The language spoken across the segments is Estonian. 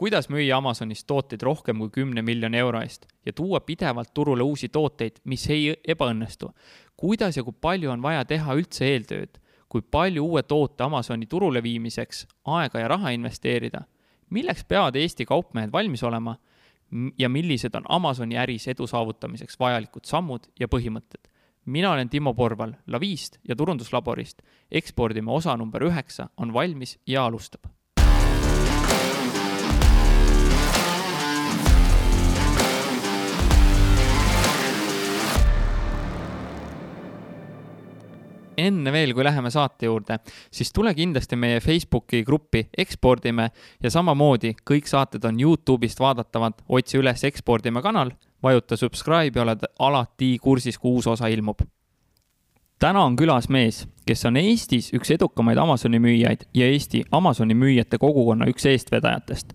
kuidas müüa Amazonis tooteid rohkem kui kümne miljoni euro eest ja tuua pidevalt turule uusi tooteid, mis ei ebaõnnestu. kuidas ja kui palju on vaja teha üldse eeltööd, kui palju uue toote Amazoni turule viimiseks aega ja raha investeerida, milleks peavad Eesti kaupmehed valmis olema ja millised on Amazoni äris edu saavutamiseks vajalikud sammud ja põhimõtted. mina olen Timo Porval Lavist ja Turunduslaborist. ekspordime osa number üheksa on valmis ja alustab enne veel, kui läheme saate juurde, siis tule kindlasti meie Facebooki gruppi Ekspordime ja samamoodi kõik saated on Youtube'ist vaadatavad, otsi üles Ekspordime kanal, vajuta subscribe ja oled alati kursis, kui uus osa ilmub täna on külas mees, kes on Eestis üks edukamaid Amazoni müüjaid ja Eesti Amazoni müüjate kogukonna üks eestvedajatest.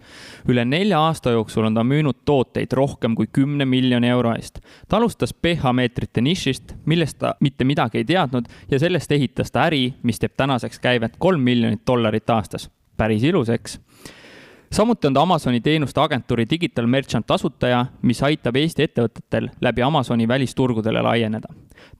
üle nelja aasta jooksul on ta müünud tooteid rohkem kui kümne miljoni euro eest. ta alustas pH-meetrite nišist, millest ta mitte midagi ei teadnud ja sellest ehitas ta äri, mis teeb tänaseks käivet kolm miljonit dollarit aastas. päris ilus, eks? Samuti on ta Amazoni teenuste agentuuri Digital Merchant asutaja, mis aitab Eesti ettevõtetel läbi Amazoni välisturgudele laieneda.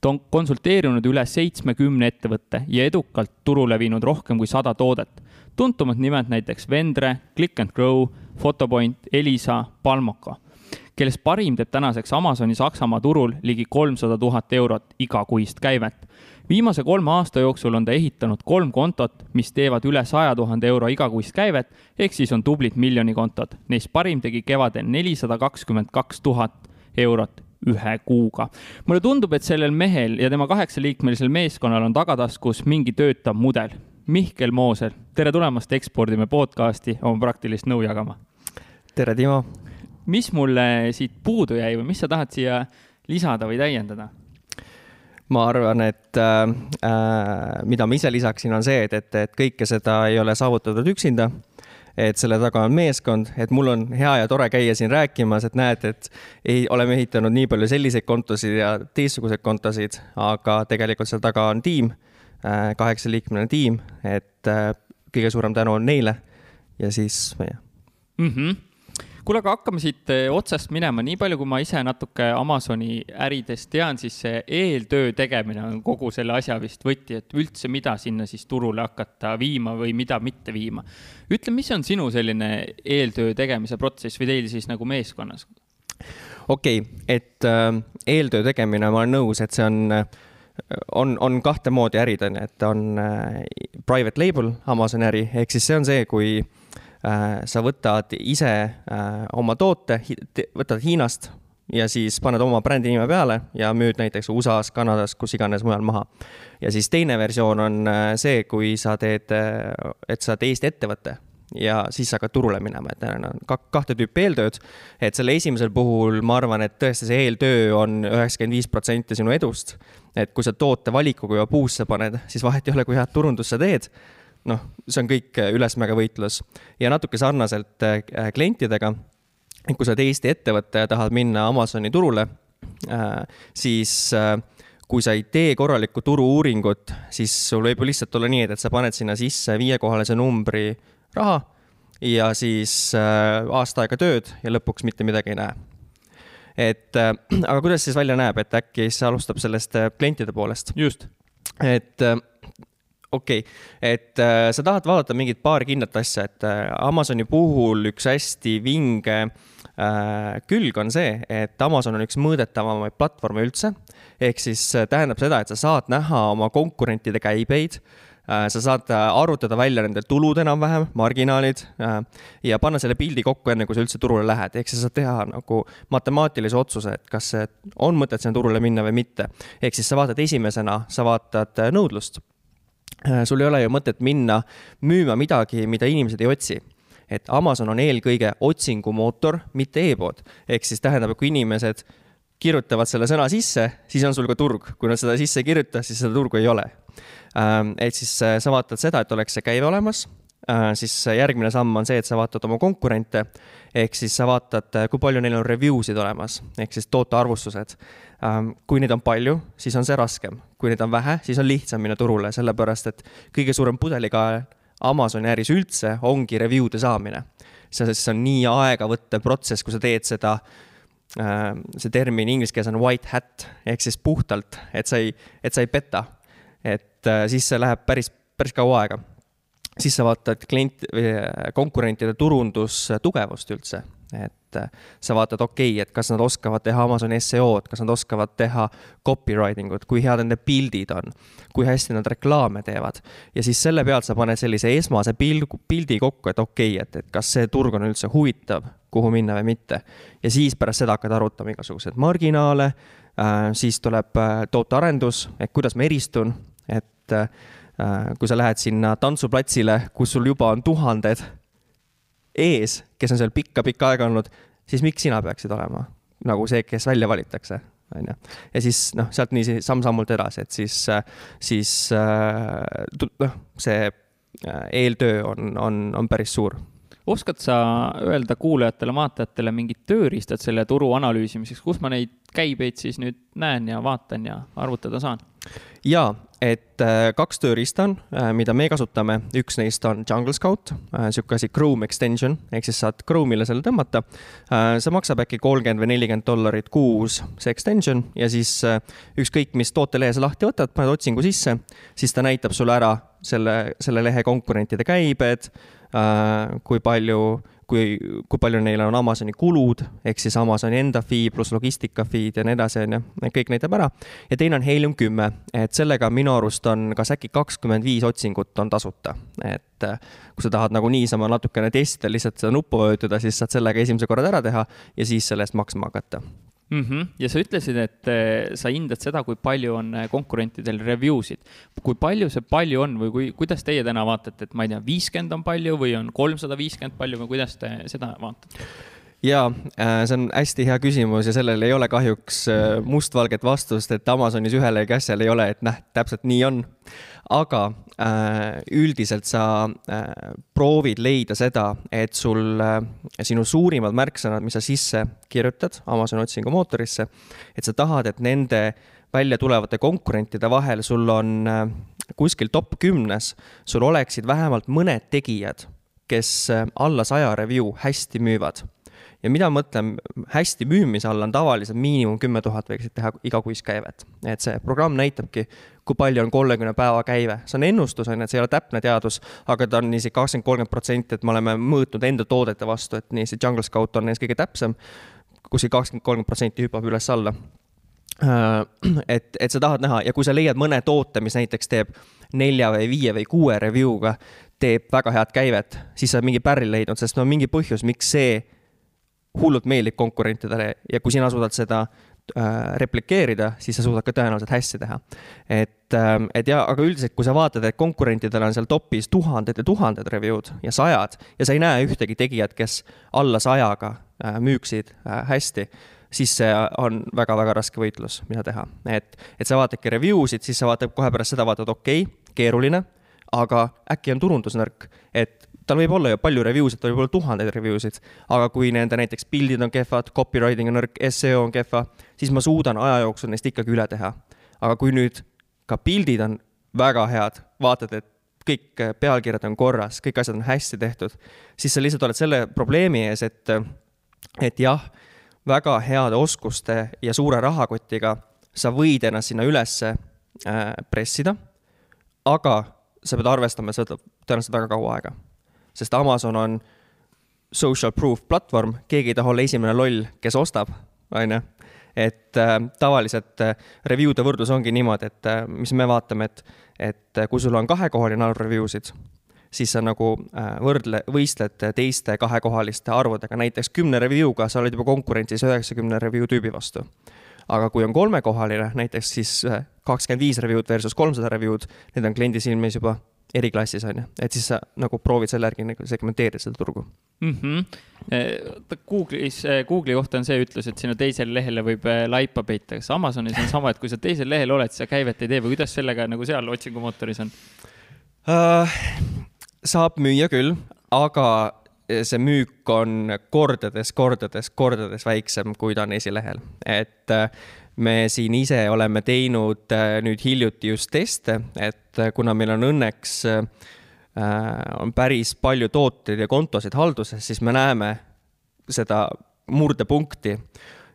ta on konsulteerinud üle seitsmekümne ettevõtte ja edukalt turule viinud rohkem kui sada toodet. tuntumad nimed näiteks Vendre, Click and Grow, Photopoint, Elisa, Palmoca, kellest parim teeb tänaseks Amazoni Saksamaa turul ligi kolmsada tuhat eurot igakuist käivet viimase kolme aasta jooksul on ta ehitanud kolm kontot, mis teevad üle saja tuhande euro igakuist käivet, ehk siis on tublid miljonikontod. Neist parim tegi kevadel nelisada kakskümmend kaks tuhat eurot ühe kuuga. mulle tundub, et sellel mehel ja tema kaheksaliikmelisel meeskonnal on tagataskus mingi töötav mudel. Mihkel Mooser, tere tulemast Ekspordime podcasti oma praktilist nõu jagama. tere, Timo. mis mulle siit puudu jäi või mis sa tahad siia lisada või täiendada? Ma arvan, et äh, äh, mida ma ise lisaksin, on see, et, et, et kõike seda ei ole saavutatud üksinda. et selle taga on meeskond, et mul on hea ja tore käia siin rääkimas, et näed, et ei, oleme ehitanud nii palju selliseid kontosid ja teistsuguseid kontosid, aga tegelikult seal taga on tiim äh,, kaheksaliikmeline tiim, et äh, kõige suurem tänu on neile ja siis meie mm. -hmm kuule, aga hakkame siit eh, otsast minema, nii palju, kui ma ise natuke Amazoni äridest tean, siis see eeltöö tegemine on kogu selle asja vist võti, et üldse, mida sinna siis turule hakata viima või mida mitte viima. ütle, mis on sinu selline eeltöö tegemise protsess või teil siis nagu meeskonnas? okei okay,, et äh, eeltöö tegemine, ma olen nõus, et see on äh, on, on kahte moodi ärid, on ju, et on äh, private label Amazoni äri, ehk siis see on see, kui Äh, sa võtad ise äh, oma toote, võtad Hiinast ja siis paned oma brändi nime peale ja müüd näiteks USA-s, Kanadas, kus iganes mujal maha. ja siis teine versioon on äh, see, kui sa teed, et sa oled Eesti ettevõte ja siis hakkad turule minema, et need on kahte tüüpi eeltööd. et selle esimesel puhul ma arvan, et tõesti see eeltöö on üheksakümmend viis protsenti sinu edust. et kui sa toote valikuga juba puusse paned, siis vahet ei ole, kui head turundust sa teed noh, see on kõik äh, ülesmäge võitlus ja natuke sarnaselt äh, klientidega. et kui sa oled Eesti ettevõte ja tahad minna Amazoni turule, äh, siis kui sa ei tee korralikku turu-uuringut, siis sul võib ju lihtsalt olla nii, et, sa paned sinna sisse viiekohalise numbri raha ja siis aasta aega tööd ja lõpuks mitte midagi ei näe. et aga kuidas siis välja näeb, et äkki siis alustab sellest klientide poolest? just. et okei okay., et äh, sa tahad vaadata mingit paari kindlat asja, et äh, Amazoni puhul üks hästi vinge äh, külg on see, et Amazon on üks mõõdetavamaid platvorme üldse. ehk siis äh, tähendab seda, et sa saad näha oma konkurentide käibeid äh,, sa saad äh, arvutada välja nende tulud enam-vähem, marginaalid äh, ja panna selle pildi kokku, enne kui sa üldse turule lähed, ehk sa saad teha nagu matemaatilise otsuse, et kas on mõtet sinna turule minna või mitte. ehk siis sa vaatad esimesena, sa vaatad nõudlust Äh, sul ei ole ju mõtet minna müüma midagi, mida inimesed ei otsi. et Amazon on eelkõige otsingumootor, mitte e-pood. ehk siis tähendab, et kui inimesed kirjutavad selle sõna sisse, siis on sul ka turg. kui nad seda sisse ei kirjuta, siis seda turgu ei ole. Ähm, et siis äh, sa vaatad seda, et oleks see käive olemas, äh, siis järgmine samm on see, et sa vaatad oma konkurente, ehk siis sa vaatad, kui palju neil on review sid olemas, ehk siis tootearvustused Ähm, kui neid on palju, siis on see raskem, kui neid on vähe, siis on lihtsam minna turule, sellepärast et kõige suurem pudelikael Amazoni äris üldse ongi review'de saamine. see, on nii aegavõttev protsess, kui sa teed seda äh,, see termin inglise keeles on white hat ehk siis puhtalt, et sa ei, et sa ei peta. et äh, siis see läheb päris, päris kaua aega. Siis sa vaatad klient äh, konkurentide turundustugevust üldse, et et sa vaatad, okei okay,, et kas nad oskavad teha Amazoni seo-d, kas nad oskavad teha copywriting ut, kui head nende pildid on, kui hästi nad reklaame teevad. ja siis selle pealt sa paned sellise esmase pilgu, pildi kokku, et okei okay,, et, et kas see turg on üldse huvitav, kuhu minna või mitte. ja siis pärast seda hakkad arutama igasuguseid marginaale äh,, siis tuleb äh, tootearendus, et kuidas ma eristun, et äh, kui sa lähed sinna tantsuplatsile, kus sul juba on tuhanded ees, kes on seal pikka-pikka aega olnud, siis miks sina peaksid olema nagu see, kes välja valitakse, on ju. ja siis noh, sealt niiviisi samm-sammult edasi, et siis, siis noh, see äh, eeltöö on, on, on päris suur oskad sa öelda kuulajatele-vaatajatele mingid tööriistad selle turu analüüsimiseks, kus ma neid käibeid siis nüüd näen ja vaatan ja arvutada saan? jaa, et äh, kaks tööriista on, äh, mida me kasutame, üks neist on Jungle Scout, äh, sihuke asi Chrome extension, ehk siis saad Chrome'ile selle tõmmata. see maksab äkki kolmkümmend või nelikümmend dollarit kuus, see extension. Ja siis ükskõik, mis tootelehe sa lahti võtad, paned otsingu sisse, siis ta näitab sulle ära selle, selle lehe konkurentide käibed, kui palju kui, kui palju neil on Amazoni kulud, ehk siis Amazoni enda fee pluss logistika fee'd ja nii edasi, on ju, kõik näitab ära. ja teine on Helium kümme, et sellega minu arust on kas äkki kakskümmend viis otsingut on tasuta, et äh, kui sa tahad nagu niisama natukene testida, lihtsalt seda nuppu vajutada, siis saad sellega esimese korra ära teha ja siis selle eest maksma hakata mm. -hmm. ja sa ütlesid, et eh, sa hindad seda, kui palju on eh, konkurentidel review sid. kui palju see palju on või kui, kuidas teie täna vaatate, et ma ei tea, viiskümmend on palju või on kolmsada viiskümmend palju või kuidas te seda vaatate? Jaa, äh, see on hästi hea küsimus ja sellel ei ole kahjuks äh, mustvalget vastust, et Amazonis ühele ja asjal ei ole, et näh, täpselt nii on. aga äh, üldiselt sa proovid leida seda, et sul sinu suurimad märksõnad, mis sa sisse kirjutad Amazoni otsingumootorisse, et sa tahad, et nende välja tulevate konkurentide vahel sul on kuskil top kümnes, sul oleksid vähemalt mõned tegijad, kes alla saja review hästi müüvad ja mida ma mõtlen hästi müümise all on tavaliselt miinimum kümme tuhat võiksid teha igakuist käivet. et see programm näitabki, kui palju on kolmekümne päeva käive, see on ennustus, on ju, et see ei ole täpne teadus, aga ta on isegi kakskümmend, kolmkümmend protsenti, et me oleme mõõtnud enda toodete vastu, et nii see Jungle Scout on neist kõige täpsem kuskil kakskümmend, kolmkümmend protsenti hüppab üles-alla. Äh, et, et sa tahad näha ja kui sa leiad mõne toote, mis näiteks teeb nelja või viie või kuue review'ga, teeb väga head käivet, siis sa oled mingi pärli leidnud, sest no mingi põhjus, miks see hullult meeldib konkurentidele ja kui sina suudad seda äh, replikeerida, siis sa suudad ka tõenäoliselt hästi teha. et, ähm, et ja, aga üldiselt, kui sa vaatad, et konkurentidel on seal topis tuhanded ja tuhanded review'd ja sajad ja sa ei näe ühtegi tegijat, kes alla sajaga äh, müüksid äh, hästi, siis see on väga-väga raske võitlus, mida teha. et, et sa vaatadki review sid, siis sa vaatad kohe pärast seda, vaatad, okei okay,, keeruline, aga äkki on turundusnõrk, et tal võib olla ju palju review sid, tal võib olla tuhandeid review sid, aga kui nende näiteks pildid on kehvad, copywriting on nõrk, seo on kehva, siis ma suudan aja jooksul neist ikkagi üle teha. aga kui nüüd ka pildid on väga head, vaatad, et kõik pealkirjad on korras, kõik asjad on hästi tehtud, siis sa lihtsalt oled selle probleemi ees, et, et jah, väga heade oskuste ja suure rahakotiga sa võid ennast sinna ülesse äh, pressida, aga sa pead arvestama, see võtab tõenäoliselt väga kaua aega sest Amazon on social proof platvorm, keegi ei taha olla esimene loll, kes ostab, on ju. et äh, tavaliselt äh, review'de võrdlus ongi niimoodi, et äh, mis me vaatame, et, et äh, kui sul on kahekohaline arv review sid, siis sa nagu äh, võrdle, võistled teiste kahekohaliste arvudega, näiteks kümne review'ga sa oled juba konkurentsis üheksakümne review tüübi vastu. aga kui on kolmekohaline, näiteks siis äh, kakskümmend viis review'd versus kolmsada review'd, need on kliendi silmis juba eriklassis, on ju, et siis sa nagu proovid selle järgi nagu segmenteerida seda turgu mm. -hmm. Google'is, eh, Google'i kohta on see ütlus, et sinu teisele lehele võib eh, laipa peita, kas Amazonis on sama, et kui sa teisel lehel oled, siis sa käivet ei tee või kuidas sellega nagu seal otsingumootoris on uh,? saab müüa küll, aga see müük on kordades, kordades, kordades väiksem, kui ta on esilehel, et me siin ise oleme teinud äh, nüüd hiljuti just teste, et äh, kuna meil on õnneks äh, on päris palju tooteid ja kontosid halduses, siis me näeme seda murdepunkti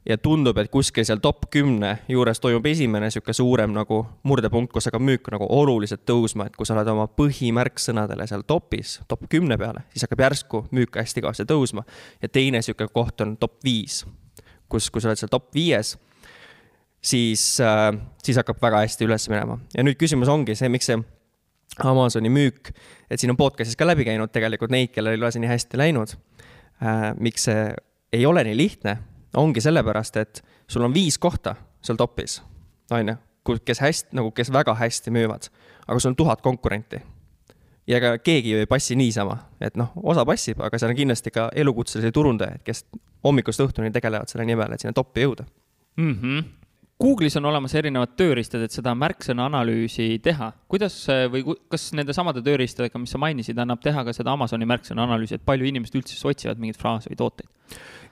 ja tundub, et kuskil seal top kümne juures toimub esimene niisugune suurem nagu murdepunkt, kus hakkab müük nagu oluliselt tõusma, et kui sa oled oma põhimärksõnadele seal topis, top kümne peale, siis hakkab järsku müük hästi kõvasti tõusma. ja teine niisugune koht on top viis, kus, kui sa oled seal top viies, siis äh,, siis hakkab väga hästi üles minema. ja nüüd küsimus ongi see, miks see Amazoni müük, et siin on podcast'is ka läbi käinud tegelikult neid, kellel ei ole see nii hästi läinud äh,. miks see ei ole nii lihtne ongi sellepärast, et sul on viis kohta seal topis, on ju, kes hästi, nagu kes väga hästi müüvad, aga sul on tuhat konkurenti. ja ega keegi ju ei passi niisama, et noh, osa passib, aga seal on kindlasti ka elukutselisi turundajaid, kes hommikust õhtuni tegelevad selle nimel, et sinna toppi jõuda mm. -hmm. Google'is on olemas erinevad tööriistad, et seda märksõna analüüsi teha. kuidas või kas nende samade tööriistadega, mis sa mainisid, annab teha ka seda Amazoni märksõna analüüsi, et palju inimesed üldse otsivad mingeid fraase või tooteid?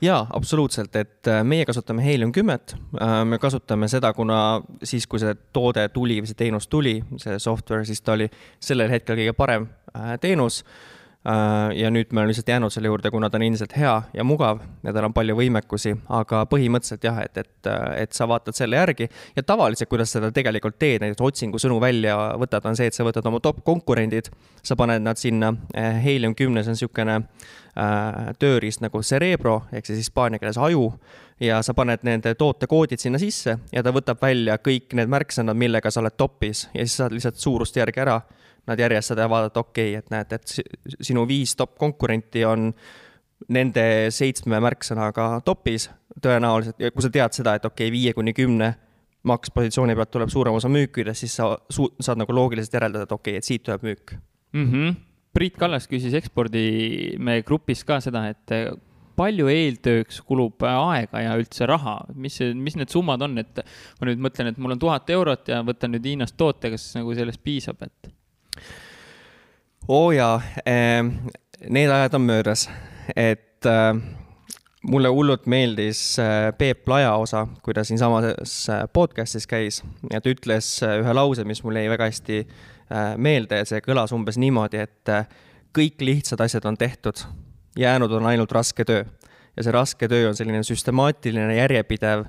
jaa, absoluutselt, et äh, meie kasutame Helium kümmet. Äh, me kasutame seda, kuna siis, kui see toode tuli või see teenus tuli, see software, siis ta oli sellel hetkel kõige parem äh, teenus Äh, ja nüüd me oleme lihtsalt jäänud selle juurde, kuna ta on endiselt hea ja mugav ja tal on palju võimekusi, aga põhimõtteliselt jah, et, et, et sa vaatad selle järgi ja tavaliselt, kuidas seda tegelikult teed, näiteks otsingusõnu välja võtad, on see, et sa võtad oma top konkurendid, sa paned nad sinna, äh, Helium kümnes on niisugune äh, tööriist nagu Cerebro ehk siis hispaania keeles aju ja sa paned nende tootekoodid sinna sisse ja ta võtab välja kõik need märksõnad, millega sa oled topis ja siis saad lihtsalt suurust järgi ära nad järjestada ja vaadata, okei okay,, et näed, et sinu viis top konkurenti on nende seitsme märksõnaga topis tõenäoliselt ja kui sa tead seda, et okei okay,, viie kuni kümne maks positsiooni pealt tuleb suurem osa müükidest, siis sa su-, saad nagu loogiliselt järeldada, et okei okay,, et siit tuleb müük mm. -hmm. Priit Kallas küsis ekspordimehe grupis ka seda, et palju eeltööks kulub aega ja üldse raha, mis, mis need summad on, et ma nüüd mõtlen, et mul on tuhat eurot ja võtan nüüd Hiinast toote, kas nagu sellest piisab, et? Oo oh jaa eh,, need ajad on möödas, et eh, mulle hullult meeldis eh, Peep Laja osa, kui ta siinsamas eh, podcast'is käis ja ta ütles ühe lause, mis mulle jäi väga hästi meelde ja see kõlas umbes niimoodi, et kõik lihtsad asjad on tehtud, jäänud on ainult raske töö ja see raske töö on selline süstemaatiline, järjepidev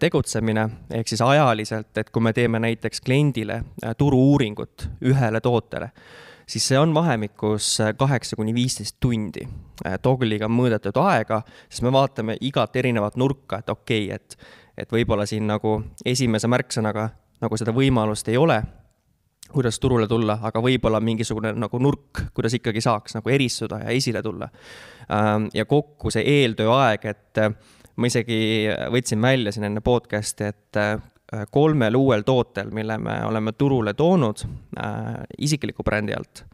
tegutsemine, ehk siis ajaliselt, et kui me teeme näiteks kliendile turu-uuringut ühele tootele, siis see on vahemikus äh, kaheksa kuni viisteist tundi. Toggle'iga mõõdetud aega, siis me vaatame igat erinevat nurka, et okei okay,, et, et võib-olla siin nagu esimese märksõnaga nagu seda võimalust ei ole, kuidas turule tulla, aga võib-olla mingisugune nagu nurk, kuidas ikkagi saaks nagu eristuda ja esile tulla. Ähm, ja kokku see eeltööaeg, et äh, ma isegi võtsin välja siin enne podcast'i, et äh, kolmel uuel tootel, mille me oleme turule toonud äh, isikliku brändi alt,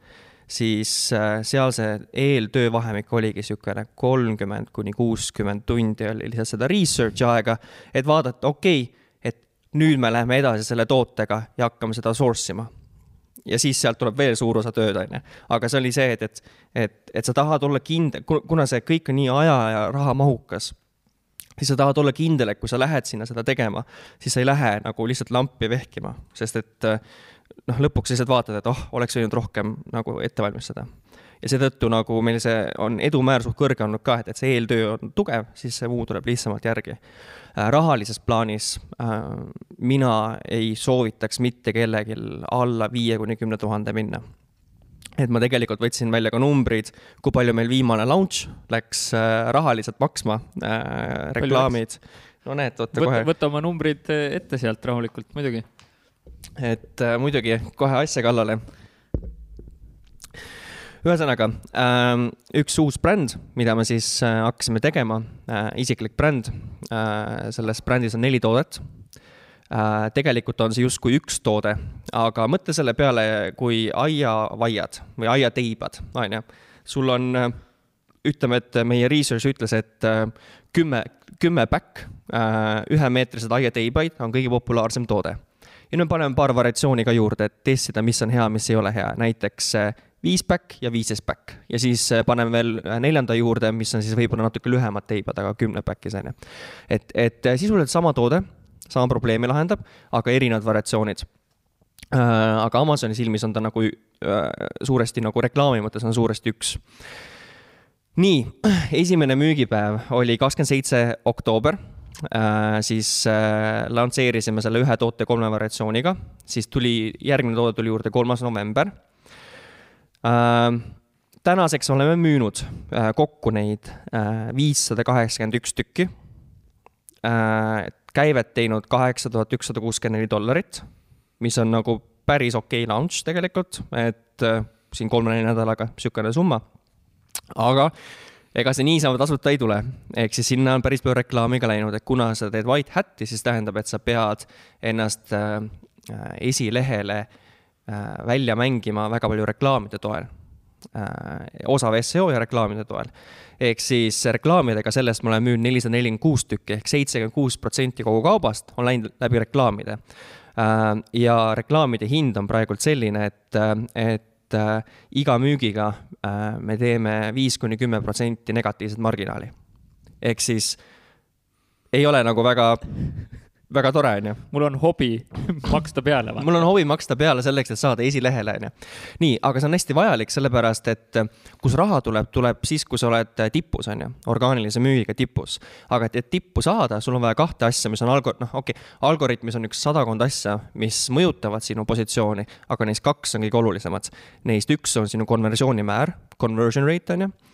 siis seal see eeltöövahemik oligi niisugune kolmkümmend kuni kuuskümmend tundi oli lihtsalt seda research'i aega, et vaadata, okei okay,, et nüüd me läheme edasi selle tootega ja hakkame seda source ima ja siis sealt tuleb veel suur osa tööd, on ju. aga see oli see, et, et, et, et sa tahad olla kindel, kuna see kõik on nii aja ja raha mahukas siis sa tahad olla kindel, et kui sa lähed sinna seda tegema, siis sa ei lähe nagu lihtsalt lampi vehkima, sest et noh, lõpuks lihtsalt vaatad, et oh, oleks võinud rohkem nagu ette valmistada. ja seetõttu nagu meil see on edumäär suht kõrge olnud ka, et, et see eeltöö on tugev, siis see muu tuleb lihtsamalt järgi. Äh, rahalises plaanis äh, mina ei soovitaks mitte kellelgi alla viie kuni kümne tuhande minna et ma tegelikult võtsin välja ka numbrid, kui palju meil viimane launch läks äh, rahaliselt maksma reklaamid. no näed, oota kohe. võta oma numbrid ette sealt rahulikult, muidugi. et muidugi kohe asja kallale. Ühesõnaga äh, üks uus bränd, mida me siis äh, hakkasime tegema äh,, isiklik bränd äh,. selles brändis on neli toodet Äh, tegelikult on see justkui üks toode, aga mõtle selle peale, kui aiavaiad või aiateibad, on ju. sul on, äh, ütleme, et meie research ütles, et äh, kümme, kümme back ühemeetrised aiateibaid on kõige populaarsem toode. ja nüüd paneme paar variatsiooni ka juurde, et testida, mis on hea, mis ei ole hea, näiteks viis back ja viisteist back ja siis paneme veel neljanda juurde, mis on siis võib-olla natuke lühemad teibad, aga kümne back'is on ju. et, et sisuliselt sama toode sama probleemi lahendab, aga erinevad variatsioonid. aga Amazoni silmis on ta nagu suuresti nagu reklaami mõttes on suuresti üks. nii, esimene müügipäev oli kakskümmend seitse oktoober Äh, siis äh, lansseerisime selle ühe toote kolme variatsiooniga, siis tuli, järgmine toode tuli juurde kolmas november äh,. Tänaseks oleme müünud äh, kokku neid äh, viissada kaheksakümmend üks tükki äh,. käivet teinud kaheksa tuhat ükssada kuuskümmend neli dollarit, mis on nagu päris okei okay launch tegelikult, et äh, siin kolme-nelja nädalaga niisugune summa. aga äh, ega see niisama tasuta ei tule, ehk siis sinna on päris palju reklaami ka läinud, et kuna sa teed white hat'i, siis tähendab, et sa pead ennast äh, esilehele äh, välja mängima väga palju reklaamide toel äh,. osav seo ja reklaamide toel. ehk siis reklaamidega, sellest ma olen müünud nelisada nelikümmend kuus tükki ehk seitsekümmend kuus protsenti kogu kaubast on läinud läbi reklaamide äh,. ja reklaamide hind on praegult selline, et, äh, et äh, iga müügiga äh, me teeme viis kuni kümme protsenti negatiivset marginaali. ehk siis ei ole nagu väga väga tore, on ju. mul on hobi maksta peale. mul on hobi maksta peale selleks, et saada esilehele, on ju. nii, aga see on hästi vajalik, sellepärast et kus raha tuleb, tuleb siis, kui sa oled tipus, on ju, orgaanilise müügiga tipus. aga et, et tippu saada, sul on vaja kahte asja, mis on algo-, noh, okei okay,, algoritmis on üks sadakond asja, mis mõjutavad sinu positsiooni, aga neist kaks on kõige olulisemad. Neist üks on sinu konversioonimäär, conversion rate, on ju Äh,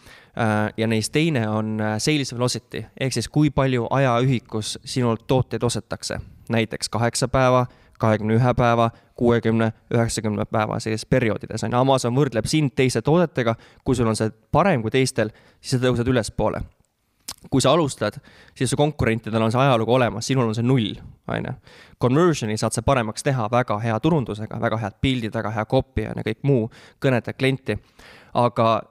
ja neist teine on äh, sales velocity ehk siis kui palju ajaühikus sinult tooteid ostetakse. näiteks kaheksa päeva, kahekümne ühe päeva, kuuekümne, üheksakümne päeva sellises perioodides on ju. Amazon võrdleb sind teiste toodetega, kui sul on see parem kui teistel, siis sa tõused ülespoole kui sa alustad, siis su konkurentidel on see ajalugu olemas, sinul on see null, on ju. Conversion'i saad sa paremaks teha väga hea turundusega, väga head pildid, väga hea copy on ju, kõik muu, kõnetad klienti. aga äh,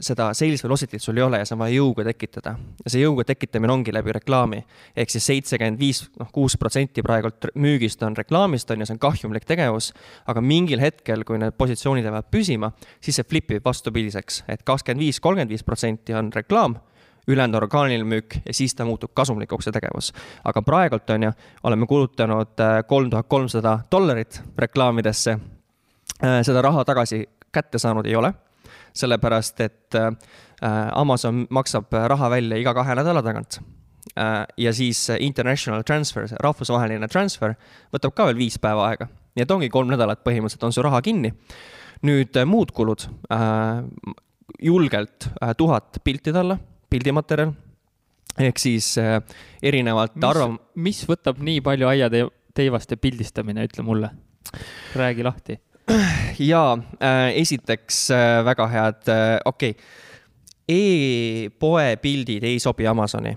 seda sales velocity't sul ei ole ja on vaja jõuga tekitada. ja see jõuga tekitamine ongi läbi reklaami. ehk siis seitsekümmend viis, noh kuus protsenti praegult müügist on reklaamist, on ju, see on kahjumlik tegevus, aga mingil hetkel, kui need positsioonid jäävad püsima, siis see flip ib vastupidiseks, et kakskümmend viis, kolmkümmend viis protsenti on reklaam ülejäänud orgaaniline müük ja siis ta muutub kasumlikuks, see tegevus. aga praegult, on ju, oleme kulutanud äh, kolm tuhat kolmsada dollarit reklaamidesse. Äh, seda raha tagasi kätte saanud ei ole sellepärast et äh, Amazon maksab raha välja iga kahe nädala tagant. Äh, ja siis international transfer, see rahvusvaheline transfer, võtab ka veel viis päeva aega. nii et ongi kolm nädalat põhimõtteliselt on su raha kinni. nüüd äh, muud kulud, julgelt tuhat pilti talle, pildimaterjal ehk siis erinevalt arvam-. mis võtab nii palju aiateivaste pildistamine, ütle mulle, räägi lahti jaa äh,, esiteks äh, väga head äh,, okei okay. e-poe pildid ei sobi Amazoni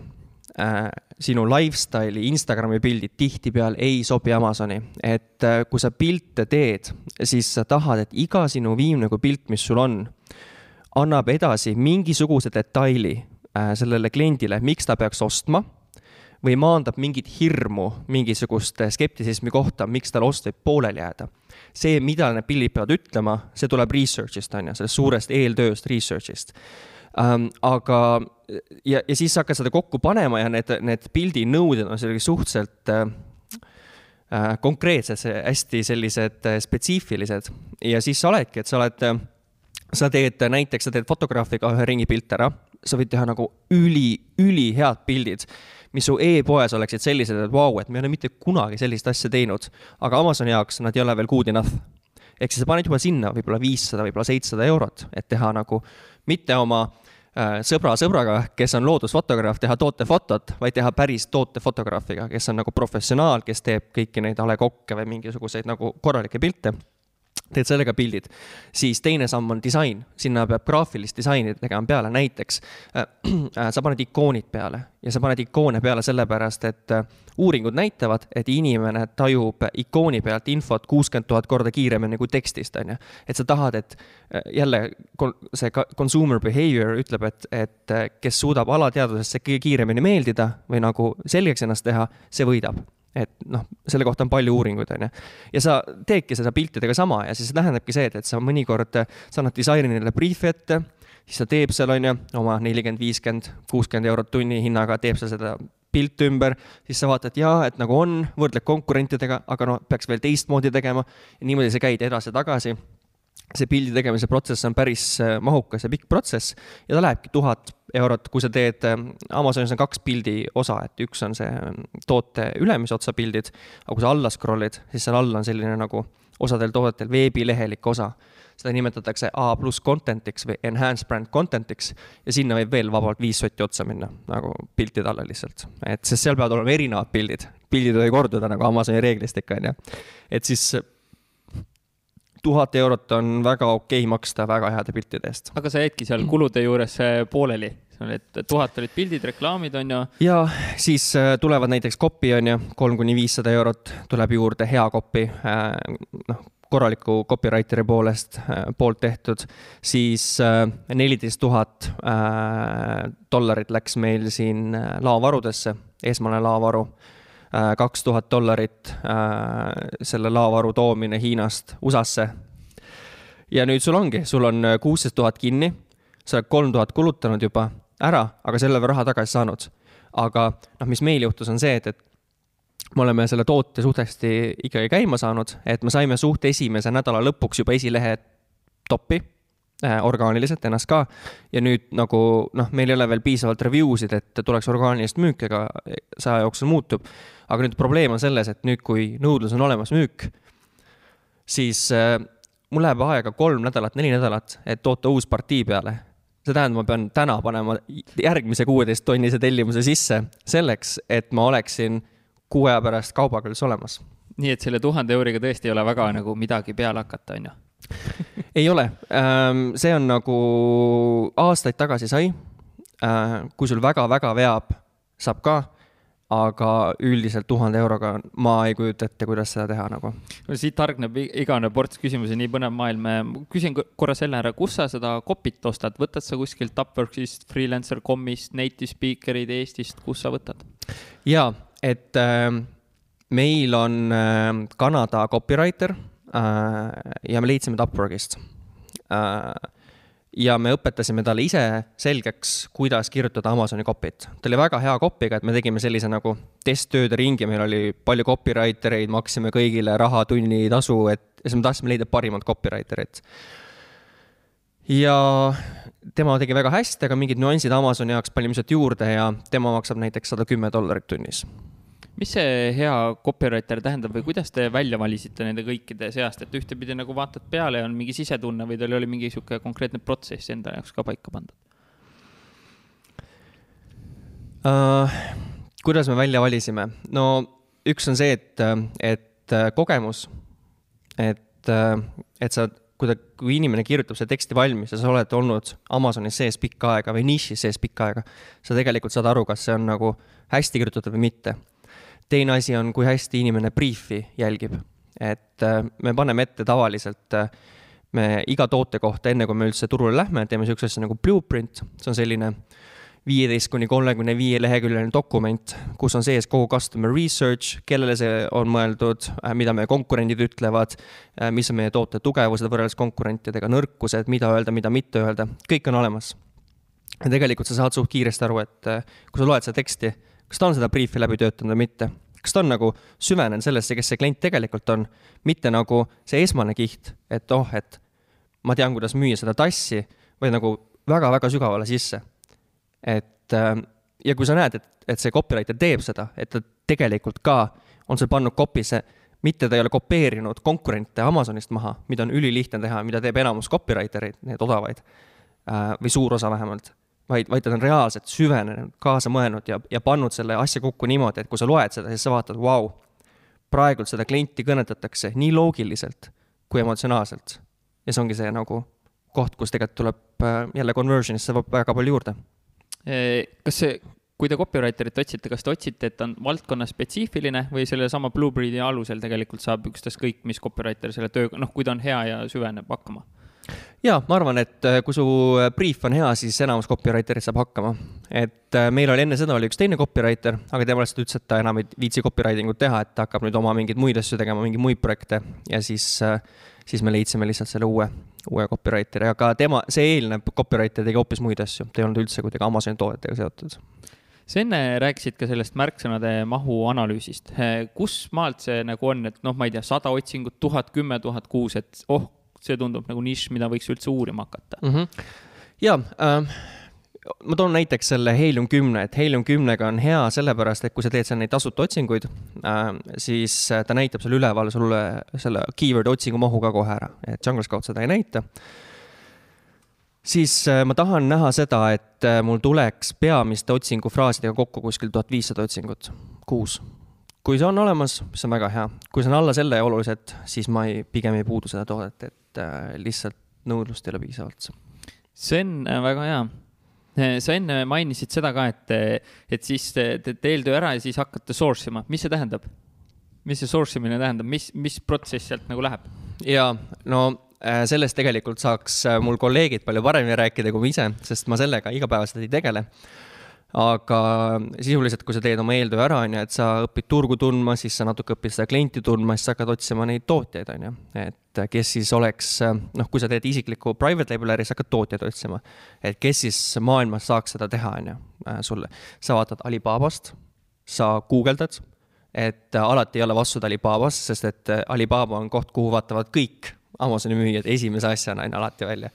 äh,. sinu lifestyle'i Instagrami pildid tihtipeale ei sobi Amazoni, et äh, kui sa pilte teed, siis sa tahad, et iga sinu viimne kui pilt, mis sul on, annab edasi mingisuguse detaili äh, sellele kliendile, miks ta peaks ostma või maandab mingit hirmu mingisugust skeptisismi kohta, miks tal ost võib pooleli jääda. see, mida need pildid peavad ütlema, see tuleb research'ist, on ju, sellest suurest eeltööst research'ist um,. aga, ja, ja siis sa hakkad seda kokku panema ja need, need pildinõuded on sellised suhteliselt äh, äh, konkreetsed, hästi sellised äh, spetsiifilised ja siis sa oledki, et sa oled äh, sa teed näiteks, sa teed fotograafiga ühe ringi pilte ära, sa võid teha nagu üli, ülihead pildid mis su e-poes oleksid sellised, et vau wow,, et me ei ole mitte kunagi sellist asja teinud. aga Amazoni jaoks nad ei ole veel good enough. ehk siis sa paned juba sinna võib-olla viissada, võib-olla seitsesada eurot, et teha nagu mitte oma äh, sõbra sõbraga, kes on loodusfotograaf, teha tootefotot, vaid teha päris tootefotograafiga, kes on nagu professionaal, kes teeb kõiki neid A Le Coq'e või mingisuguseid nagu korralikke pilte teed sellega pildid, siis teine samm on disain, sinna peab graafilist disaini tegema peale, näiteks äh, äh, sa paned ikoonid peale. Ja sa paned ikoone peale sellepärast, et äh, uuringud näitavad, et inimene tajub ikooni pealt infot kuuskümmend tuhat korda kiiremini kui tekstist, on ju. et sa tahad, et äh, jälle see consumer behavior ütleb, et, et äh, kes suudab alateadvusesse kõige kiiremini meeldida või nagu selgeks ennast teha, see võidab et noh, selle kohta on palju uuringuid, on ju. ja sa teedki seda piltidega sama ja siis tähendabki see, et, et sa mõnikord, sa annad disainerile briifi ette, siis ta teeb seal, on ju, oma nelikümmend, viiskümmend, kuuskümmend eurot tunni hinnaga, teeb seal seda pilt ümber, siis sa vaatad, jaa, et nagu on, võrdled konkurentidega, aga no peaks veel teistmoodi tegema. Ja niimoodi sa käid edasi-tagasi see pildi tegemise protsess on päris äh, mahukas ja pikk protsess ja ta lähebki tuhat eurot, kui sa teed, äh, Amazonis on kaks pildi osa, et üks on see äh, toote ülemise otsa pildid, aga kui sa alla scroll'id, siis seal all on selline nagu osadel toodetel veebilehelik osa. seda nimetatakse A pluss content'iks või enhanced brand content'iks ja sinna võib veel vabalt viis sotti otsa minna, nagu piltide alla lihtsalt. et, sest seal peavad olema erinevad pildid, pildid ei tohi korduda nagu Amazoni reeglistik on ju. et siis tuhat eurot on väga okei okay maksta väga heade piltide eest. aga sa jäidki seal kulude juures äh, pooleli? et tuhat olid pildid, reklaamid on ju. ja siis äh, tulevad näiteks kopi on ju, kolm kuni viissada eurot tuleb juurde, hea kopi, äh, noh, korraliku copywriteri poolest, poolt tehtud, siis neliteist tuhat dollarit läks meil siin laovarudesse, esmane laovaru kaks tuhat dollarit äh, selle laovaru toomine Hiinast USA-sse. ja nüüd sul ongi, sul on äh, kuusteist tuhat kinni, sa oled kolm tuhat kulutanud juba ära, aga selle raha tagasi saanud. aga noh, mis meil juhtus, on see, et, et me oleme selle toote suht hästi ikkagi käima saanud, et me saime suht esimese nädala lõpuks juba esilehe toppi äh, orgaaniliselt ennast ka. ja nüüd nagu noh, meil ei ole veel piisavalt review sid, et tuleks orgaanilist müüki, aga see aja jooksul muutub. Aga nüüd probleem on selles, et nüüd, kui nõudlus on olemas, müük, siis äh, mul läheb aega kolm nädalat, neli nädalat, et toota uus partii peale. see tähendab, ma pean täna panema järgmise kuueteist tonnise tellimuse sisse selleks, et ma oleksin kuu aja pärast kaubaküljes olemas. nii et selle tuhande euriga tõesti ei ole väga nagu midagi peale hakata, on ju? ei ole, ähm, see on nagu aastaid tagasi sai. Äh, kui sul väga-väga veab, saab ka aga üldiselt tuhande euroga ma ei kujuta ette, kuidas seda teha nagu. siit hargneb igane ports küsimusi, nii põnev maailm. küsin korra selle ära, kus sa seda copy't ostad, võtad sa kuskilt Upworksist, Freelancer.com'ist, Native Speakerid Eestist, kus sa võtad? jaa, et äh, meil on äh, Kanada copywriter Äh, ja me leidsime ta Upworkist. Äh, ja me õpetasime talle ise selgeks, kuidas kirjutada Amazoni copy't. ta oli väga hea copy'ga, et me tegime sellise nagu testtööde ringi, meil oli palju copywriter eid, maksime kõigile raha, tunnitasu, et siis me tahtsime leida parimat copywriter'it. ja tema tegi väga hästi, aga mingid nüansid Amazoni jaoks panime lihtsalt juurde ja tema maksab näiteks sada kümme dollarit tunnis mis see hea copywriter tähendab või kuidas te välja valisite nende kõikide seast, et ühtepidi nagu vaatad peale ja on mingi sisetunne või teil oli mingi sihuke konkreetne protsess enda jaoks ka paika pandud uh,? kuidas me välja valisime? no üks on see, et, et kogemus, et, et sa, kui ta, kui inimene kirjutab selle teksti valmis ja sa oled olnud Amazonis sees pikka aega või nišis sees pikka aega, sa tegelikult saad aru, kas see on nagu hästi kirjutatud või mitte teine asi on, kui hästi inimene briifi jälgib. et äh, me paneme ette tavaliselt, äh, me iga toote kohta, enne kui me üldse turule lähme, teeme niisuguse asja nagu blueprint, see on selline viieteist kuni kolmekümne viie leheküljeline dokument, kus on sees kogu customer research, kellele see on mõeldud, äh, mida meie konkurendid ütlevad, mis on meie toote tugevused võrreldes konkurentidega, nõrkused, mida öelda, mida mitte öelda, kõik on olemas. ja tegelikult sa saad suht kiiresti aru, et kui sa loed seda teksti kas ta on seda briifi läbi töötanud või mitte. kas ta on nagu süvenenud sellesse, kes see klient tegelikult on, mitte nagu see esmane kiht, et oh, et ma tean, kuidas müüa seda tassi, vaid nagu väga-väga sügavale sisse. et äh, ja kui sa näed, et, et see copywriter teeb seda, et ta tegelikult ka on seal pannud copy'sse, mitte ta ei ole kopeerinud konkurente Amazonist maha, mida on ülilihtne teha, mida teeb enamus copywriter eid, need odavaid, äh, või suur osa vähemalt vaid, vaid ta on reaalselt süvenenud, kaasa mõelnud ja, ja pannud selle asja kokku niimoodi, et kui sa loed seda, siis sa vaatad, vau, praegult seda klienti kõnetatakse nii loogiliselt kui emotsionaalselt. ja see ongi see nagu koht, kus tegelikult tuleb äh, jälle conversion'isse väga palju juurde. kas see, kui te copywriterit otsite, kas te otsite, et on valdkonna spetsiifiline või sellesama Bluebeardi alusel tegelikult saab ükstaskõik mis copywriter selle tööga, noh, kui ta on hea ja süveneb hakkama? Ja ma arvan, et äh, kui su äh, briif on hea, siis enamus copywriterid saab hakkama. et äh, meil oli enne seda oli üks teine copywriter, aga tema lihtsalt ütles, et ta enam ei viitsi copywriting ut teha, et ta hakkab nüüd oma mingeid muid asju tegema, mingeid muid projekte ja siis, siis me leidsime lihtsalt selle uue, uue copywriteri, aga tema, see eelnev copywriter tegi hoopis muid asju, ta ei olnud üldse kuidagi Amazoni toodetega seotud sa enne rääkisid ka sellest märksõnade mahu analüüsist. kus maalt see nagu on, et noh, ma ei tea, sada otsingut, tuhat, kümme tuhat kuus, et oh, see tundub nagu nišš, mida võiks üldse uurima hakata mm. -hmm. ja äh, ma toon näiteks selle Helium kümne, et Helium kümnega on hea sellepärast, et kui sa teed seal neid tasuta otsinguid äh,, siis ta näitab seal üleval sulle selle keyword otsingu mahu ka kohe ära, et Jungle Scout seda ei näita siis äh, ma tahan näha seda, et äh, mul tuleks peamiste otsingufraasidega kokku kuskil tuhat viissada otsingut kuus. kui see on olemas, siis on väga hea, kui see on alla selle oluliselt, siis ma ei, pigem ei puudu seda toodet, et äh, lihtsalt nõudlust ei ole piisavalt. see on väga hea sa enne mainisid seda ka, et, et siis teete eeltöö ära ja siis hakkate source ima, mis see tähendab? mis see source imine tähendab, mis, mis protsess sealt nagu läheb? ja no Äh, sellest tegelikult saaks äh, mul kolleegid palju paremini rääkida kui ma ise, sest ma sellega igapäevaselt ei tegele. Aga sisuliselt, kui sa teed oma eeltöö ära, on ju, et sa õpid turgu tundma, siis sa natuke õpid seda klienti tundma, siis sa hakkad otsima neid tootjaid, on ju. et kes siis oleks, noh, kui sa teed isiklikku private label äri, sa hakkad tootjaid otsima. et kes siis maailmas saaks seda teha, on ju, äh, sulle. sa vaatad Alibabast, sa guugeldad et alati ei ole vastused Alibabas, sest et Alibaba on koht, kuhu vaatavad kõik Amazoni müüjad esimese asjana on alati välja.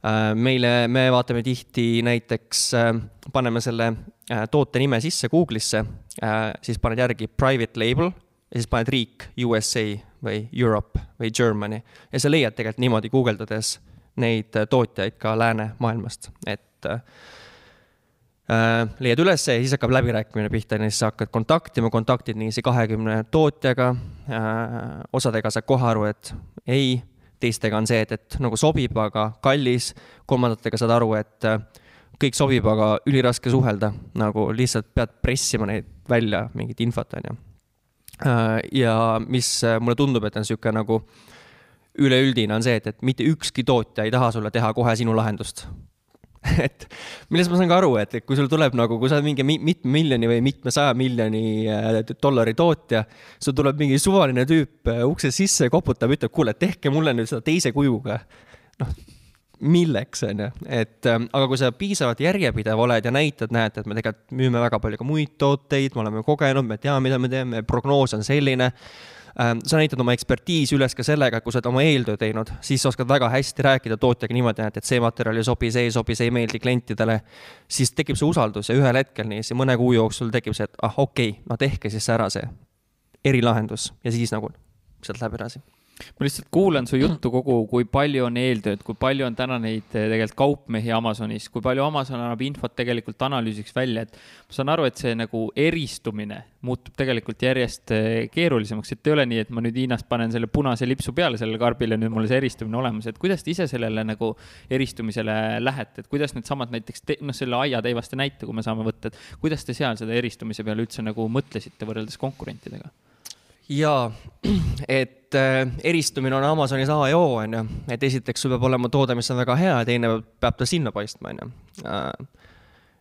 Äh, meile, me vaatame tihti näiteks, äh, paneme selle äh, toote nime sisse Google'isse, siis paned järgi private label ja siis paned riik USA või Europe või Germany. Ja sa leiad tegelikult niimoodi guugeldades neid tootjaid ka läänemaailmast, et leiad ülesse ja siis hakkab läbirääkimine pihta siis sa hakkad kontaktima, kontaktid niiviisi kahekümne tootjaga osadega saad kohe aru, et ei, teistega on see, et, et nagu sobib, aga kallis, kolmandatega saad aru, et äh, kõik sobib, aga üliraske suhelda, nagu lihtsalt pead pressima neid välja, mingit infot, on ju. Äh, ja mis äh, mulle tundub, et on niisugune nagu üleüldine, on see, et, et mitte ükski tootja ei taha sulle teha kohe sinu lahendust et millest ma saan ka aru, et kui sul tuleb nagu, kui sa oled mingi mitme miljoni või mitmesaja miljoni äh, dollari tootja, sul tuleb mingi suvaline tüüp äh, ukse sisse koputab, ütleb, kuule, tehke mulle nüüd seda teise kujuga. noh, milleks, on ju, et ähm, aga kui sa piisavalt järjepidev oled ja näitad, näed, et me tegelikult müüme väga palju ka muid tooteid, me oleme kogenud, me teame, mida me teeme, prognoos on selline sa näitad oma ekspertiisi üles ka sellega, kui sa oled oma eeltöö teinud, siis sa oskad väga hästi rääkida tootjaga niimoodi, et see materjal ei sobi, see ei sobi, see ei meeldi klientidele. siis tekib see usaldus ja ühel hetkel niiviisi mõne kuu jooksul tekib see, et ah okei okay,, no tehke siis ära see erilahendus ja siis nagu sealt läheb edasi ma lihtsalt kuulan su juttu kogu, kui palju on eeltööd, kui palju on täna neid eh, tegelikult kaupmehi Amazonis, kui palju Amazon annab infot tegelikult analüüsiks välja, et ma saan aru, et see nagu eristumine muutub tegelikult järjest eh, keerulisemaks, et ei ole nii, et ma nüüd Hiinast panen selle punase lipsu peale sellele karbile, nüüd mul see eristumine olemas, et kuidas te ise sellele nagu eristumisele lähete, et kuidas needsamad näiteks, noh, selle aiateivaste näite, kui me saame võtta, et kuidas te seal seda eristumise peale üldse nagu mõtlesite võrreldes konkurentidega? Jaa, et äh, eristumine on Amazonis A ja O, on ju, et esiteks sul peab olema toode, mis on väga hea ja teine peab ta sinna paistma, on ju. Äh,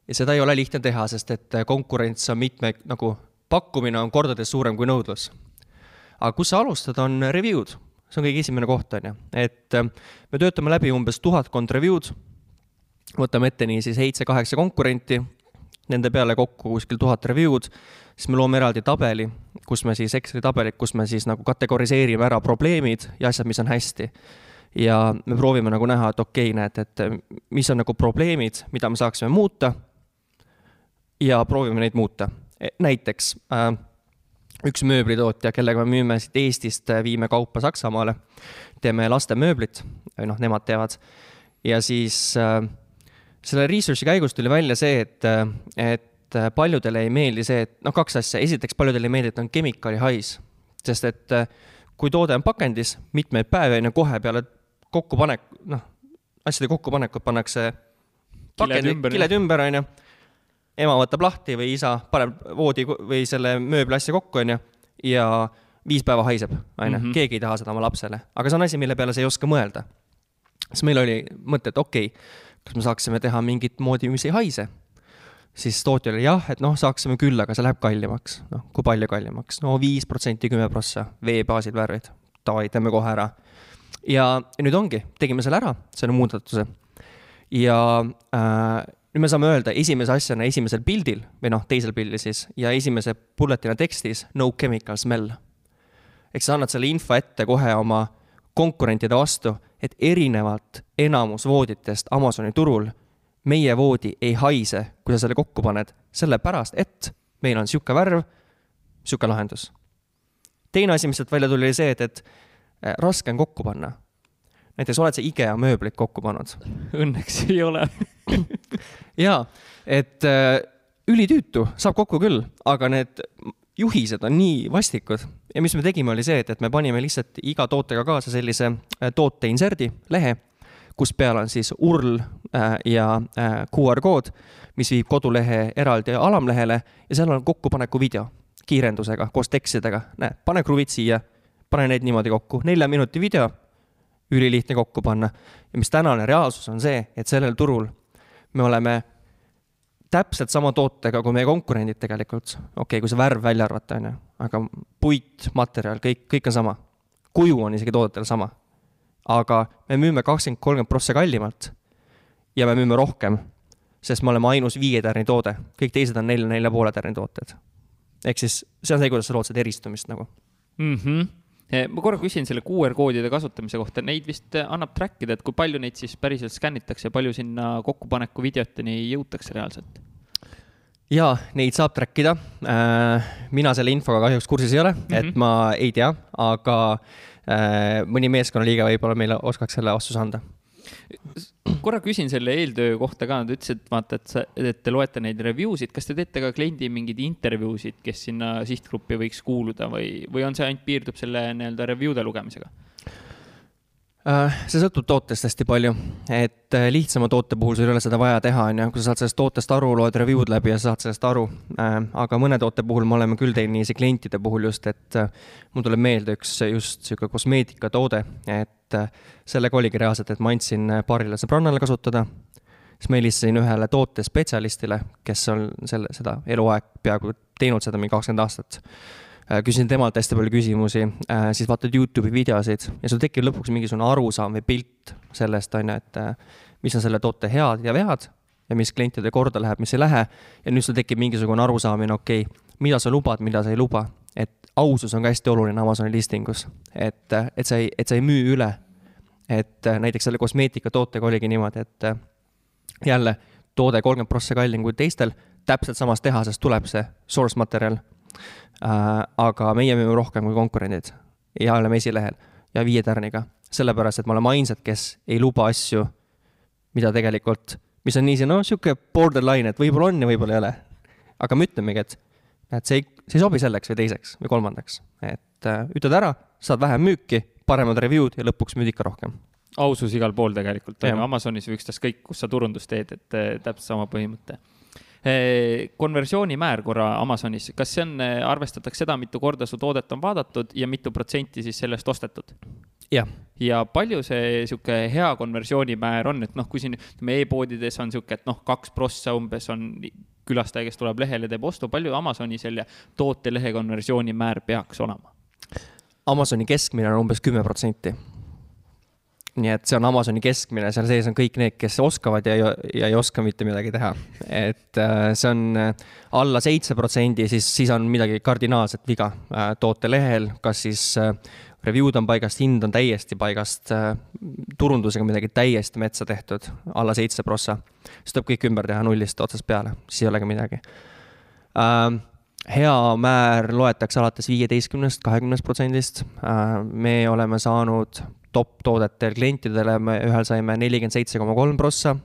ja seda ei ole lihtne teha, sest et äh, konkurents on mitme, nagu pakkumine on kordades suurem kui nõudlus. aga kus sa alustad, on review'd, see on kõige esimene koht, on ju, et me töötame läbi umbes tuhatkond review'd, võtame ette nii siis seitse-kaheksa konkurenti, nende peale kokku kuskil tuhat review'd siis me loome eraldi tabeli, kus me siis, Exceli tabelit, kus me siis nagu kategoriseerime ära probleemid ja asjad, mis on hästi. ja me proovime nagu näha, et okei okay,, näed, et mis on nagu probleemid, mida me saaksime muuta. ja proovime neid muuta. E, näiteks äh, üks mööblitootja, kellega me müüme siit Eestist, äh, viime kaupa Saksamaale, teeme lastemööblit, või noh, nemad teevad. ja siis äh, selle research'i käigus tuli välja see, et, et paljudele ei meeldi see, et noh, kaks asja, esiteks paljudele ei meeldi, et on chemical'i hais, sest et kui toode on pakendis mitmeid päevi, on ju, kohe peale kokkupanek, noh, asjade kokkupanekut pannakse pakendi, kiled ümber, on ju, ema võtab lahti või isa paneb voodi või selle mööbliasja kokku, on ju, ja viis päeva haiseb, on ju, mhm. keegi ei taha seda oma lapsele, aga see on asi, mille peale sa ei oska mõelda. siis meil oli mõte, et okei okay,, kas me saaksime teha mingit moodi, mis ei haise siis tootja oli jah, et noh, saaksime küll, aga see läheb kallimaks. noh, kui palju kallimaks? no viis protsenti, kümme prossa, veebaasid, värvid. Davai, teeme kohe ära. ja nüüd ongi, tegime selle ära, selle muudatuse. ja äh,, nüüd me saame öelda esimese asjana esimesel pildil või noh, teisel pildil siis ja esimese bulletina tekstis no chemical smell. ehk sa annad selle info ette kohe oma konkurentide vastu, et erinevalt enamus vooditest Amazoni turul, meie voodi ei haise, kui sa selle kokku paned, sellepärast et meil on sihuke värv, sihuke lahendus. teine asi, mis sealt välja tuli, oli see, et, et äh, raske on kokku panna. näiteks oled sa IKEA mööblit kokku pannud? Õnneks ei ole jaa, et äh, ülitüütu, saab kokku küll, aga need juhised on nii vastikud ja mis me tegime, oli see, et, et me panime lihtsalt iga tootega kaasa sellise äh, toote inserdi lehe, kus peal on siis URL äh, ja äh, QR kood, mis viib kodulehe eraldi alamlehele ja seal on kokkupaneku video kiirendusega koos tekstidega. näe, pane kruvid siia, pane need niimoodi kokku, nelja minuti video, ülilihtne kokku panna. ja mis tänane reaalsus on see, et sellel turul me oleme täpselt sama tootega kui meie konkurendid tegelikult. okei okay,, kui see värv välja arvata, on ju, aga puit, materjal, kõik, kõik on sama. kuju on isegi toodetel sama. aga me müüme kakskümmend, kolmkümmend prossa kallimalt ja me müüme rohkem, sest me oleme ainus viie tärni toode, kõik teised on nelja, nelja poole tärni tooted. ehk siis see on see, kuidas sa lood seda eristumist nagu mm. -hmm ma korra küsin selle QR-koodide kasutamise kohta, neid vist eh, annab track ida, et kui palju neid siis päriselt skännitakse ja palju sinna kokkupaneku videoteni jõutakse reaalselt? jaa, neid saab track ida. Äh, mina selle infoga kahjuks kursis ei ole mm, -hmm. et ma ei tea, aga äh, mõni meeskonnaliige võib-olla meile oskaks selle vastuse anda korra küsin selle eeltöö kohta ka, nad ütlesid, vaata, et sa, et te loete neid review sid, kas te teete ka kliendi mingeid intervjuusid, kes sinna sihtgruppi võiks kuuluda või, või on see ainult piirdub selle nii-öelda review de lugemisega? Äh, see sõltub tootest hästi palju, et äh, lihtsama toote puhul sul ei ole seda vaja teha, on ju, kui sa saad sellest tootest aru, loed review'd läbi ja saad sellest aru. Äh, aga mõne toote puhul me oleme küll teinud niiviisi klientide puhul just, et mul tuleb meelde üks just sihuke kosmeetikatoode, et sellega oligi reaalselt, et ma andsin paarile sõbrannale kasutada, siis ma helistasin ühele tootespetsialistile, kes on selle, seda eluaeg peaaegu teinud seda mingi kakskümmend aastat küsin temalt hästi palju küsimusi, äh, siis vaatad Youtube'i videosid ja sul tekib lõpuks mingisugune arusaam või pilt sellest, on ju, et äh, mis on selle toote head ja vead ja mis klientide korda läheb, mis ei lähe. ja nüüd sul tekib mingisugune arusaamine, okei okay,, mida sa lubad, mida sa ei luba. et ausus on ka hästi oluline Amazoni listingus, et, et sa ei, et sa ei müü üle. et näiteks selle kosmeetikatootega oligi niimoodi, et jälle toode kolmkümmend prossa kallim kui teistel, täpselt samast tehasest tuleb see source materjal Äh, aga meie müüme rohkem kui konkurendid. Ja oleme esilehel ja viie tärniga, sellepärast et me oleme ainsad, kes ei luba asju, mida tegelikult, mis on niiviisi, no sihuke borderline, et võib-olla on ja võib-olla ei ole. aga me ütlemegi, et, et see ei, see ei sobi selleks või teiseks või kolmandaks, et äh, ütled ära, saad vähem müüki, paremad review'd ja lõpuks müüd ikka rohkem. Ausus igal pool tegelikult, Amazonis või ükstaskõik, kus sa turundust teed, et äh, täpselt sama põhimõte konversioonimäär korra Amazonis, kas see on, eh, arvestatakse seda, mitu korda su toodet on vaadatud ja mitu protsenti siis sellest ostetud? jah. ja palju see sihuke hea konversioonimäär on, et noh, kui siin ütleme e-poodides on sihuke, et noh, kaks prossa umbes on külastaja, kes tuleb lehele, teeb ostu, palju Amazoni selle tootelehe konversioonimäär peaks olema? Amazoni keskmine on umbes kümme protsenti nii et see on Amazoni keskmine, seal sees on kõik need, kes oskavad ja, ja ei oska mitte midagi teha. et äh, see on äh, alla seitse protsendi, siis, siis on midagi kardinaalset viga äh, tootelehel, kas siis review'd on paigast, hind on täiesti paigast, turundusega midagi täiesti metsa tehtud, alla seitse prossa. siis tuleb kõik ümber teha nullist otsast peale, siis ei olegi midagi hea määr loetakse alates viieteistkümnest, kahekümnest protsendist. me oleme saanud top toodetel klientidele me ühel saime nelikümmend seitse koma kolm prossa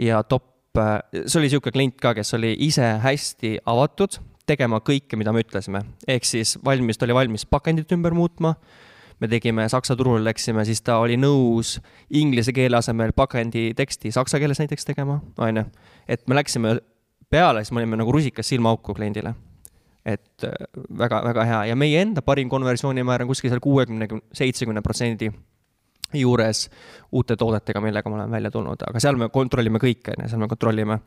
ja top, äh, see oli niisugune klient ka, kes oli ise hästi avatud tegema kõike, mida me ütlesime. ehk siis valmis, ta oli valmis pakendit ümber muutma, me tegime saksa turule, läksime, siis ta oli nõus inglise keele asemel pakendi teksti saksa keeles näiteks tegema, on ju. et me läksime peale, siis me olime nagu rusikas silmaauku kliendile et väga-väga äh, hea. Ja meie enda parim konversioonimäär on kuskil seal kuuekümne, seitsmekümne protsendi juures uute toodetega, millega me oleme välja tulnud, aga seal me kontrollime kõike, on ju, seal me kontrollime,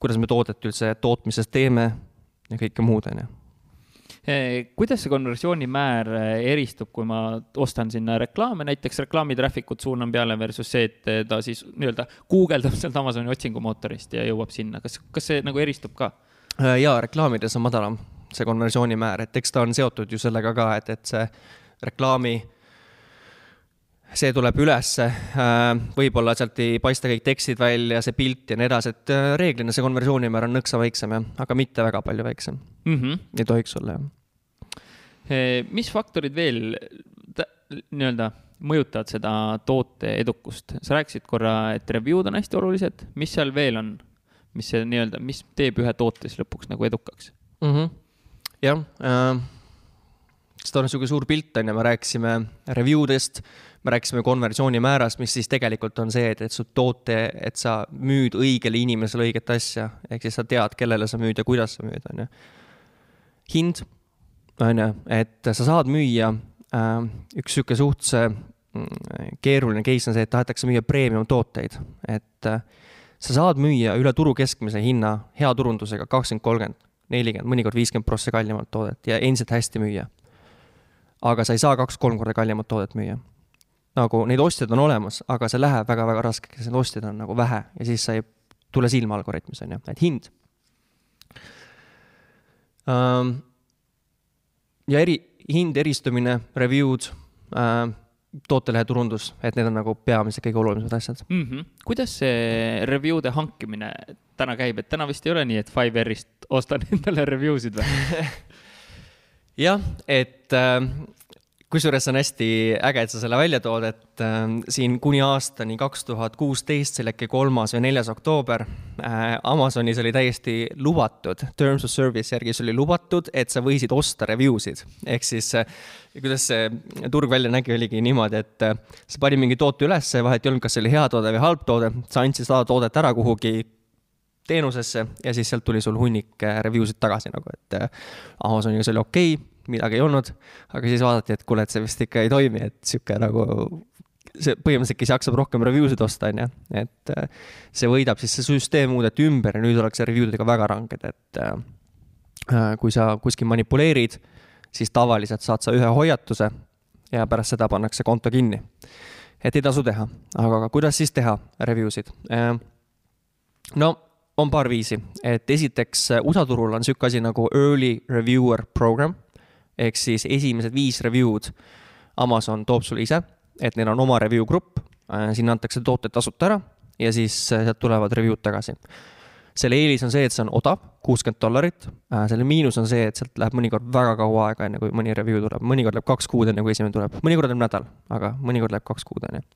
kuidas me toodet üldse tootmises teeme ja kõike muud, on ju. Kuidas see konversioonimäär eristub, kui ma ostan sinna reklaame, näiteks reklaami traffic ut suunan peale versus see, et ta siis nii-öelda guugeldab sealt Amazoni otsingumootorist ja jõuab sinna, kas, kas see nagu eristub ka? ja reklaamides on madalam see konversioonimäär, et eks ta on seotud ju sellega ka, et, et see reklaami see tuleb ülesse, äh, võib-olla sealt ei paista kõik tekstid välja, see pilt ja nii edasi, et äh, reeglina see konversioonimäär on nõksa väiksem jah, aga mitte väga palju väiksem mm. -hmm. ei tohiks olla jah. Mis faktorid veel nii-öelda mõjutavad seda toote edukust, sa rääkisid korra, et review'd on hästi olulised, mis seal veel on, mis see nii-öelda, mis teeb ühe toote siis lõpuks nagu edukaks mm? -hmm. Jah äh,, seda on niisugune suur pilt on ju, me rääkisime review dest me rääkisime konversioonimäärast, mis siis tegelikult on see, et, et su toote, et sa müüd õigele inimesele õiget asja, ehk siis sa tead, kellele sa müüd ja kuidas sa müüd, on ju. hind, on ju, et sa saad müüa äh,, üks sihuke suhteliselt mm, keeruline case on see, et tahetakse müüa premium tooteid, et äh, sa saad müüa üle turu keskmise hinna hea turundusega kakskümmend, kolmkümmend, nelikümmend, mõnikord viiskümmend prossa kallimat toodet ja endiselt hästi müüa. aga sa ei saa kaks-kolm korda kallimat toodet müüa nagu neid ostjaid on olemas, aga see läheb väga-väga raskeks, neid ostjaid on nagu vähe ja siis sa ei tule silma algoritmis, on ju, et hind um,. ja eri, hind, eristumine, review'd uh,, tootelehe turundus, et need on nagu peamised kõige olulisemad asjad mm. -hmm. kuidas see review de hankimine täna käib, et täna vist ei ole nii, et Fiverrist ostan endale review sid või jah, et äh, kusjuures on hästi äge, et sa selle välja tood, et äh, siin kuni aastani kaks tuhat kuusteist, see oli äkki kolmas või neljas oktoober äh,, Amazonis oli täiesti lubatud, terms of service järgi sul oli lubatud, et sa võisid osta review sid. ehk siis äh, kuidas see turg välja nägi, oligi niimoodi, et äh, sa panid mingi toote ülesse, vahet ei olnud, kas see oli hea toode või halb toode, sa andsid seda toodet ära kuhugi teenusesse ja siis sealt tuli sul hunnik äh, review sid tagasi nagu, et äh, Amazoniga see oli okei okay midagi ei olnud. aga siis vaadati, et kuule, et see vist ikka ei toimi, et sihuke nagu see põhimõtteliselt, kes jaksab rohkem review sid osta, on ju, et äh, see võidab, siis see süsteem muudeti ümber ja nüüd ollakse review dega väga ranged, et äh, äh, kui sa kuskil manipuleerid, siis tavaliselt saad sa ühe hoiatuse ja pärast seda pannakse konto kinni. et ei tasu teha, aga kuidas siis teha review sid? no on paar viisi, et esiteks USA turul on niisugune asi nagu early reviewer program ehk siis esimesed viis review'd Amazon toob sulle ise, et neil on oma review grupp, äh, sinna antakse tooted tasuta ära ja siis äh, sealt tulevad review'd tagasi. selle eelis on see, et see on odav, kuuskümmend dollarit, äh, selle miinus on see, et sealt läheb mõnikord väga kaua aega, enne kui mõni review tuleb, mõnikord läheb kaks kuud, enne kui esimene tuleb, mõnikord läheb nädal, aga mõnikord läheb kaks kuud, on ju.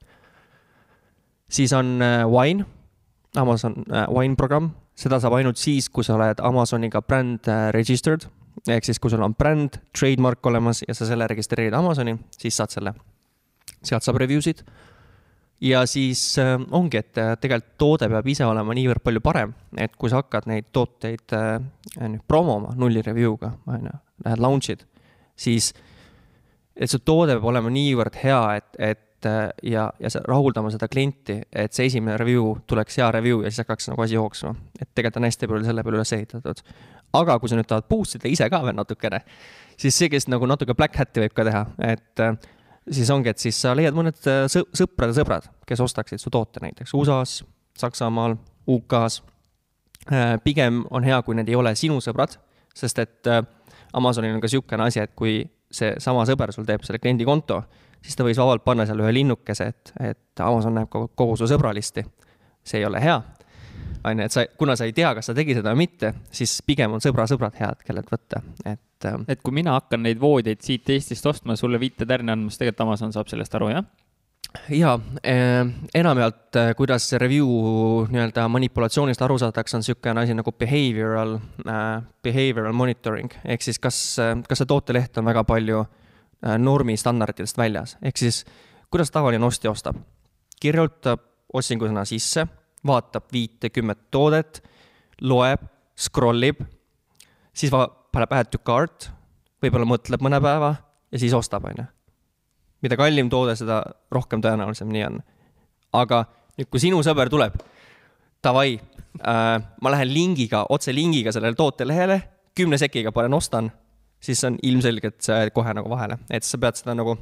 siis on Wine, Amazon Wine programm, seda saab ainult siis, kui sa oled Amazoniga brand registered ehk siis, kui sul on bränd, trademark olemas ja sa selle registreerid Amazoni, siis saad selle. sealt saab review sid. ja siis äh, ongi, et äh, tegelikult toode peab ise olema niivõrd palju parem, et kui sa hakkad neid tooteid äh, nüüd promoma nulli review'ga, on ju, lähed launch'id, siis et see toode peab olema niivõrd hea, et, et ja, ja rahuldama seda klienti, et see esimene review tuleks hea review ja siis hakkaks nagu asi jooksma. et tegelikult on hästi palju selle peale üles ehitatud aga kui sa nüüd tahad boost ida ise ka veel natukene, siis see, kes nagu natuke black hat'i võib ka teha, et äh, siis ongi, et siis sa leiad mõned äh, sõprade sõbrad, kes ostaksid su toote näiteks USA-s, Saksamaal, UK-s. Äh, pigem on hea, kui need ei ole sinu sõbrad, sest et Amazonil on ka niisugune asi, et kui seesama sõber sul teeb selle kliendi konto, siis ta võis vabalt panna seal ühe linnukese, et, et Amazon näeb kogu, kogu su sõbralisti. see ei ole hea on ju, et sa, kuna sa ei tea, kas ta tegi seda või mitte, siis pigem on sõbra-sõbrad head, kellelt võtta, et. Ähm, et kui mina hakkan neid voodeid siit Eestist ostma, sulle viite tärni andma, siis tegelikult Amazon saab sellest aru, jah? ja eh, enamjaolt, äh, kuidas review nii-öelda manipulatsioonist aru saadakse, on niisugune asi nagu behavioral äh,, behavioral monitoring ehk siis kas, äh, kas see tooteleht on väga palju normi standarditest väljas, ehk siis kuidas tavaline ostja ostab, kirjutab otsingusõna sisse vaatab viite-kümmet toodet, loeb, scroll ib, siis va-, paneb add to cart, võib-olla mõtleb mõne päeva ja siis ostab, on ju. mida kallim toode, seda rohkem tõenäolisem nii on. aga nüüd, kui sinu sõber tuleb, davai äh,, ma lähen lingiga, otse lingiga sellele tootelehele, kümne sekiga panen ostan, siis on ilmselgelt see kohe nagu vahele, et sa pead seda nagu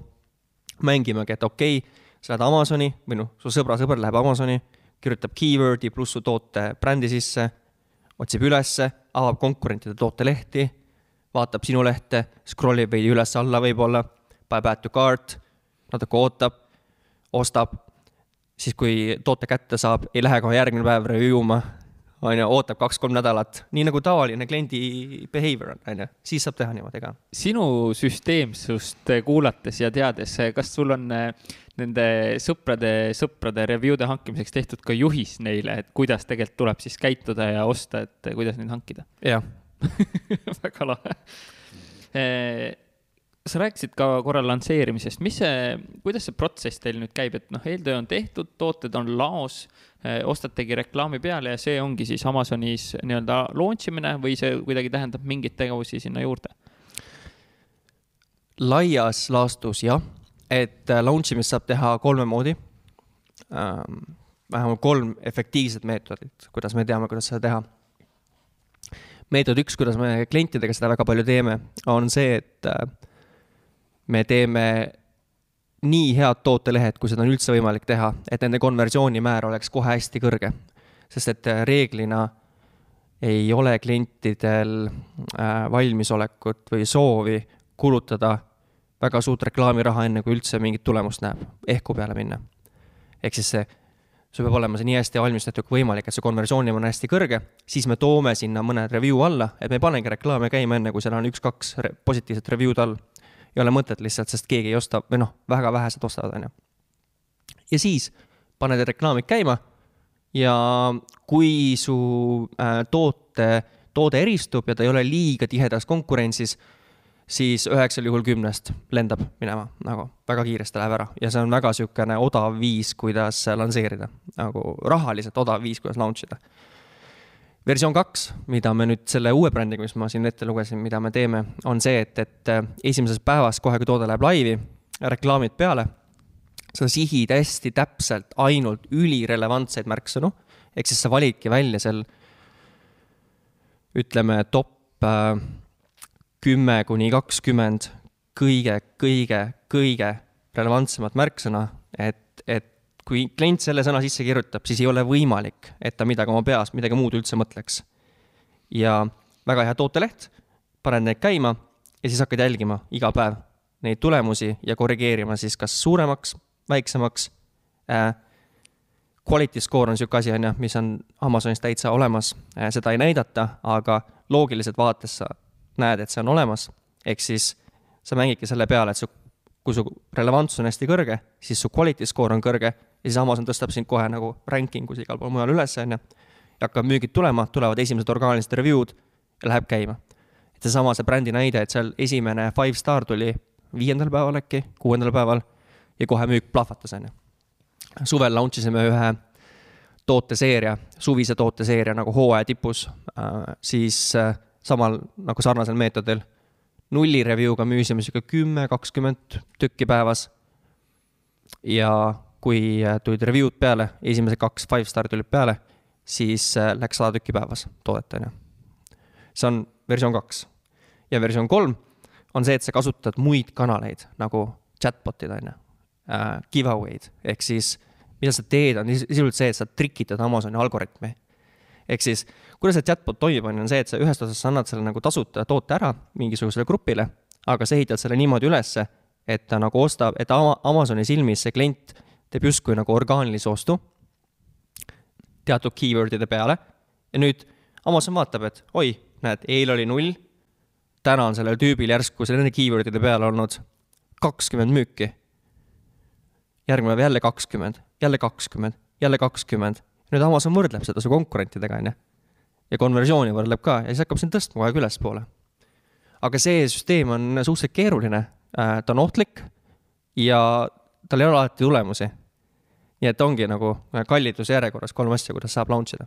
mängimagi, et okei okay,, sa lähed Amazoni või noh, su sõbra sõber läheb Amazoni, kirjutab keyword'i pluss su toote brändi sisse, otsib ülesse, avab konkurentide tootelehti, vaatab sinu lehte, scroll ib veidi üles-alla võib-olla, paneb add to cart, natuke ootab, ostab, siis kui toote kätte saab, ei lähe kohe järgmine päev review ma, on ju, ootab kaks-kolm nädalat, nii nagu tavaline kliendi behavior on, on ju, siis saab teha niimoodi ka. sinu süsteemsust kuulates ja teades, kas sul on eh, nende sõprade, sõprade review'de hankimiseks tehtud ka juhis neile, et kuidas tegelikult tuleb siis käituda ja osta, et kuidas neid hankida? jah väga lahe eh, sa rääkisid ka korra lansseerimisest, mis see, kuidas see protsess teil nüüd käib, et noh, eeltöö on tehtud, tooted on laos, eh, ostategi reklaami peale ja see ongi siis Amazonis nii-öelda launch imine või see kuidagi tähendab mingeid tegevusi sinna juurde? laias laastus jah, et äh, launch imist saab teha kolme moodi ähm,. vähemalt kolm efektiivset meetodit, kuidas me teame, kuidas seda teha. meetod üks, kuidas me klientidega seda väga palju teeme, on see, et äh, me teeme nii head tootelehed, kui seda on üldse võimalik teha, et nende konversioonimäär oleks kohe hästi kõrge. sest et äh, reeglina ei ole klientidel äh, valmisolekut või soovi kulutada väga suurt reklaamiraha, enne kui üldse mingit tulemust näeb, ehku peale minna. ehk siis see, sul peab olema see nii hästi valmistatud kui võimalik, et see konversioon on hästi kõrge, siis me toome sinna mõned review alla, et me ei panegi reklaame käima, enne kui seal on üks-kaks positiivset review'd all ei ole mõtet lihtsalt, sest keegi ei osta või noh, väga vähesed ostavad, on ju. ja siis paned reklaamid käima ja kui su äh, toote, toode eristub ja ta ei ole liiga tihedas konkurentsis, siis üheksal juhul kümnest lendab minema nagu väga kiiresti läheb ära ja see on väga niisugune odav viis, kuidas lansseerida, nagu rahaliselt odav viis, kuidas launch ida versioon kaks, mida me nüüd selle uue brändiga, mis ma siin ette lugesin, mida me teeme, on see, et, et äh, esimesest päevast, kohe kui toode läheb laivi, reklaamid peale, sa sihid hästi täpselt ainult ülirelevantseid märksõnu, ehk siis sa validki välja seal ütleme, top äh, kümme kuni kakskümmend kõige, kõige, kõige relevantsemat märksõna, et kui klient selle sõna sisse kirjutab, siis ei ole võimalik, et ta midagi oma peas, midagi muud üldse mõtleks. ja väga hea tooteleht, paned need käima ja siis hakkad jälgima iga päev neid tulemusi ja korrigeerima siis kas suuremaks, väiksemaks äh,. Quality score on niisugune asi, on ju, mis on Amazonis täitsa olemas äh,, seda ei näidata, aga loogiliselt vaadates sa näed, et see on olemas, ehk siis sa mängidki selle peale, et su kui su relevantsus on hästi kõrge, siis su quality score on kõrge ja siis Amazon tõstab sind kohe nagu ranking us igal pool mujal üles, on ju. ja hakkavad müügid tulema, tulevad esimesed orgaanilised review'd ja läheb käima. et seesama, see brändi näide, et seal esimene five star tuli viiendal päeval äkki, kuuendal päeval ja kohe müük plahvatas, on ju. suvel launch isime ühe tooteseeria, suvise tooteseeria nagu hooaja tipus äh,, siis äh, samal nagu sarnasel meetodil nulli review'ga müüsime sihuke kümme, kakskümmend tükki päevas. ja kui äh, tulid review'd peale, esimesed kaks five star tulid peale, siis äh, läks sada tükki päevas toodet, on ju. see on versioon kaks. ja versioon kolm on see, et sa kasutad muid kanaleid nagu chatbot'id, on ju, äh, giveaway'd, ehk siis mida sa teed, on sisuliselt see, et sa trikitad Amazoni algoritmi ehk siis, kuidas see chatbot toimib, on, on see, et sa ühest otsast sa annad selle nagu tasuta toote ära mingisugusele grupile, aga sa ehitad selle niimoodi ülesse, et ta nagu ostab, et Amazoni silmis see klient teeb justkui nagu orgaanilise ostu teatud keyword'ide peale ja nüüd Amazon vaatab, et oi, näed, eile oli null, täna on sellel tüübil järsku nende keyword'ide peale olnud kakskümmend müüki. järgmine päev jälle kakskümmend, jälle kakskümmend, jälle kakskümmend nüüd Amazon võrdleb seda su konkurentidega, on ju. ja konversiooni võrdleb ka ja siis hakkab sind tõstma kogu aeg ülespoole. aga see süsteem on suhteliselt keeruline, äh, ta on ohtlik ja tal ei ole alati tulemusi. nii et ongi nagu kalliduse järjekorras kolm asja, kuidas saab launch ida.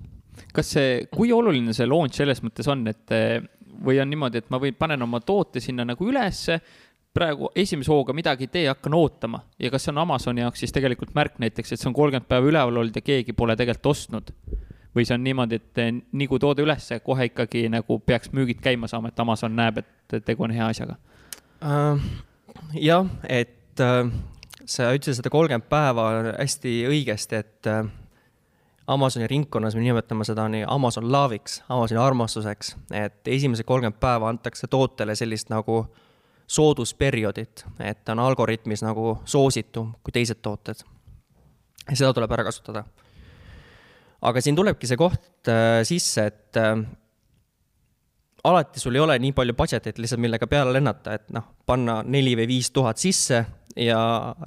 kas see, kui oluline see launch selles mõttes on, et või on niimoodi, et ma võin, panen oma toote sinna nagu ülesse praegu esimese hooga midagi ei tee, hakkan ootama ja kas see on Amazoni jaoks siis tegelikult märk näiteks, et see on kolmkümmend päeva üleval olnud ja keegi pole tegelikult ostnud? või see on niimoodi, et eh, nii kui toode ülesse, kohe ikkagi nagu peaks müügid käima saama, et Amazon näeb, et tegu on hea asjaga uh,? jah, et uh, sa ütlesid seda kolmkümmend päeva hästi õigesti, et uh, Amazoni ringkonnas me nimetame seda nii Amazon love'iks, Amazoni armastuseks, et esimesed kolmkümmend päeva antakse tootele sellist nagu soodusperioodit, et ta on algoritmis nagu soositum kui teised tooted. ja seda tuleb ära kasutada aga siin tulebki see koht äh, sisse, et äh, alati sul ei ole nii palju budget'it lihtsalt, millega peale lennata, et noh, panna neli või viis tuhat sisse ja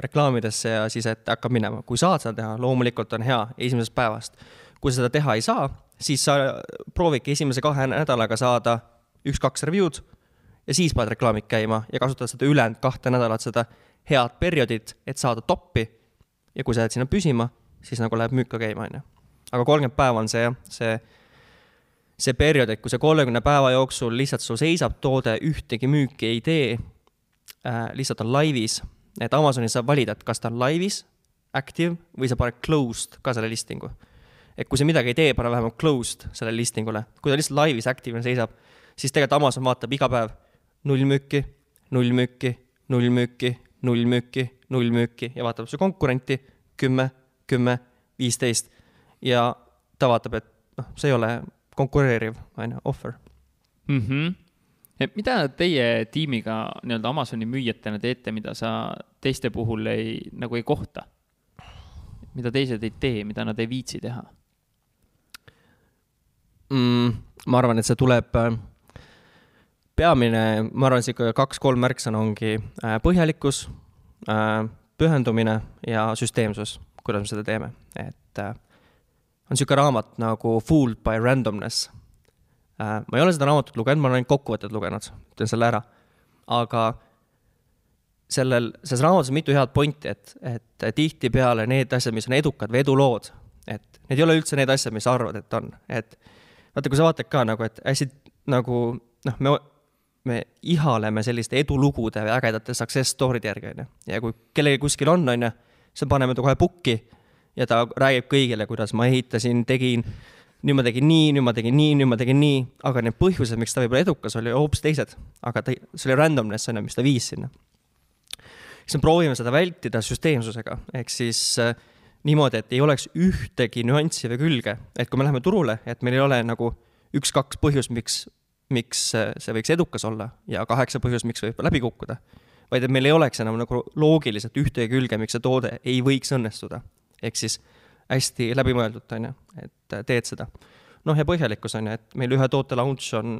reklaamidesse ja siis, et hakkab minema. kui saad seda teha, loomulikult on hea esimesest päevast. kui seda teha ei saa, siis sa proovidki esimese kahe nädalaga saada üks-kaks review'd ja siis paned reklaamid käima ja kasutad seda ülejäänud kahte nädalat, seda head perioodit, et saada toppi. ja kui sa jääd sinna püsima, siis nagu läheb müük ka käima, on ju aga kolmkümmend päeva on see jah, see, see periood, et kui see kolmekümne päeva jooksul lihtsalt sul seisab toode, ühtegi müüki ei tee äh,, lihtsalt on laivis, et Amazonis saab valida, et kas ta on laivis, active või sa paned closed ka selle listingu. et kui see midagi ei tee, pane vähemalt closed sellele listingule, kui ta lihtsalt laivis active'ina seisab, siis tegelikult Amazon vaatab iga päev null müüki, null müüki, null müüki, null müüki, null müüki ja vaatab su konkurenti kümme, kümme, viisteist ja ta vaatab, et noh, see ei ole konkureeriv, on ju, offer mm. -hmm. et mida teie tiimiga nii-öelda Amazoni müüjatena teete, mida sa teiste puhul ei, nagu ei kohta? mida teised ei tee, mida nad ei viitsi teha mm,? ma arvan, et see tuleb, äh, peamine, ma arvan, sihuke kaks-kolm märksõna ongi äh, põhjalikkus, äh, pühendumine ja süsteemsus, kuidas me seda teeme, et on niisugune raamat nagu Fooled by Randomness. Äh, ma ei ole seda raamatut lugenud, ma olen ainult kokkuvõtted lugenud, ütlen selle ära. aga sellel, selles raamatus on mitu head pointi, et, et tihtipeale need asjad, mis on edukad või edulood, et need ei ole üldse need asjad, mis sa arvad, et on, et vaata, kui sa vaatad ka nagu, et hästi nagu noh, me, me ihaleme selliste edulugude või ägedate success story'de järgi, on ju. ja kui kellelgi kuskil on, on ju, siis paneme ta kohe pukki ja ta räägib kõigile, kuidas ma ehitasin, tegin, nüüd ma tegin nii, nüüd ma tegin nii, nüüd ma tegin nii, aga need põhjused, miks ta võib-olla edukas oli, hoopis teised. aga ta, see oli randomness, on ju, mis ta viis sinna. siis me proovime seda vältida süsteemsusega, ehk siis äh, niimoodi, et ei oleks ühtegi nüanssi või külge, et kui me läheme turule, et meil ei ole nagu üks-kaks põhjust, miks, miks see võiks edukas olla ja kaheksa põhjust, miks võib läbi kukkuda. Vaid et meil ei oleks enam nagu loogiliselt ühtegi külge, miks see toode ei võiks õnnestuda. Ehk siis hästi läbimõeldult, on ju, et teed seda. noh, ja põhjalikkus on ju, et meil ühe toote launch on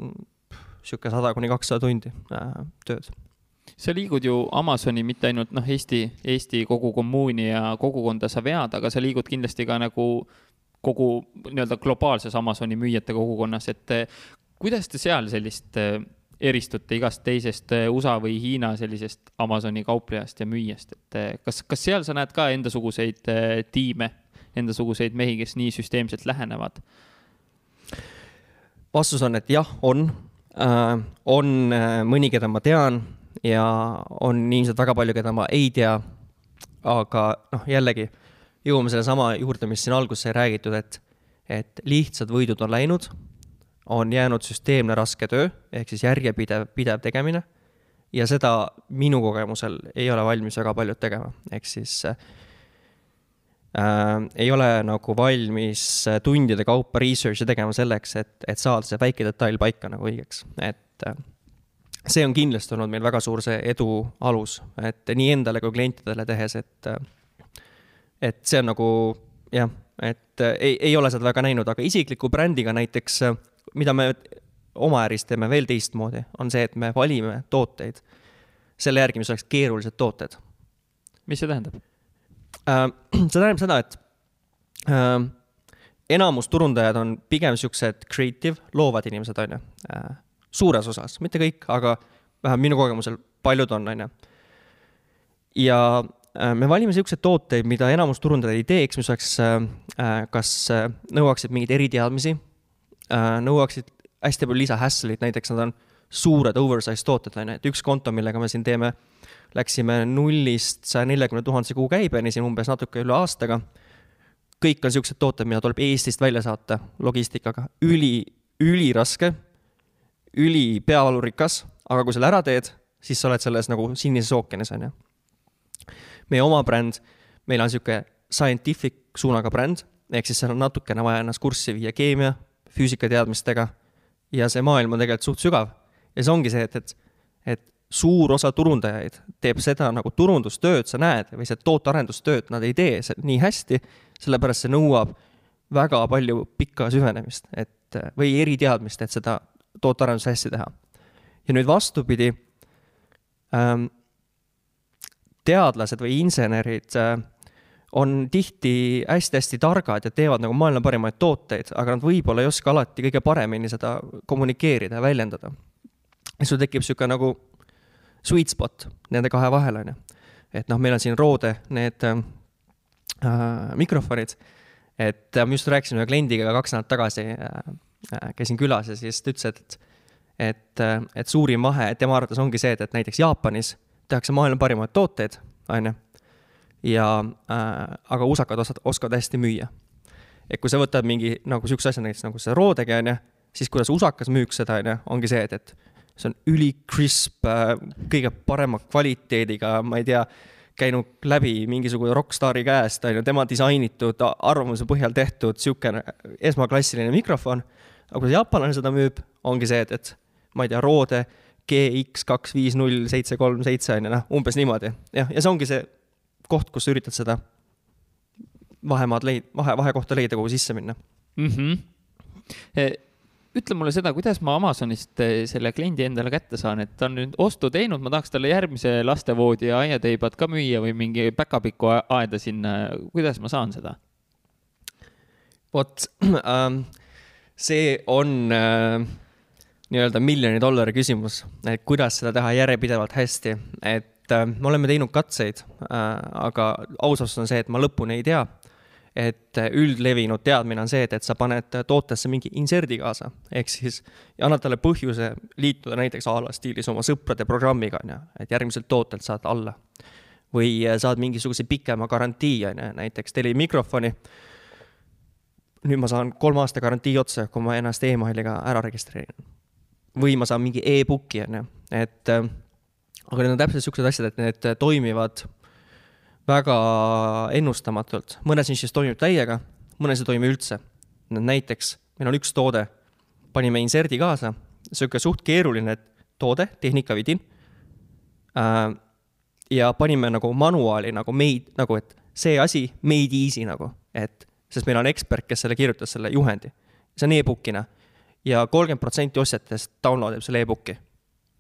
niisugune sada kuni kakssada tundi äh, tööd. Sa liigud ju Amazoni mitte ainult noh, Eesti, Eesti kogu kommuuni ja kogukonda sa vead, aga sa liigud kindlasti ka nagu kogu nii-öelda globaalses Amazoni müüjate kogukonnas, et kuidas te seal sellist äh, eristute igast teisest eh, USA või Hiina sellisest Amazoni kauplejast ja müüjast, et eh, kas, kas seal sa näed ka endasuguseid tiime, endasuguseid mehi, kes nii süsteemselt lähenevad? vastus on, et jah, on äh,. on mõni, keda ma tean ja on ilmselt väga palju, keda ma ei tea. aga noh, jällegi jõuame sellesama juurde, mis siin alguses sai räägitud, et, et lihtsad võidud on läinud on jäänud süsteemne raske töö, ehk siis järjepidev, pidev tegemine. ja seda minu kogemusel ei ole valmis väga paljud tegema, ehk siis äh, ei ole nagu valmis tundide kaupa research'i tegema selleks, et, et saada see väike detail paika nagu õigeks, et äh, see on kindlasti olnud meil väga suur see edu alus, et nii endale kui klientidele tehes, et, äh, et see on nagu jah, et äh, ei, ei ole seda väga näinud, aga isikliku brändiga näiteks äh, mida me oma äris teeme veel teistmoodi, on see, et me valime tooteid selle järgi, mis oleks keerulised tooted. mis see tähendab äh,? see tähendab seda, et äh, enamus turundajad on pigem siuksed creative, loovad inimesed, on ju äh,. suures osas, mitte kõik, aga vähemalt minu kogemusel paljud on, on ju. ja me valime siukseid tooteid, mida enamus turundajaid ei teeks, mis oleks kas nõuaksid mingeid eriteadmisi äh, nõuaksid hästi palju lisahassle'it, näiteks nad on suured oversize tooted, on ju, et üks konto, millega me siin teeme, läksime nullist saja neljakümne tuhandese kuukäibeni siin umbes natuke üle aastaga. kõik on siuksed tooted, mida tuleb Eestist välja saata logistikaga, üli, üliraske, üli peavalurikas, aga kui selle ära teed, siis sa oled selles nagu sinises ookeanis, on ju. meie oma bränd, meil on sihuke scientific suunaga bränd, ehk siis seal on natukene vaja ennast kurssi viia keemia, füüsikateadmistega ja see maailm on tegelikult suht sügav. ja see ongi see, et, et, et suur osa turundajaid teeb seda nagu turundustööd, sa näed, või see tootearendustööd nad ei tee nii hästi, sellepärast see nõuab väga palju pikka süvenemist, et või eriteadmist, et seda tootearendust hästi teha. ja nüüd vastupidi ähm,, teadlased või insenerid äh, on tihti hästi-hästi targad ja teevad nagu maailma parimaid tooteid, aga nad võib-olla ei oska alati kõige paremini seda kommunikeerida ja väljendada. ja sul tekib niisugune nagu sweet spot nende kahe vahel, on ju. et noh, meil on siin Rode need äh, mikrofonid, et äh, ma just rääkisin ühe kliendiga kaks nädalat tagasi äh,, äh käisin külas ja siis ta ütles, et et, äh, et suurim vahe tema arvates ongi see, et, et näiteks Jaapanis tehakse maailma parimaid tooteid, on ju ja äh, aga usakad osad, oskavad hästi müüa. et kui sa võtad mingi nagu siukse asja näiteks nagu see Rodegi onju, siis kuidas usakas müüks seda onju, ongi see, et, et see on ülikrisp äh,, kõige parema kvaliteediga, ma ei tea, käinud läbi mingisugune rokkstaari käest, on ju, tema disainitud, arvamuse põhjal tehtud niisugune esmaklassiline mikrofon. aga kuidas jaapanlane seda müüb, ongi see, et, et ma ei tea, Rode GX kaks viis null seitse kolm seitse on ju, noh, umbes niimoodi. jah, ja see ongi see koht, kus sa üritad seda vahemaad leid-, vahe, vahekohta leida, kuhu sisse minna mm. -hmm. ütle mulle seda, kuidas ma Amazonist e, selle kliendi endale kätte saan, et ta on nüüd ostu teinud, ma tahaks talle järgmise lastevoodi ja aiateibad ka müüa või mingi päkapikku aeda sinna, kuidas ma saan seda? vot ähm,, see on äh, nii-öelda miljoni dollari küsimus, et kuidas seda teha järjepidevalt hästi, et et äh, me oleme teinud katseid äh,, aga aus vastus on see, et ma lõpuni ei tea. et äh, üldlevinud teadmine on see, et, et sa paned tootesse mingi inserdi kaasa, ehk siis annad talle põhjuse liituda näiteks a la stiilis oma sõprade programmiga, on ju, et järgmiselt tootelt saad alla. või äh, saad mingisuguse pikema garantii, on ju, näiteks telimikrofoni nüüd ma saan kolme aasta garantii otsa, kui ma ennast emailiga ära registreerin. või ma saan mingi e-book'i, on ju, et aga need on täpselt niisugused asjad, et need toimivad väga ennustamatult, mõnes nišis toimib täiega, mõnes ei toimi üldse. näiteks meil on üks toode, panime inserdi kaasa, niisugune suht keeruline toode, tehnikavidin äh,. ja panime nagu manuaali nagu made, nagu et see asi made easy nagu, et sest meil on ekspert, kes selle kirjutas, selle juhendi. see on e-book'ina ja kolmkümmend protsenti ostjatest download ib selle e-book'i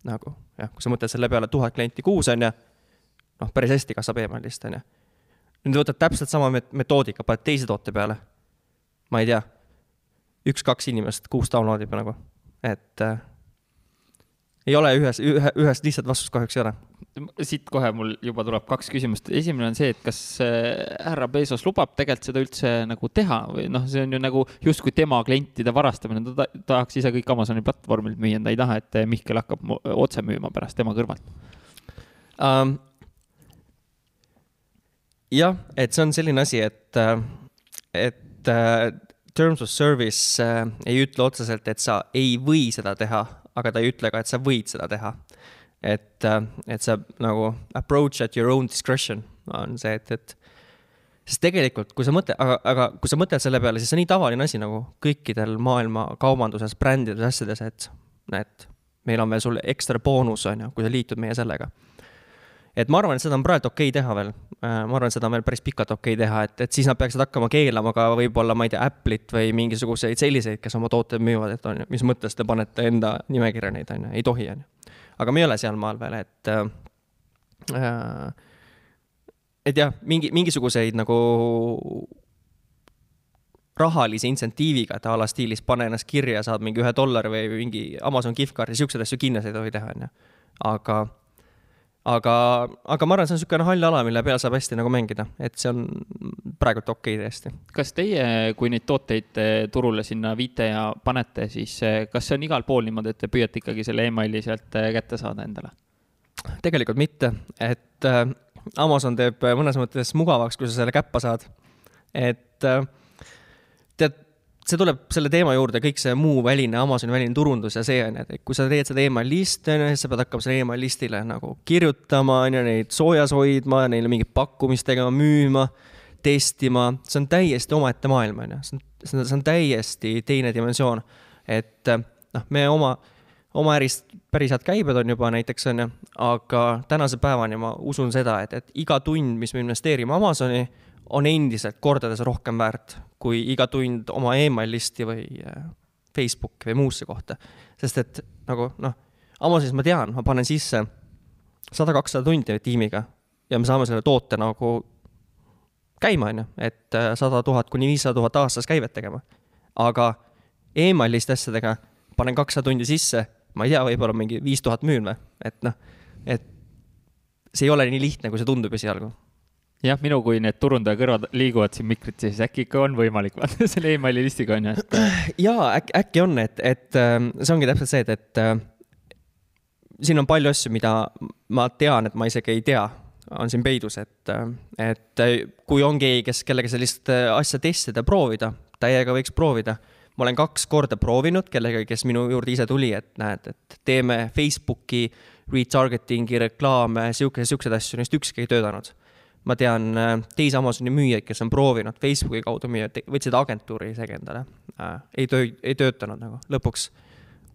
nagu jah, kui sa mõtled selle peale tuhat klienti kuus, on ju, noh, päris hästi kasvab emailist, on ju. nüüd võtad täpselt sama metoodika, paned teise toote peale, ma ei tea, üks-kaks inimest kuus download ib nagu, et äh, ei ole ühes, ühe, ühest lihtsalt vastust kahjuks ei ole siit kohe mul juba tuleb kaks küsimust. esimene on see, et kas äh, härra Bezos lubab tegelikult seda üldse nagu teha või noh, see on ju nagu justkui tema klientide varastamine, ta tahaks ise kõik Amazoni platvormilt müüa, ta ei taha, et Mihkel hakkab otse müüma pärast tema kõrvalt um,. jah, et see on selline asi, et, äh, et terms of service ei ütle otseselt, et sa ei või seda teha, aga ta ei ütle ka, et sa võid seda teha et, äh, et sa nagu approach at your own discretion on see, et, et sest tegelikult, kui sa mõtled, aga, aga kui sa mõtled selle peale, siis see on nii tavaline asi nagu kõikidel maailma kaubanduses, brändides, asjades, et näed, meil on veel sulle ekstra boonus, on ju, kui sa liitud meie sellega. et ma arvan, et seda on praegu okei okay teha veel. Äh, ma arvan, et seda on veel päris pikalt okei okay teha, et, et siis nad peaksid hakkama keelama ka võib-olla, ma ei tea, Apple'it või mingisuguseid selliseid, kes oma tooteid müüvad, et on ju, mis mõttes te panete enda nimekirja neid, on ju, ei tohi, on ju aga me ei ole sealmaal veel, et äh,. et jah, mingi, mingisuguseid nagu rahalise insentiiviga, et a la stiilis pane ennast kirja, saad mingi ühe dollari või mingi Amazon gift card'i, siukseid asju kindlasti ei tohi teha, on ju. aga aga, aga ma arvan, see on niisugune hall ala, mille peal saab hästi nagu mängida, et see on praegult okei okay, täiesti. kas teie, kui neid tooteid eh, turule sinna viite ja panete, siis eh, kas see on igal pool niimoodi, et te püüate ikkagi selle emaili sealt eh, kätte saada endale? tegelikult mitte, et Amazon teeb mõnes mõttes mugavaks, kui sa selle käppa saad. et tead, see tuleb selle teema juurde, kõik see muu väline, Amazoni väline turundus ja see on ju, et kui sa teed seda email listi, on ju, siis sa pead hakkama selle email listile nagu kirjutama, on ju, neid soojas hoidma, neile mingit pakkumist tegema, müüma, testima, see on täiesti omaette maailm, on ju, see on, see on, täiesti teine dimensioon. et noh, me oma, oma ärist päris head käibed on juba näiteks, on ju, aga tänase päevani ma usun seda, et, et iga tund, mis me investeerime Amazoni, on endiselt kordades rohkem väärt kui iga tund oma email listi või äh, Facebooki või muusse kohta. sest et nagu noh, Amazonis ma tean, ma panen sisse sada, kakssada tundi tiimiga ja me saame selle toote nagu käima, on ju, et äh, sada tuhat kuni viissada tuhat aastas käivet tegema. aga emailist asjadega panen kakssada tundi sisse, ma ei tea, võib-olla mingi viis tuhat müün või, et noh, et see ei ole nii lihtne, kui see tundub esialgu jah, minu kui need turundaja kõrvad liiguvad siin mikrit, siis äkki ikka on võimalik vaata selle emaili listiga on ju, et. jaa, äkki, äkki on, et, et ähm, see ongi täpselt see, et, et äh, siin on palju asju, mida ma tean, et ma isegi ei tea, on siin peidus, et, äh, et äh, kui on keegi, kes, kellega sellist asja testida, proovida, täiega võiks proovida. ma olen kaks korda proovinud kellegagi, kes minu juurde ise tuli, et näed, et teeme Facebooki retargeting'i reklaame, sihuke, siukseid asju, neist ükski ei töötanud ma tean äh, teisi Amazoni müüjaid, kes on proovinud Facebooki kaudu müüa, võtsid agentuuri isegi endale äh,. ei töö, ei töötanud nagu, lõpuks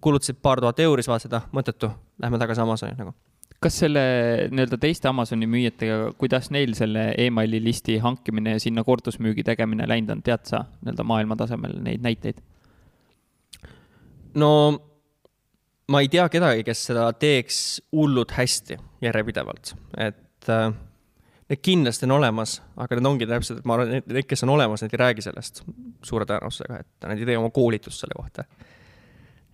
kulutasid paar tuhat euri, siis vaatasid, ah, mõttetu, lähme tagasi Amazoni nagu. kas selle nii-öelda teiste Amazoni müüjatega, kuidas neil selle emaili listi hankimine ja sinna kordusmüügi tegemine läinud on, tead sa nii-öelda maailma tasemel neid näiteid? no ma ei tea kedagi, kes seda teeks hullult hästi järjepidevalt, et äh, Need kindlasti on olemas, aga need ongi täpselt, et ma arvan, et need, kes on olemas, need ei räägi sellest suure tõenäosusega, et nad ei tee oma koolitust selle kohta.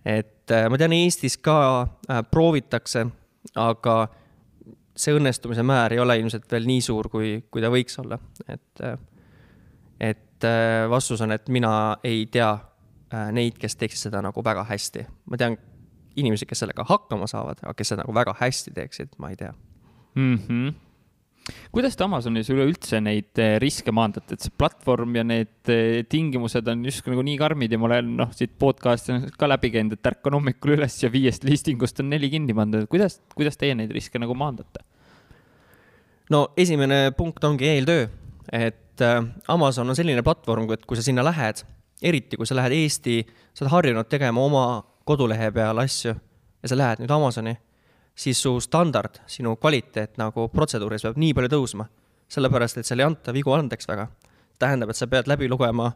et äh, ma tean, Eestis ka äh, proovitakse, aga see õnnestumise määr ei ole ilmselt veel nii suur, kui, kui ta võiks olla, et äh, et vastus on, et mina ei tea neid, kes teeksid seda nagu väga hästi. ma tean inimesi, kes sellega hakkama saavad, aga kes seda nagu väga hästi teeksid, ma ei tea mm. -hmm kuidas te Amazonis üleüldse neid eh, riske maandate, et see platvorm ja need eh, tingimused on justkui nagu nii karmid ja ma olen noh, siit podcast'i ka läbi käinud, et ärkan hommikul üles ja viiest listingust on neli kinni pandud, kuidas, kuidas teie neid riske nagu maandate? no esimene punkt ongi eeltöö, et äh, Amazon on selline platvorm, et kui sa sinna lähed, eriti kui sa lähed Eesti, sa oled harjunud tegema oma kodulehe peal asju ja sa lähed nüüd Amazoni siis su standard, sinu kvaliteet nagu protseduuris peab nii palju tõusma. sellepärast, et seal ei anta vigu andeks väga. tähendab, et sa pead läbi lugema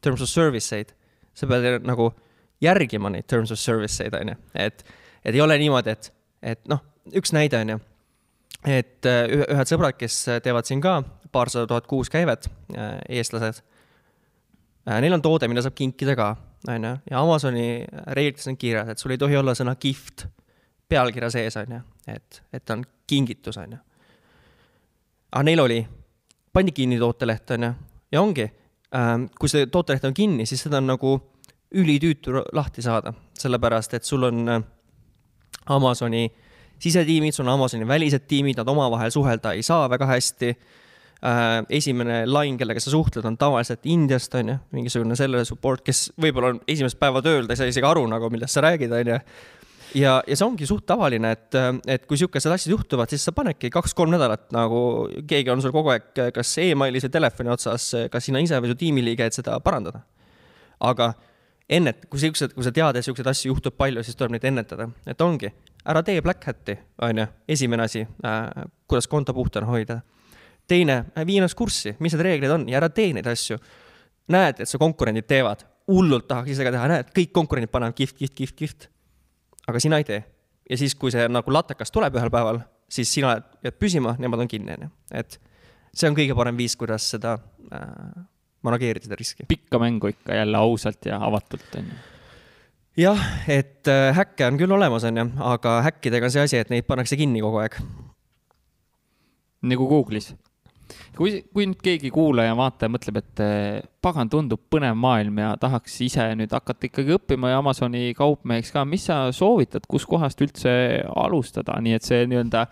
terms of service eid, sa pead nagu järgima neid terms of service eid, on ju, et, et ei ole niimoodi, et, et noh, üks näide on ju, et ühed sõbrad, kes teevad siin ka paarsada tuhat kuus käivet, äh, eestlased, äh, neil on toode, mida saab kinkida ka, on ju, ja Amazoni reeglites on kirjas, et sul ei tohi olla sõna gift pealkirja sees, on ju, et, et on kingitus, on ju. aga neil oli, pandi kinni tooteleht, on ju, ja ongi äh,, kui see tooteleht on kinni, siis seda on nagu ülitüütu lahti saada, sellepärast et sul on äh, Amazoni sisetiimid, sul on Amazoni välised tiimid, nad omavahel suhelda ei saa väga hästi. Äh,. esimene lain, kellega sa suhtled, on tavaliselt Indiast, on ju, mingisugune selle support, kes võib-olla on esimest päeva tööl, ta ei saa isegi aru nagu, millest sa räägid, on ju ja, ja see ongi suht tavaline, et, et kui siukesed asjad juhtuvad, siis sa panedki kaks-kolm nädalat nagu keegi on sul kogu aeg kas emailis või telefoni otsas, kas sina ise või su tiimiliige, et seda parandada. aga ennet-, kui siuksed, kui sa tead, et siukseid asju juhtub palju, siis tuleb neid ennetada, et ongi, ära tee black hat'i, on ju, esimene asi äh,, kuidas konto puhtana hoida. teine, vii ennast kurssi, mis need reeglid on ja ära tee neid asju. näed, et su konkurendid teevad, hullult tahaks ise ka teha, näed, kõik konkurendid panevad kihvt, kihvt, kihvt, kihvt aga sina ei tee. ja siis, kui see nagu latakas tuleb ühel päeval, siis sina jääd püsima, nemad on kinni, on ju. et see on kõige parem viis, kuidas seda äh, manageerida, seda riski. pikka mängu ikka jälle ausalt ja avatult, on ju jah, et äh, häkke on küll olemas, on ju, aga häkkidega on see asi, et neid pannakse kinni kogu aeg. nagu Google'is kui, kui nüüd keegi kuulaja, vaataja mõtleb, et eh, pagan, tundub põnev maailm ja tahaks ise nüüd hakata ikkagi õppima ja Amazoni kaupmeheks ka, mis sa soovitad, kuskohast üldse alustada, nii et see nii-öelda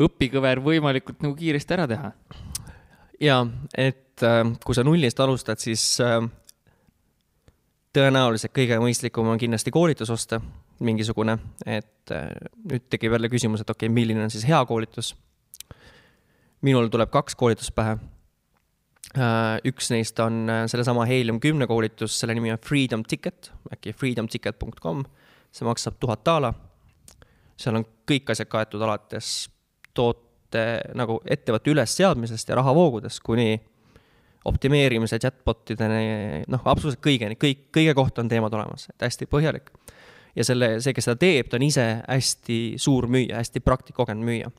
õpikõver võimalikult nagu kiiresti ära teha? ja et äh, kui sa nullist alustad, siis äh, tõenäoliselt kõige mõistlikum on kindlasti koolitus osta, mingisugune, et äh, nüüd tekib jälle küsimus, et okei okay,, milline on siis hea koolitus. Minul tuleb kaks koolitust pähe. üks neist on sellesama Helium kümne koolitus, selle nimi on Freedom Ticket, äkki freedomticket.com, see maksab tuhat daala. seal on kõik asjad kaetud alates toote nagu ettevõtte ülesseadmisest ja rahavoogudest kuni optimeerimise chatbotideni, noh, absoluutselt kõigeni, kõik, kõige kohta on teemad olemas, et hästi põhjalik. ja selle, see, kes seda teeb, ta on ise hästi suur müüja, hästi praktikogenud müüja.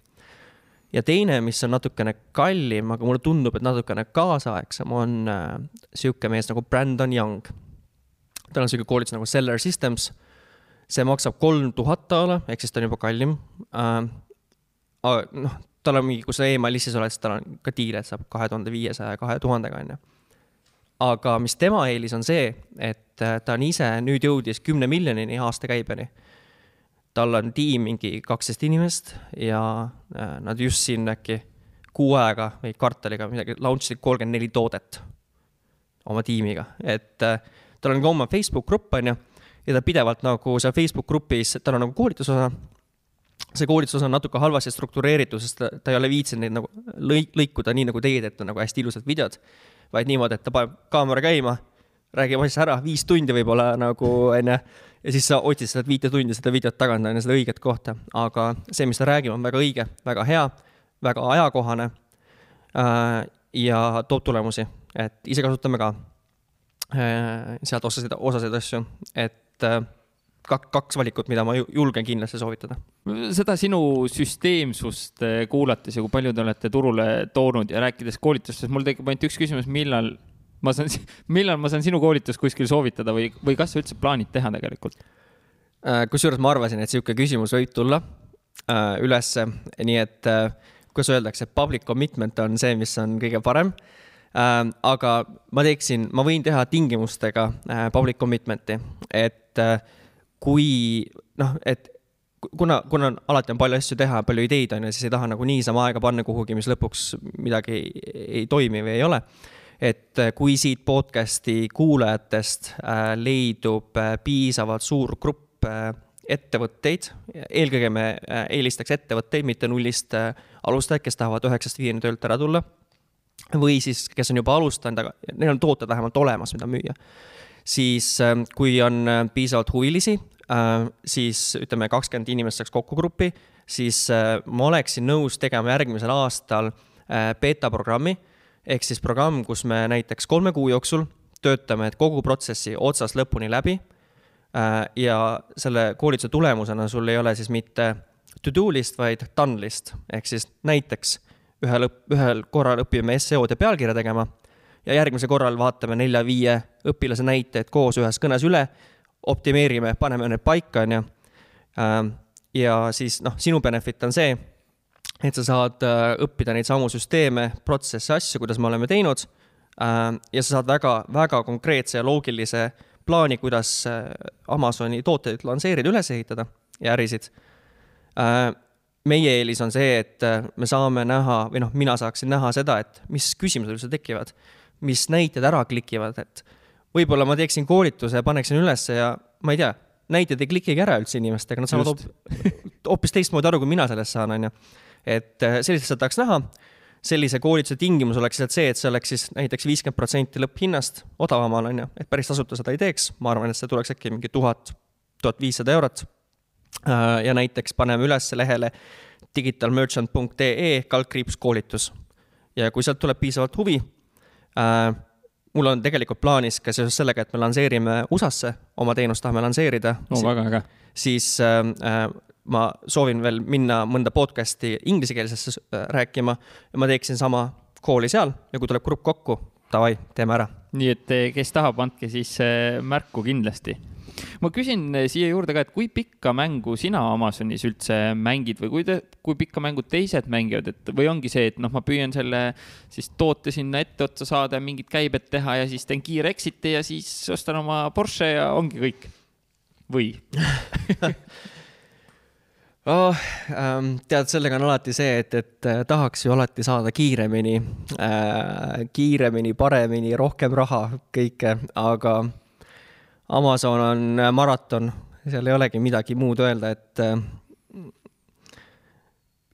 Ja teine, mis on natukene kallim, aga mulle tundub, et natukene kaasaegsem, on äh, sihuke mees nagu Brandon Young. tal on sihuke koolitus nagu Seller Systems. see maksab kolm tuhat daala, ehk siis ta on juba kallim äh,. noh, tal on mingi, kui sa email-listis oled, siis tal on ka diile, et saab kahe tuhande viiesaja, kahe tuhandega, on ju. aga mis tema eelis on see, et äh, ta on ise nüüd jõudis kümne miljonini aastakäibeni. Tal on tiim mingi kaksteist inimest ja äh, nad just siin äkki kuu aega või kvartaliga midagi launch isid kolmkümmend neli toodet oma tiimiga, et äh, tal on ka oma Facebook grupp, on ju, ja ta pidevalt nagu seal Facebook grupis, tal on nagu koolitusosa. See koolitus on natuke halvasti struktureeritud, sest ta, ta ei ole viitsinud neid nagu lõik-, lõikuda nii, nagu teie teete, nagu hästi ilusad videod, vaid niimoodi, et ta paneb kaamera käima, räägib asja ära, viis tundi võib-olla nagu, on ju, ja siis sa otsid seda viite tundi, seda videot tagant, on ju, seda õiget kohta. aga see, mis ta räägib, on väga õige, väga hea, väga ajakohane äh, ja toob tulemusi, et ise kasutame ka äh, sealt osasid, osasid asju, et äh, kaks valikut, mida ma julgen kindlasti soovitada. seda sinu süsteemsust eh, kuulates ja kui palju te olete turule toonud ja rääkides koolitustest, mul tekib ainult üks küsimus, millal ma saan, millal ma saan sinu koolitust kuskil soovitada või, või kas sa üldse plaanid teha tegelikult? Äh, kusjuures ma arvasin, et niisugune küsimus võib tulla äh, ülesse, nii et äh, kuidas öeldakse, public commitment on see, mis on kõige parem äh,. aga ma teeksin, ma võin teha tingimustega public commitment'i, et kui noh, et kuna, kuna alati on palju asju teha, palju ideid on ju, siis ei taha nagu niisama aega panna kuhugi, mis lõpuks midagi ei toimi või ei ole. Et äh, kui siit podcast'i kuulajatest äh, leidub äh, piisavalt suur grupp ettevõtteid, eelkõige me eelistaks ettevõtteid, mitte nullist alustajaid, kes tahavad üheksast viieni töölt ära tulla. või siis, kes on juba alustanud, aga neil on tooted vähemalt olemas, mida müüa siis kui on piisavalt huvilisi, siis ütleme, kakskümmend inimest saaks kokku gruppi, siis ma oleksin nõus tegema järgmisel aastal beeta programmi, ehk siis programm, kus me näiteks kolme kuu jooksul töötame kogu protsessi otsast lõpuni läbi ja selle koolituse tulemusena sul ei ole siis mitte to-do list, vaid done list, ehk siis näiteks ühel, ühel korral õpime SEO-d ja pealkirja tegema ja järgmisel korral vaatame nelja-viie õpilase näiteid koos ühes kõnes üle optimeerime, paneme need paika, on ju. Ähm, ja siis noh, sinu benefit on see, et sa saad äh, õppida neid samu süsteeme, protsesse, asju, kuidas me oleme teinud. Ähm, ja sa saad väga, väga konkreetse ja loogilise plaani, kuidas äh, Amazoni tooteid lansseerida, üles ehitada ja ärisid. Äh, meie eelis on see, et me saame näha või noh, mina saaksin näha seda, et mis küsimused üldse tekivad, mis näited ära klikivad, et võib-olla ma teeksin koolituse, paneksin ülesse ja ma ei tea, näited ei klikigi ära üldse inimestega, nad saavad hoopis teistmoodi aru, kui mina sellest saan, on ju. Et äh, sellist asja tahaks näha. sellise koolituse tingimus oleks lihtsalt see, et see oleks siis näiteks viiskümmend protsenti lõpphinnast odavamal, on ju, et päris tasuta seda ei teeks, ma arvan, et see tuleks äkki mingi tuhat, tuhat viissada eurot. Äh, ja näiteks paneme üles lehele digitalmerchant.ee kaldkriips koolitus. ja kui sealt tuleb piisavalt huvi äh,, mul on tegelikult plaanis ka seoses sellega, et me lansseerime USA-sse, oma teenust tahame lansseerida. no väga äge. siis äh, äh, ma soovin veel minna mõnda podcast'i inglisekeelsesse äh, rääkima ja ma teeksin sama kooli seal ja kui tuleb grupp kokku, davai, teeme ära. nii et kes tahab, andke siis äh, märku kindlasti ma küsin eh, siia juurde ka, et kui pikka mängu sina Amazonis üldse mängid või kui te, kui pikka mängu teised mängivad, et või ongi see, et noh, ma püüan selle siis toote sinna etteotsa saada ja mingid käibed teha ja siis teen kiire exit'i ja siis ostan oma Porsche ja ongi kõik. või oh,? Ähm, tead, sellega on alati see, et, et äh, tahaks ju alati saada kiiremini äh,, kiiremini, paremini, rohkem raha, kõike, aga Amazon on äh, maraton, seal ei olegi midagi muud öelda, et äh,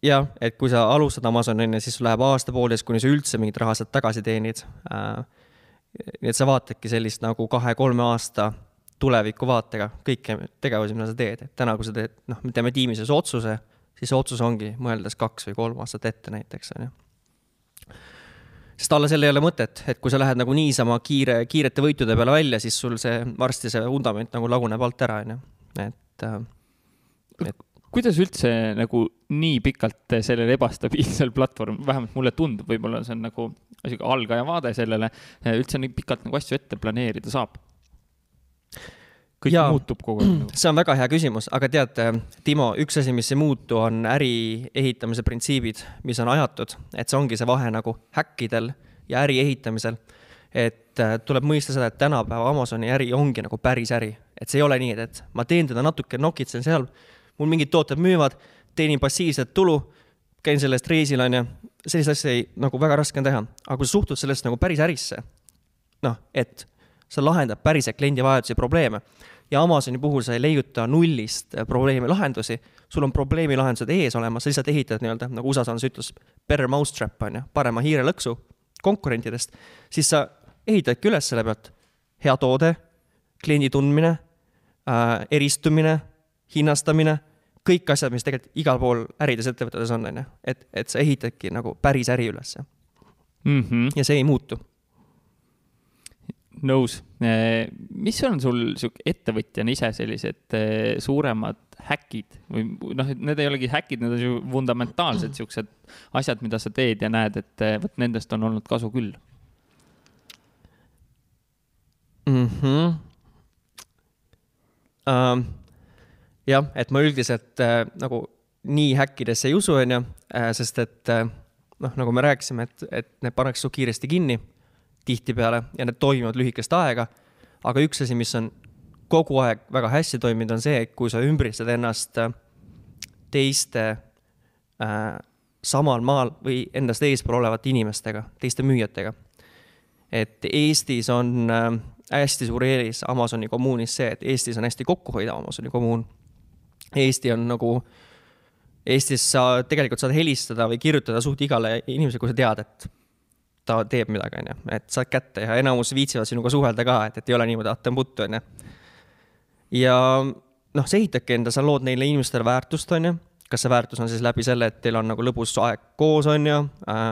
jah, et kui sa alustad Amazoni, on ju, siis sul läheb aasta-poolteist, kuni sa üldse mingit raha sealt tagasi teenid äh,. nii et sa vaatadki sellist nagu kahe-kolme aasta tulevikuvaatega kõiki tegevusi, mida sa teed, et täna, kui sa teed, noh, me teeme tiimis otsuse, siis see otsus ongi mõeldes kaks või kolm aastat ette näiteks, on ju. sest alla selle ei ole mõtet, et kui sa lähed nagu niisama kiire, kiirete võitude peale välja, siis sul see, varsti see vundament nagu laguneb alt ära, on ju, et, äh, et kuidas üldse nagu nii pikalt sellel ebastabiilsel platvorm, vähemalt mulle tundub, võib-olla see on nagu sihuke algaja vaade sellele, üldse nii pikalt nagu asju ette planeerida saab? Kõik ja, muutub kogu aeg. Nagu. see on väga hea küsimus, aga tead, Timo, üks asi, mis ei muutu, on äri ehitamise printsiibid, mis on ajatud, et see ongi see vahe nagu häkkidel ja äri ehitamisel. et äh, tuleb mõista seda, et tänapäeva Amazoni äri ongi nagu päris äri, et see ei ole nii, et, et ma teen teda natuke, nokitsen seal, mul mingid tooted müüvad, teenin passiivset tulu, käin selle eest reisil, on ju, sellist asja ei, nagu väga raske on teha, aga kui sa suhtud sellest nagu päris ärisse, noh, et see lahendab päriselt kliendi vajadusi ja probleeme. Ja Amazoni puhul sa ei leiuta nullist äh, probleemi lahendusi, sul on probleemi lahendused ees olemas, sa lihtsalt ehitad nii-öelda, nagu USA Sans ütles, better mousetrap on ju, parema hiirelõksu konkurentidest, siis sa ehitadki üles selle pealt hea toode, kliendi tundmine äh,, eristumine, hinnastamine, kõik asjad, mis tegelikult igal pool ärides, ettevõtetes on, on ju, et, et sa ehitadki nagu päris äri ülesse mm. -hmm. ja see ei muutu nõus. Eh, mis on sul sihuke ettevõtjana ise sellised eh, suuremad häkid või noh, need ei olegi häkid, need on ju fundamentaalsed siuksed asjad, mida sa teed ja näed, et eh, vot nendest on olnud kasu küll mm. -hmm. Uh, jah, et ma üldiselt äh, nagu nii häkkidesse ei usu, on ju, sest et äh, noh, nagu me rääkisime, et, et need pannakse su kiiresti kinni tihtipeale ja need toimivad lühikest aega. aga üks asi, mis on kogu aeg väga hästi toiminud, on see, kui sa ümbritsed ennast äh, teiste äh, samal maal või endast eespool olevate inimestega, teiste müüjatega. et Eestis on äh, hästi suur eelis Amazoni kommuunis see, et Eestis on hästi kokkuhoidav Amazoni kommuun. Eesti on nagu, Eestis sa tegelikult saad helistada või kirjutada suht igale inimesele, kui sa tead, et ta teeb midagi, on ju, et saad kätte ja enamus viitsivad sinuga suhelda ka, et, et ei ole niimoodi attem-puttu, on ju. ja noh, sa ehitadki enda, sa lood neile inimestele väärtust, on ju, kas see väärtus on siis läbi selle, et teil on nagu lõbus aeg koos, on ju äh,,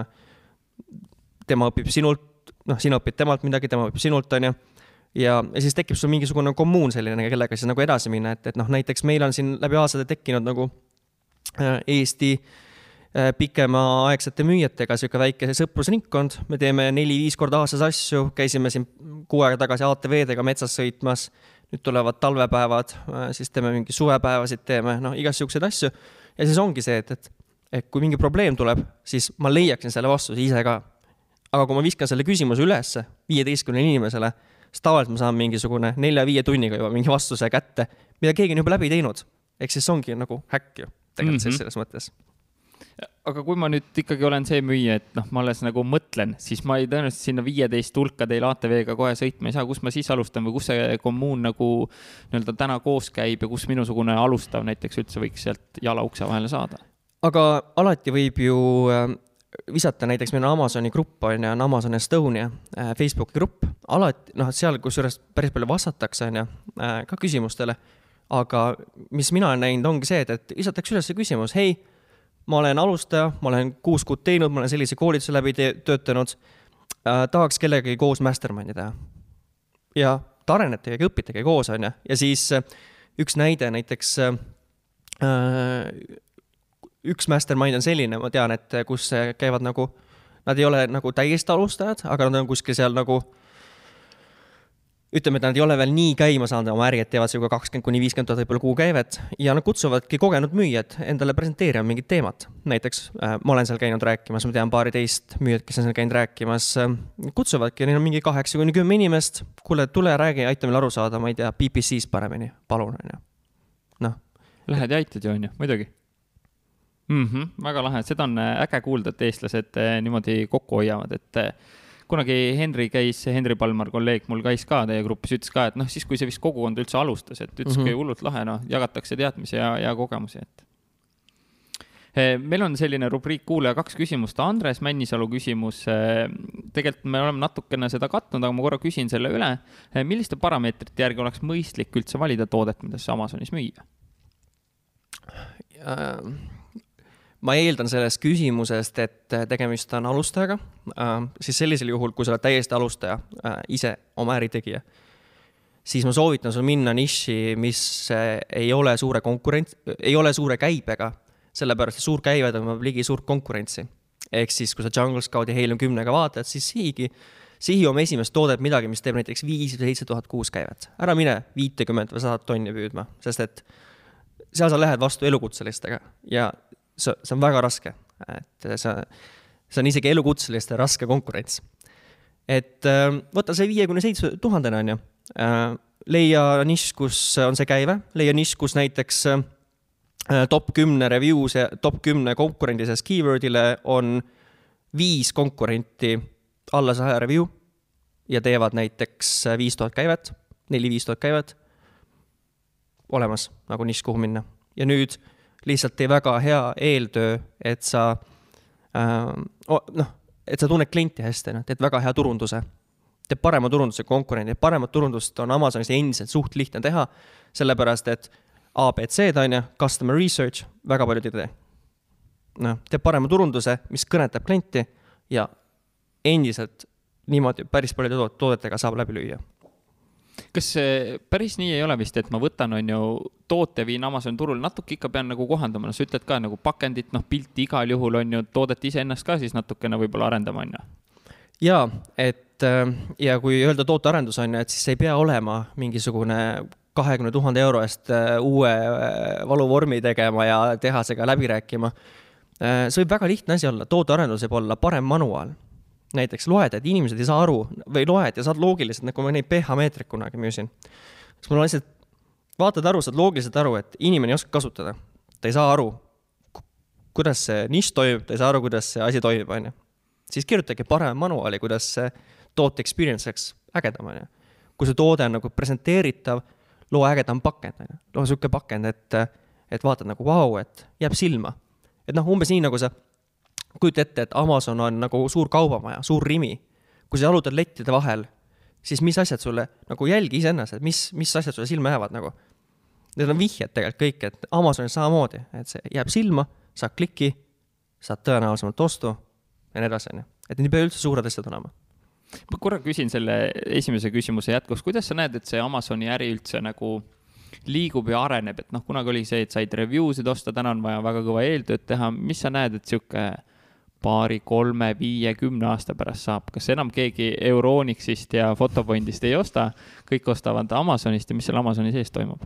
tema õpib sinult, noh, sina õpid temalt midagi, tema õpib sinult, on ju ja, ja siis tekib sul mingisugune kommuun selline, kellega siis nagu edasi minna, et, et noh, näiteks meil on siin läbi aastate tekkinud nagu äh, Eesti Äh, pikemaaegsete müüjatega sihuke väike sõprusringkond, me teeme neli-viis korda aastas asju, käisime siin kuu aega tagasi ATV-dega metsas sõitmas, nüüd tulevad talvepäevad, äh, siis teeme mingi suvepäevasid, teeme noh, igasuguseid asju. ja siis ongi see, et, et, et kui mingi probleem tuleb, siis ma leiaksin selle vastuse ise ka. aga kui ma viskan selle küsimuse ülesse viieteistkümnele inimesele, siis tavaliselt ma saan mingisugune nelja-viie tunniga juba mingi vastuse kätte, mida keegi on juba läbi teinud. ehk siis see ongi nagu häkk ju, tegelikult mm -hmm. selles mõttes aga kui ma nüüd ikkagi olen see müüja, et noh, ma alles nagu mõtlen, siis ma ei tõenäoliselt sinna viieteist hulka teil ATV-ga kohe sõitma ei saa, kus ma siis alustan või kus see kommuun nagu nii-öelda täna koos käib ja kus minusugune alustav näiteks üldse võiks sealt jala ukse vahele saada? aga alati võib ju äh, visata, näiteks meil on Amazoni grupp on ju, on Amazon Estonia äh, Facebooki grupp, alati noh, seal kusjuures päris palju vastatakse on ju äh, ka küsimustele. aga mis mina olen näinud, ongi see, et, et visatakse üles küsimus, hei ma olen alustaja, ma olen kuus kuud teinud, ma olen sellise koolituse läbi töötanud äh,. tahaks kellegagi koos mastermind'i teha. ja te arenetegi, õpitegi koos, on ju, ja siis äh, üks näide näiteks äh,. üks mastermind on selline, ma tean, et kus käivad nagu, nad ei ole nagu täiesti alustajad, aga nad on kuskil seal nagu äh, ütleme, et nad ei ole veel nii käima saanud oma äri, et teevad sinuga kakskümmend kuni viiskümmend tuhat võib-olla kuukäivet ja nad kutsuvadki kogenud müüjad endale presenteerima mingit teemat. näiteks äh, ma olen seal käinud rääkimas, ma tean paari teist müüjat, kes on seal käinud rääkimas äh,. kutsuvadki, neil on mingi kaheksa kuni kümme inimest. kuule, tule räägi, aita meil aru saada, ma ei tea, PPC-st paremini, palun, on ju. noh. Lähed ja aitad ju, on ju, muidugi mm. -hmm, väga lahe, seda on äh, äge kuulda, et eestlased äh, niimoodi kokku hoiavad, et äh, kunagi Henri käis, Henri Palmar, kolleeg mul käis ka teie grupis, ütles ka, et noh, siis kui see vist kogukond üldse alustas, et ütleski mm -hmm. hullult lahe, noh, jagatakse teadmisi ja, ja kogemusi, et meil on selline rubriik Kuulaja kaks küsimust, Andres Männisalu küsimus. tegelikult me oleme natukene seda katnud, aga ma korra küsin selle üle. milliste parameetrite järgi oleks mõistlik üldse valida toodet, mida siis Amazonis müüa? Ma eeldan sellest küsimusest, et tegemist on alustajaga, siis sellisel juhul, kui sa oled täiesti alustaja, ise oma äritegija, siis ma soovitan sul minna niši, mis ei ole suure konkurents, ei ole suure käibega, sellepärast et suur käive tõmbab ligi suurt konkurentsi. ehk siis, kui sa Jungle Scout ja Helium kümnega vaatad, siis sihigi, sihi oma esimest toodet midagi, mis teeb näiteks viis või seitse tuhat kuus käivet. ära mine viitekümmet või sadat tonni püüdma, sest et seal sa lähed vastu elukutselistega ja see, see on väga raske, et see, see on isegi elukutseliste raske konkurents. et äh, võta see viiekümne seitsme tuhandene, on ju, äh, leia nišš, kus on see käive, leia nišš, kus näiteks äh, top kümne review's ja top kümne konkurendi sees keyword'ile on viis konkurenti alla saja review ja teevad näiteks viis tuhat käivet, neli-viis tuhat käivet, olemas nagu nišš, kuhu minna. ja nüüd lihtsalt tee väga hea eeltöö, et sa äh, noh, et sa tunned klienti hästi, noh, teed väga hea turunduse. teeb parema turunduse kui konkurendid, paremat turundust on Amazonis endiselt suht lihtne teha, sellepärast et abc-d on ju, customer research, väga paljud ei tee. noh, teeb parema turunduse, mis kõnetab klienti ja endiselt niimoodi päris paljude toodetega saab läbi lüüa kas päris nii ei ole vist, et ma võtan, on ju, toote viin Amazoni turul, natuke ikka pean nagu kohandama, no sa ütled ka nagu pakendit, noh, pilti igal juhul on ju, toodet iseennast ka siis natukene võib-olla arendama, on ju? jaa, et äh, ja kui öelda tootearendus on ju, et siis ei pea olema mingisugune kahekümne tuhande euro eest äh, uue äh, valuvormi tegema ja tehasega läbi rääkima. see võib väga lihtne asi olla, tootearendus võib olla parem manuaal näiteks loed, et inimesed ei saa aru või loed ja saad loogiliselt, nagu ma neid pH-meetreid kunagi müüsin. siis mul on lihtsalt, vaatad aru, saad loogiliselt aru, et inimene ei oska kasutada. ta ei saa aru, kuidas see nišš toimib, ta ei saa aru, kuidas see asi toimib, on ju. siis kirjutage parem manuaali, kuidas see toote experience oleks ägedam, on ju. kui see toode on nagu presenteeritav, loo ägedam pakend, on ju. loo niisugune pakend, et, et vaatad nagu vau wow,, et jääb silma. et noh, umbes nii, nagu sa kujuta ette, et Amazon on nagu suur kaubamaja, suur Rimi. kui sa jalutad lettide vahel, siis mis asjad sulle, nagu jälgi iseennast, et mis, mis asjad sulle silma jäävad nagu. Need on vihjed tegelikult kõik, et Amazonis samamoodi, et see jääb silma, saad kliki, saad tõenäolisemalt ostu ja nii edasi, on ju. et need ei pea üldse suured asjad olema ma korra küsin selle esimese küsimuse jätkuks, kuidas sa näed, et see Amazoni äri üldse nagu liigub ja areneb, et noh, kunagi oli see, et said review sid osta, täna on vaja väga kõva eeltööd teha, mis sa näed, et sihuke paari, kolme, viie, kümne aasta pärast saab, kas enam keegi Euronixist ja Fotopointist ei osta, kõik ostavad Amazonist ja mis seal Amazoni sees toimub?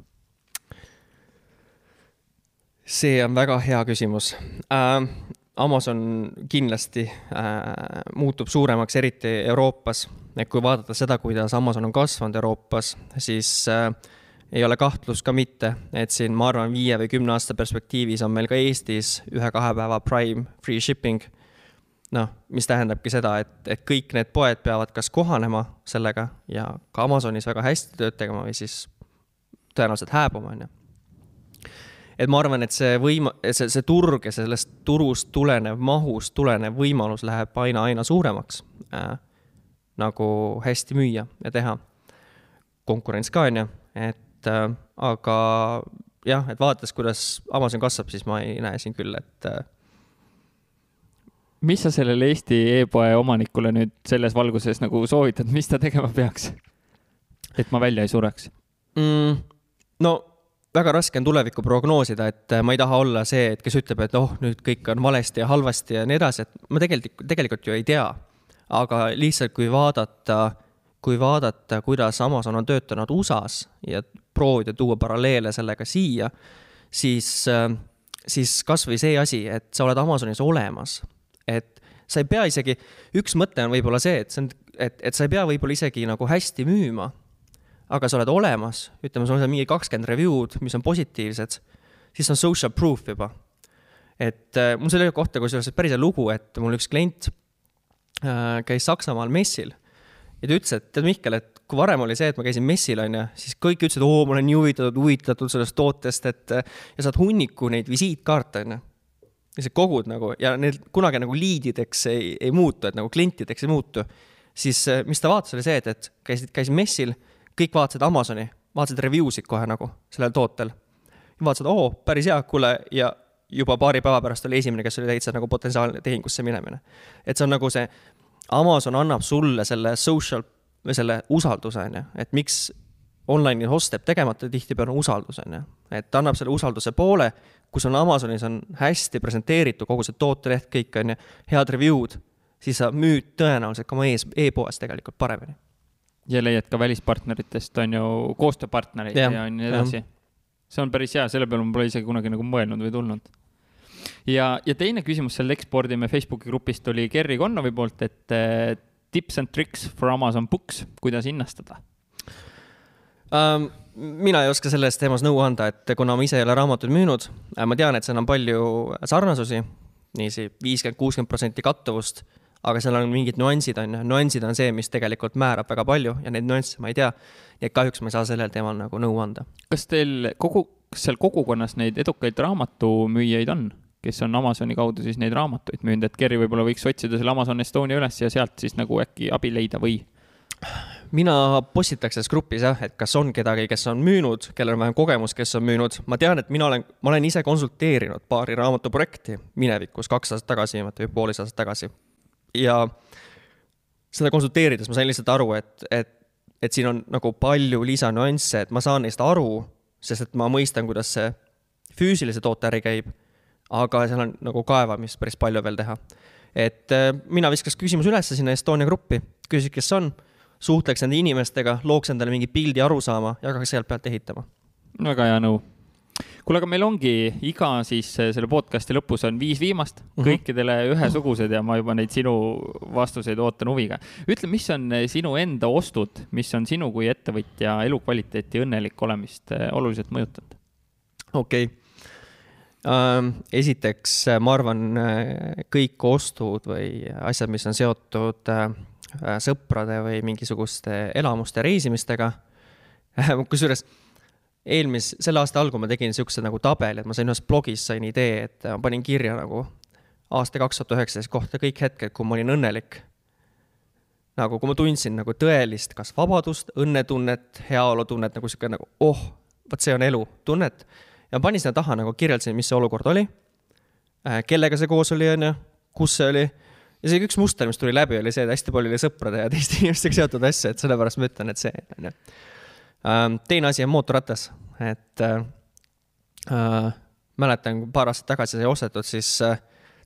see on väga hea küsimus äh,. Amazon kindlasti äh, muutub suuremaks, eriti Euroopas. et kui vaadata seda, kuidas Amazon on kasvanud Euroopas, siis äh, ei ole kahtlust ka mitte, et siin, ma arvan, viie või kümne aasta perspektiivis on meil ka Eestis ühe-kahe päeva prime free shipping noh, mis tähendabki seda, et, et kõik need poed peavad kas kohanema sellega ja ka Amazonis väga hästi tööd tegema või siis tõenäoliselt hääbuma, on ju. et ma arvan, et see võim-, see, see turg ja sellest turust tulenev, mahust tulenev võimalus läheb aina, aina suuremaks äh,. nagu hästi müüa ja teha. konkurents ka, on ju, et äh, aga jah, et vaadates, kuidas Amazon kasvab, siis ma ei näe siin küll, et äh, mis sa sellele Eesti e-poe omanikule nüüd selles valguses nagu soovitad, mis ta tegema peaks? et ma välja ei sureks mm,? no väga raske on tulevikku prognoosida, et äh, ma ei taha olla see, et kes ütleb, et oh, nüüd kõik on valesti ja halvasti ja nii edasi, et ma tegelikult, tegelikult ju ei tea. aga lihtsalt, kui vaadata, kui vaadata, kuidas Amazon on töötanud USA-s ja proovida tuua paralleele sellega siia, siis, äh, siis kasvõi see asi, et sa oled Amazonis olemas et sa ei pea isegi, üks mõte on võib-olla see, et see on, et, et sa ei pea võib-olla isegi nagu hästi müüma, aga sa oled olemas, ütleme, sul on mingi kakskümmend review'd, mis on positiivsed, siis on social proof juba. et äh, mul selle kohta kusjuures päris hea lugu, et mul üks klient äh, käis Saksamaal messil ja ta ütles, et tead, Mihkel, et kui varem oli see, et ma käisin messil, onju, siis kõik ütlesid, oo, ma olen nii huvitatud, huvitatud sellest tootest, et ja saad hunniku neid visiitkaarte, onju. Ja sa kogud nagu ja need kunagi nagu liidideks ei, ei muutu, et nagu klientideks ei muutu. siis mis ta vaatas, oli see, et, et käisid, käisin messil, kõik vaatasid Amazoni, vaatasid review sid kohe nagu sellel tootel. vaatasid, oo, päris hea, kuule, ja juba paari päeva pärast oli esimene, kes oli täitsa nagu potentsiaalne tehingusse minemine. et see on nagu see Amazon annab sulle selle social või selle usalduse, on ju, et miks online'il ost jääb tegemata tihtipeale usaldus, on ju. et ta annab selle usalduse poole, kus on Amazonis on hästi presenteeritud kogu see tooteleht, kõik on ju, head review'd, siis sa müüd tõenäoliselt ka oma e-, e-poes tegelikult paremini. ja leiad ka välispartneritest, on ju, koostööpartnereid ja, ja nii edasi. see on päris hea, selle peale ma pole isegi kunagi nagu mõelnud või tulnud ja, ja teine küsimus seal ekspordime Facebooki grupist oli Gerry Connovi poolt, et äh, tips and tricks for Amazon Books, kuidas hinnastada um,? mina ei oska selles teemas nõu anda, et kuna ma ise ei ole raamatuid müünud, äh, ma tean, et seal on palju sarnasusi, niiviisi viiskümmend, kuuskümmend protsenti kattuvust, aga seal on mingid nüansid, on ju, nüansid on see, mis tegelikult määrab väga palju ja neid nüansse ma ei tea. nii et kahjuks ma ei saa sellel teemal nagu nõu anda. kas teil kogu, kas seal kogukonnas neid edukaid raamatumüüjaid on? kes on Amazoni kaudu siis neid raamatuid müünud, et Kerri võib-olla võiks otsida selle Amazon Estonia üles ja sealt siis nagu äkki abi leida või? Mina postitaks selles grupis jah, et kas on kedagi, kes on müünud, kellel on vähem kogemust, kes on müünud, ma tean, et mina olen, ma olen ise konsulteerinud paari raamatuprojekti minevikus kaks aastat tagasi või poolteist aastat tagasi. ja seda konsulteerides ma sain lihtsalt aru, et, et, et siin on nagu palju lisanüansse, et ma saan neist aru, sest et ma mõistan, kuidas see füüsilise toote äri käib aga seal on nagu kaevamist päris palju veel teha. et äh, mina viskaks küsimuse ülesse sinna Estonia gruppi, küsiks, kes on, suhtleks nende inimestega, looks endale mingi pildi arusaama ja hakkaks sealt pealt ehitama. väga hea nõu kuule, aga meil ongi iga siis äh, selle podcast'i lõpus on viis viimast mm, -hmm. kõikidele ühesugused ja ma juba neid sinu vastuseid ootan huviga. ütle, mis on äh, sinu enda ostud, mis on sinu kui ettevõtja elukvaliteeti, õnnelik olemist oluliselt mõjutanud? okei okay Ähm, esiteks, äh, ma arvan, kõik ostud või asjad, mis on seotud äh, sõprade või mingisuguste elamuste reisimistega. kusjuures eelmis-, selle aasta algul ma tegin niisuguse nagu tabeli, et ma sain ühest blogist sain idee, et ma panin kirja nagu aasta kaks tuhat üheksateist kohta kõik hetked, kui ma olin õnnelik. nagu kui ma tundsin nagu tõelist, kas vabadust, õnnetunnet, heaolutunnet, nagu sihuke nagu oh, vot see on elu, tunnet ja panin sinna taha nagu kirjeldasin, mis see olukord oli, äh, kellega see koos oli, on ju, kus see oli. Ja see üks muster, mis tuli läbi, oli see, et hästi palju oli sõprade ja teiste inimestega seotud asju, et sellepärast ma ütlen, et see, on ju. Ähm, teine asi on mootorratas, et äh, äh, mäletan, paar aastat tagasi sai ostetud, siis äh,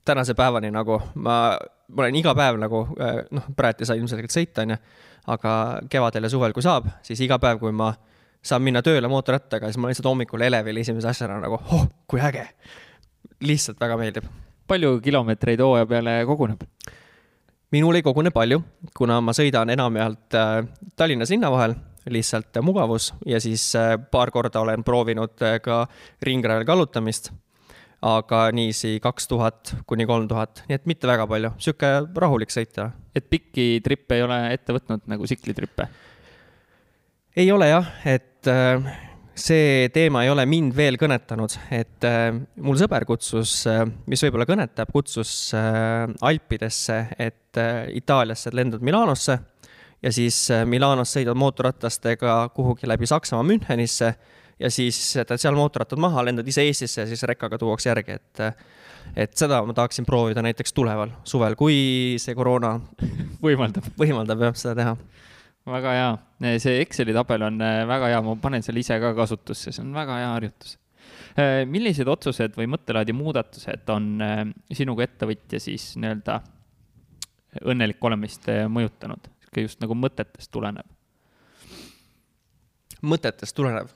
tänase päevani nagu ma, ma olen iga päev nagu äh, noh, praegu ei saa ilmselgelt sõita, on ju, aga kevadel ja suvel, kui saab, siis iga päev, kui ma saan minna tööle mootorrattaga, siis ma lihtsalt hommikul elevil esimese asjana nagu, oh, kui äge. lihtsalt väga meeldib. Palju kilomeetreid hooaja peale koguneb? minul ei kogune palju, kuna ma sõidan enamjaolt äh, Tallinna linna vahel, lihtsalt mugavus ja siis äh, paar korda olen proovinud äh, ka ringrajal kallutamist. aga niiviisi kaks tuhat kuni kolm tuhat, nii et mitte väga palju, sihuke rahulik sõit. et pikki trippe ei ole ette võtnud nagu tsiklitrippe? ei ole jah, et äh, see teema ei ole mind veel kõnetanud, et äh, mul sõber kutsus, äh, mis võib-olla kõnetab, kutsus Alpidesse, et Itaaliasse, et lendad Milanosse. Ja siis Milanos sõidad mootorratastega kuhugi läbi Saksamaa Münchenisse ja siis jätad seal mootorrattad maha, lendad ise Eestisse ja siis rekkaga tuuakse järgi, et et seda ma tahaksin proovida näiteks tuleval, suvel, kui see koroona võimaldab, võimaldab jah, seda teha väga hea, see Exceli tabel on äh, väga hea, ma panen selle ise ka kasutusse, see on väga hea harjutus. Äh, millised otsused või mõttelaadi muudatused on sinu kui ettevõtja siis nii-öelda õnnelik olemist mõjutanud, just nagu mõtetest tulenev? mõtetest tulenev?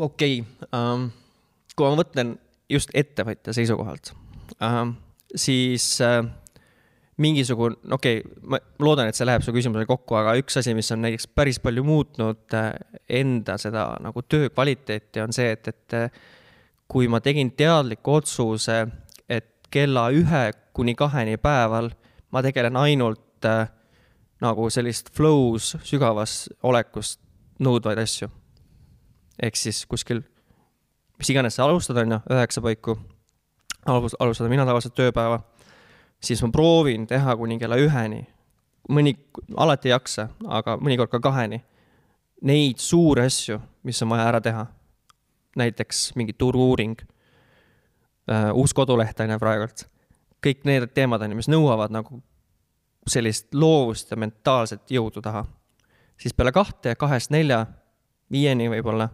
okei okay. um,, kui ma mõtlen just ettevõtja seisukohalt um,, siis uh, mingisugune, okei okay,, ma loodan, et see läheb su küsimusele kokku, aga üks asi, mis on näiteks päris palju muutnud äh, enda seda nagu töö kvaliteeti, on see, et, et äh, kui ma tegin teadliku otsuse, et kella ühe kuni kaheni päeval ma tegelen ainult äh, nagu sellist flow's, sügavas olekust nõudvaid asju. ehk siis kuskil, mis iganes sa alustad, on ju, üheksa paiku, alustada mina tavaliselt tööpäeva siis ma proovin teha kuni kella üheni. mõni, alati ei jaksa, aga mõnikord ka kaheni. Neid suuri asju, mis on vaja ära teha. näiteks mingi turu-uuring uh,, uus koduleht on ju praegult. kõik need teemad on ju, mis nõuavad nagu sellist loovust ja mentaalset jõudu taha. siis peale kahte, kahest nelja, viieni võib-olla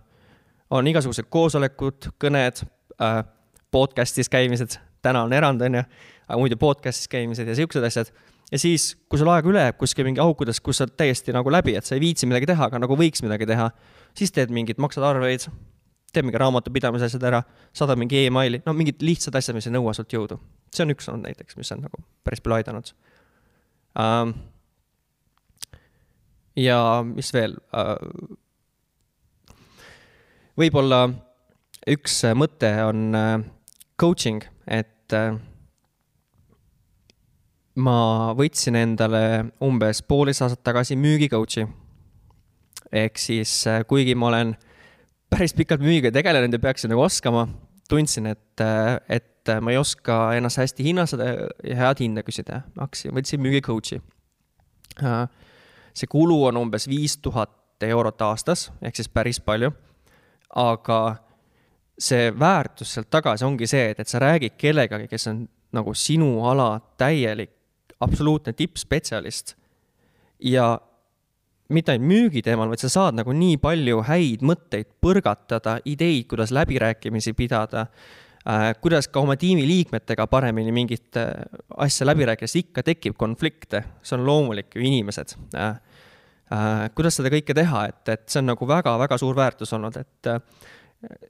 on igasugused koosolekud, kõned äh,, podcast'is käimised, täna on erand, on ju aga muidu podcast'is käimised ja siuksed asjad. ja siis, kui sul aega üle jääb kuskil mingi aukudes, kus sa oled täiesti nagu läbi, et sa ei viitsi midagi teha, aga nagu võiks midagi teha, siis teed mingid, maksad arveid, teed mingi raamatupidamise asjad ära, saadad mingi emaili, no mingid lihtsad asjad, mis ei nõua sult jõudu. see on üks olnud näiteks, mis on nagu päris palju aidanud um,. ja mis veel uh,? võib-olla üks mõte on uh, coaching, et uh, ma võtsin endale umbes poolteist aastat tagasi müügi coach'i. ehk siis äh, kuigi ma olen päris pikalt müügiga tegelenud ja peaksin nagu oskama, tundsin, et, äh, et ma ei oska ennast hästi hinnastada ja head hinda küsida. hakkasin, võtsin müügi coach'i. Äh, see kulu on umbes viis tuhat eurot aastas, ehk siis päris palju. aga see väärtus sealt tagasi ongi see, et, et sa räägid kellegagi, kes on nagu sinu ala täielik absoluutne tippspetsialist. ja mitte ainult müügi teemal, vaid sa saad nagu nii palju häid mõtteid põrgatada, ideid, kuidas läbirääkimisi pidada äh,, kuidas ka oma tiimi liikmetega paremini mingit äh, asja läbi rääkida, sest ikka tekib konflikte, see on loomulik ju, inimesed äh,. Äh, kuidas seda kõike teha, et, et see on nagu väga-väga suur väärtus olnud, et äh,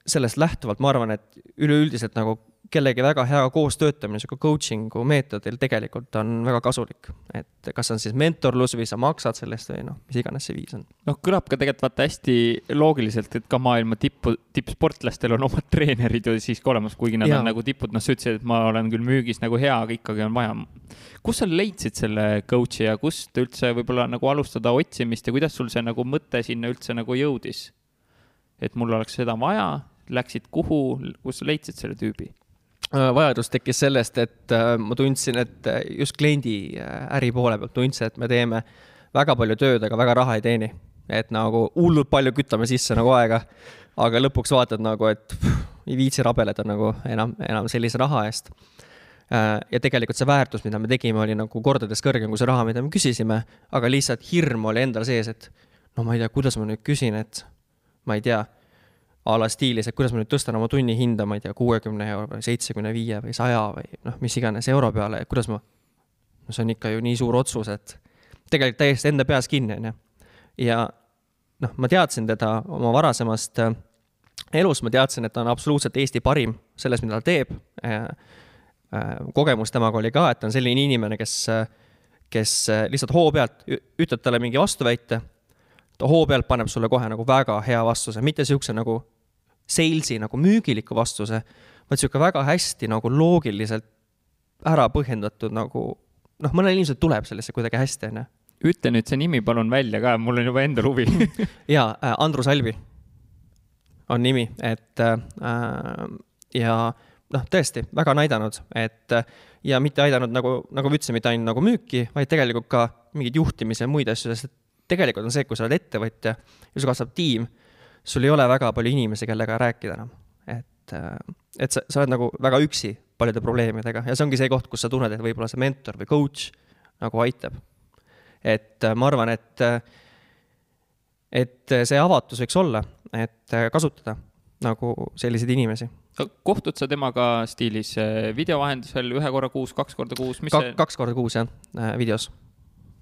sellest lähtuvalt ma arvan, et üleüldiselt nagu kellegi väga hea koos töötamine, sihuke coaching'u meetodil tegelikult on väga kasulik. et kas on siis mentorlus või sa maksad selle eest või noh, mis iganes see viis on. noh, kõlab ka tegelikult vaata hästi loogiliselt, et ka maailma tippu, tippsportlastel on omad treenerid ju siiski olemas, kuigi nad ja. on nagu tipud, noh, sa ütlesid, et ma olen küll müügis nagu hea, aga ikkagi on vaja. kus sa leidsid selle coach'i ja kust üldse võib-olla nagu alustada otsimist ja kuidas sul see nagu mõte sinna üldse nagu jõudis? Et mul oleks seda vaja, läksid kuhu, kus sa leidsid selle tüübi? Äh, vajadus tekkis sellest, et äh, ma tundsin, et äh, just kliendi äri poole pealt tundsin, et me teeme väga palju tööd, aga väga raha ei teeni. et nagu hullult palju kütame sisse nagu aega, aga lõpuks vaatad nagu, et pff, ei viitsi rabeleda nagu enam, enam sellise raha eest. ja tegelikult see väärtus, mida me tegime, oli nagu kordades kõrgem kui see raha, mida me küsisime, aga lihtsalt hirm oli endal sees, et no ma ei tea, kuidas ma nüüd küsin, et ma ei tea a la stiilis, et kuidas ma nüüd tõstan oma tunni hinda, ma ei tea, kuuekümne euro või seitsmekümne viie või saja või noh, mis iganes euro peale, et kuidas ma, no see on ikka ju nii suur otsus, et tegelikult täiesti enda peas kinni, on ju. ja noh, ma teadsin teda oma varasemast äh, elust, ma teadsin, et ta on absoluutselt Eesti parim selles, mida ta teeb. Äh, äh, kogemus temaga oli ka, et ta on selline inimene, kes, kes lihtsalt hoo pealt ütled talle mingi vastuväite ta hoo pealt paneb sulle kohe nagu väga hea vastuse, mitte niisuguse nagu sales'i nagu müügiliku vastuse, vaid sihuke väga hästi nagu loogiliselt ära põhjendatud nagu noh, mõnel inimesel tuleb sellesse kuidagi hästi, onju. ütle nüüd see nimi palun välja ka, mul on juba endal huvi jaa äh,, Andrus Albi on nimi, et äh, ja noh, tõesti väga on aidanud, et ja mitte aidanud nagu, nagu ma ütlesin, mitte ainult nagu müüki, vaid tegelikult ka mingeid juhtimise ja muid asju, sest tegelikult on see, kui sa oled ettevõtja ja sul kasvab tiim sul ei ole väga palju inimesi, kellega rääkida enam. et, äh, et sa, sa oled nagu väga üksi paljude probleemidega ja see ongi see koht, kus sa tunned, et võib-olla see mentor või coach nagu aitab. et äh, ma arvan, et, äh, et see avatus võiks olla, et kasutada nagu selliseid inimesi. kohtud sa temaga stiilis video vahendusel ühe korra kuus, kaks korda kuus, mis Ka, see? kaks korda kuus jah, videos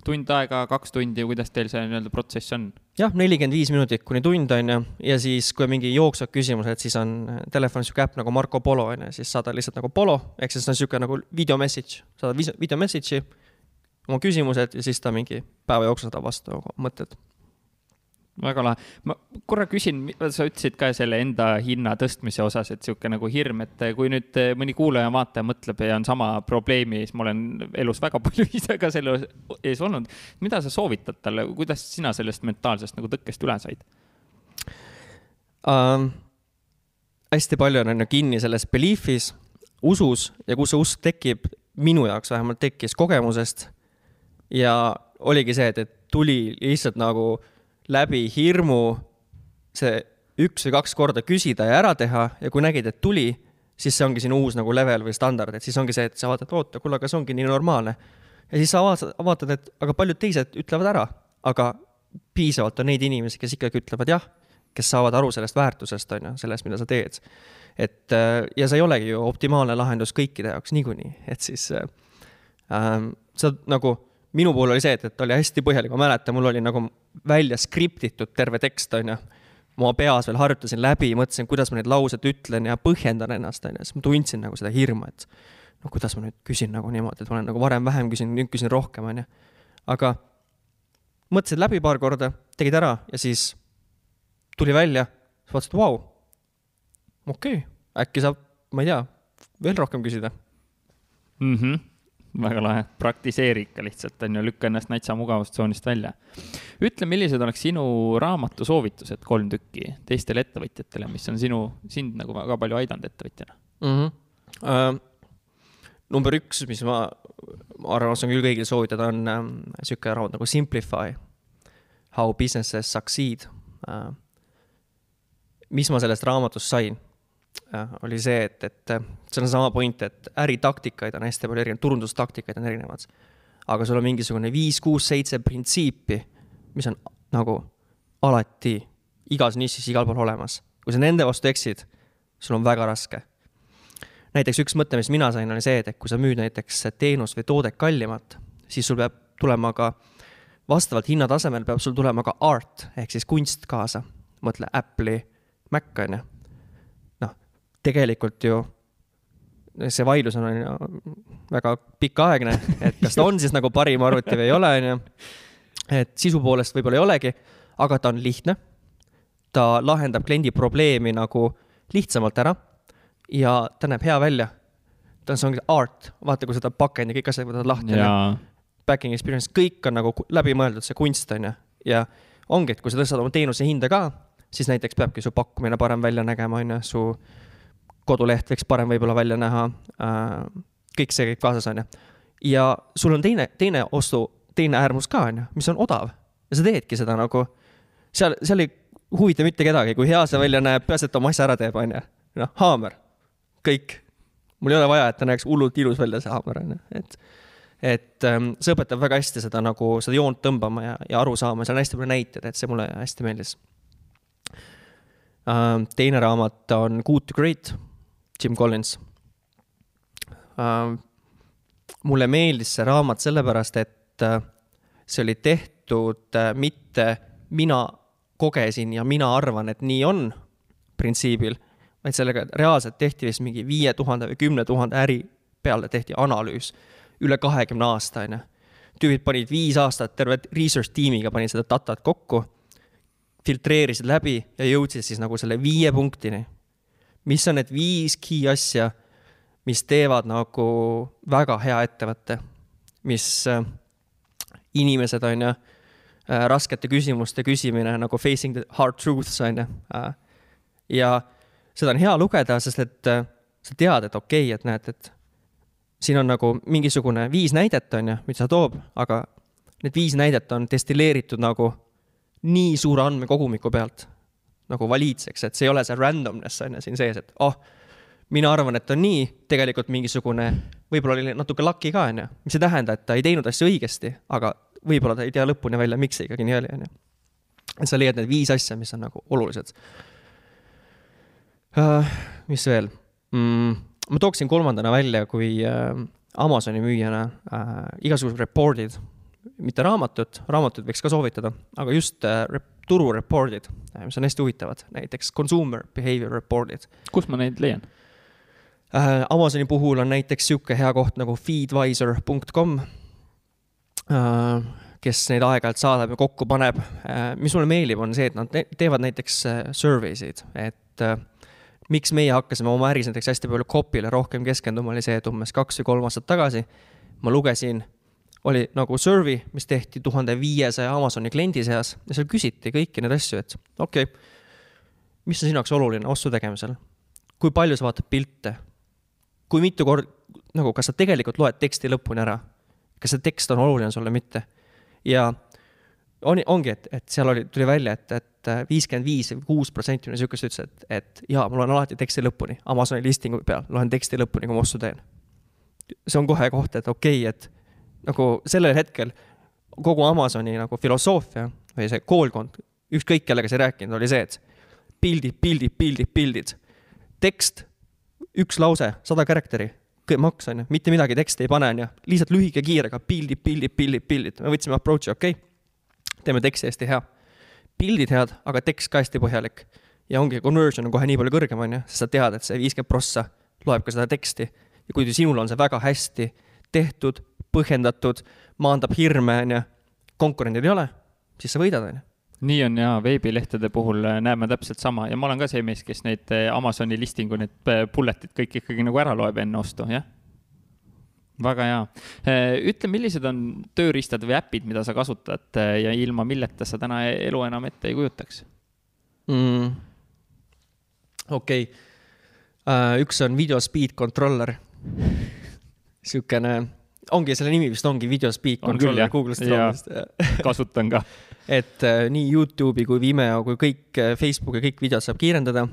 tund aega, kaks tundi, kuidas teil see nii-öelda protsess on? jah, nelikümmend viis minutit kuni tund on ju, ja siis, kui on mingi jooksvad küsimused, siis on telefonis sihuke äpp nagu Marco Polo on ju, siis saadad lihtsalt nagu Polo, ehk siis on sihuke nagu video message, saadad video message'i oma küsimused ja siis ta mingi päeva jooksul saadab vastu mõtted väga lahe. ma korra küsin, sa ütlesid ka selle enda hinna tõstmise osas, et sihuke nagu hirm, et kui nüüd mõni kuulaja-vaataja mõtleb ja on sama probleemi, siis ma olen elus väga palju ise ka selle ees olnud. mida sa soovitad talle, kuidas sina sellest mentaalsest nagu tõkkest üle said um,? hästi palju on ju kinni selles belief'is, usus ja kus see usk tekib, minu jaoks vähemalt tekkis kogemusest. ja oligi see, et, et tuli lihtsalt nagu läbi hirmu see üks või kaks korda küsida ja ära teha ja kui nägid, et tuli, siis see ongi sinu uus nagu level või standard, et siis ongi see, et sa vaatad, oota, kuule, aga see ongi nii normaalne. ja siis sa vaatad, et aga paljud teised ütlevad ära, aga piisavalt on neid inimesi, kes ikkagi ütlevad jah, kes saavad aru sellest väärtusest, on ju, sellest, mida sa teed. et äh, ja see ei olegi ju optimaalne lahendus kõikide jaoks niikuinii, et siis äh, ähm, sa nagu minu puhul oli see, et, et oli hästi põhjalik, ma mäletan, mul oli nagu välja skriptitud terve tekst, on ju. ma peas veel harjutasin läbi, mõtlesin, kuidas ma neid lauseid ütlen ja põhjendan ennast, on ju, siis ma tundsin nagu seda hirmu, et no kuidas ma nüüd küsin nagu niimoodi, et ma olen nagu varem vähem küsinud, nüüd küsin rohkem, on ju. aga mõtlesid läbi paar korda, tegid ära ja siis tuli välja, siis vaatasid, vau, okei okay,, äkki saab, ma ei tea, veel rohkem küsida mm. -hmm väga lahe, praktiseeri ikka lihtsalt on ju, lükka ennast natsa mugavustsoonist välja. ütle, millised oleks sinu raamatu soovitused, kolm tükki, teistele ettevõtjatele, mis on sinu, sind nagu väga palju aidanud ettevõtjana mm? -hmm. Uh, number üks, mis ma, ma arvan, oskan küll kõigile soovitada, on um, sihuke raamat nagu Simplify. How businesses succeed uh,. mis ma sellest raamatust sain? Oli see, et, et see on sama point, et äritaktikaid on hästi palju erinevaid, turundustaktikaid on erinevad. aga sul on mingisugune viis, kuus, seitse printsiipi, mis on nagu alati igas nišis igal pool olemas. kui sa nende vastu eksid, sul on väga raske. näiteks üks mõte, mis mina sain, oli see, et, et kui sa müüd näiteks teenust või toodet kallimalt, siis sul peab tulema ka, vastavalt hinnatasemel peab sul tulema ka art ehk siis kunst kaasa. mõtle Apple'i Mac on ju tegelikult ju see vaidlus on, on ju väga pikaaegne, et kas ta on siis nagu parim arvuti või ei ole, on ju. et sisu poolest võib-olla ei olegi, aga ta on lihtne. ta lahendab kliendi probleemi nagu lihtsamalt ära ja ta näeb hea välja. ta on, see ongi art, vaata, kui seda pakend ja kõik asjad võtad lahti. Backing experience, kõik on nagu läbimõeldud, see kunst on ju, ja ongi, et kui sa tõstad oma teenuse hinda ka, siis näiteks peabki su pakkumine parem välja nägema, on ju, su koduleht võiks parem võib-olla välja näha. Äh, kõik see käib kaasas, on ju. ja sul on teine, teine ostu, teine äärmus ka, on ju, mis on odav. ja sa teedki seda nagu, seal, seal ei huvita mitte kedagi, kui hea see välja näeb, peaasi, et oma asja ära teeb, on ju. noh, haamer, kõik. mul ei ole vaja, et ta näeks hullult ilus välja, see haamer, on ju, et et ähm, see õpetab väga hästi seda nagu, seda joont tõmbama ja, ja aru saama, seal on hästi palju näiteid, et see mulle hästi meeldis ähm,. teine raamat on Good to Great Jim Collins uh,. mulle meeldis see raamat sellepärast, et uh, see oli tehtud uh, mitte mina kogesin ja mina arvan, et nii on printsiibil, vaid sellega reaalselt tehti vist mingi viie tuhande või kümne tuhande äri peale tehti analüüs üle kahekümne aasta, on ju. tüübid panid viis aastat terve research tiimiga panid seda datat kokku, filtreerisid läbi ja jõudsid siis nagu selle viie punktini mis on need viis key asja, mis teevad nagu väga hea ettevõtte, mis äh, inimesed, on ju, äh, raskete küsimuste küsimine nagu facing the hard truths, on ju. Äh, ja seda on hea lugeda, sest et sa tead, et okei okay,, et näed, et siin on nagu mingisugune viis näidet, on ju, mis ta toob, aga need viis näidet on destilleeritud nagu nii suure andmekogumiku pealt nagu valiidseks, et see ei ole see randomness on ju siin sees, et oh, mina arvan, et on nii, tegelikult mingisugune, võib-olla oli natuke lucky ka, on ju, mis ei tähenda, et ta ei teinud asju õigesti, aga võib-olla ta ei tea lõpuni välja, miks see ikkagi nii oli, on ju. et sa leiad need viis asja, mis on nagu olulised uh,. mis veel mm,? ma tooksin kolmandana välja, kui uh, Amazoni müüjana uh, igasugused report'id, mitte raamatut, raamatut võiks ka soovitada, aga just uh, turureport'id, mis on hästi huvitavad, näiteks consumer behavior report'id. kust ma neid leian? Äh, Amazoni puhul on näiteks sihuke hea koht nagu feedvisor.com. äh, kes neid aeg-ajalt saadab ja kokku paneb. mis mulle meeldib, on see, et nad teevad näiteks survey sid, et miks meie hakkasime oma äris näiteks hästi palju copy'le rohkem keskenduma, oli see, et umbes kaks või kolm aastat tagasi ma lugesin, oli nagu survey, mis tehti tuhande viiesaja Amazoni kliendi seas ja seal küsiti kõiki neid asju, et okei okay,, mis on sinu jaoks oluline ostu tegemisel? kui palju sa vaatad pilte? kui mitu korda, nagu kas sa tegelikult loed teksti lõpuni ära? kas see tekst on oluline sulle, mitte? ja on, ongi, et, et seal oli, tuli välja, et, et viiskümmend viis või kuus protsenti või niisugust ütles, et, et jaa, ma loen alati teksti lõpuni, Amazoni listingu peal, loen teksti lõpuni, kui ma ostu teen. see on kohe koht, et okei okay,, et nagu sellel hetkel kogu Amazoni nagu filosoofia või see koolkond, ükskõik kellega sa ei rääkinud, oli see, et pildid, pildid, pildid, pildid. tekst, üks lause, sada karakteri, maks on ju, mitte midagi teksti ei pane, on ju, lihtsalt lühike, kiire, aga pildid, pildid, pildid, pildid, me võtsime approach'i, okei okay teeme teksti hästi hea. pildid head, aga tekst ka hästi põhjalik. ja ongi, conversion on kohe nii palju kõrgem, on ju, sest sa tead, et see viiskümmend prossa loeb ka seda teksti. ja kui sinul on see väga hästi tehtud, põhjendatud, maandab hirme, on ju, konkurendid ei ole, siis sa võidad, on ju nii on ja veebilehtede puhul äh, näeme täpselt sama ja ma olen ka see mees, kes neid äh, Amazoni listingu, need äh, bullet'id kõik ikkagi nagu ära loeb enne ostu, jah väga hea. Ütle, millised on tööriistad või äpid, mida sa kasutad ja ilma milleta sa täna elu enam ette ei kujutaks mm.? okei okay. uh,, üks on Video Speed Controller. Siukene, ongi selle nimi vist ongi Video Speed on Controller Google'ist. kasutan ka et uh, nii Youtube'i kui Vimeo kui kõik Facebooki kõik videod saab kiirendada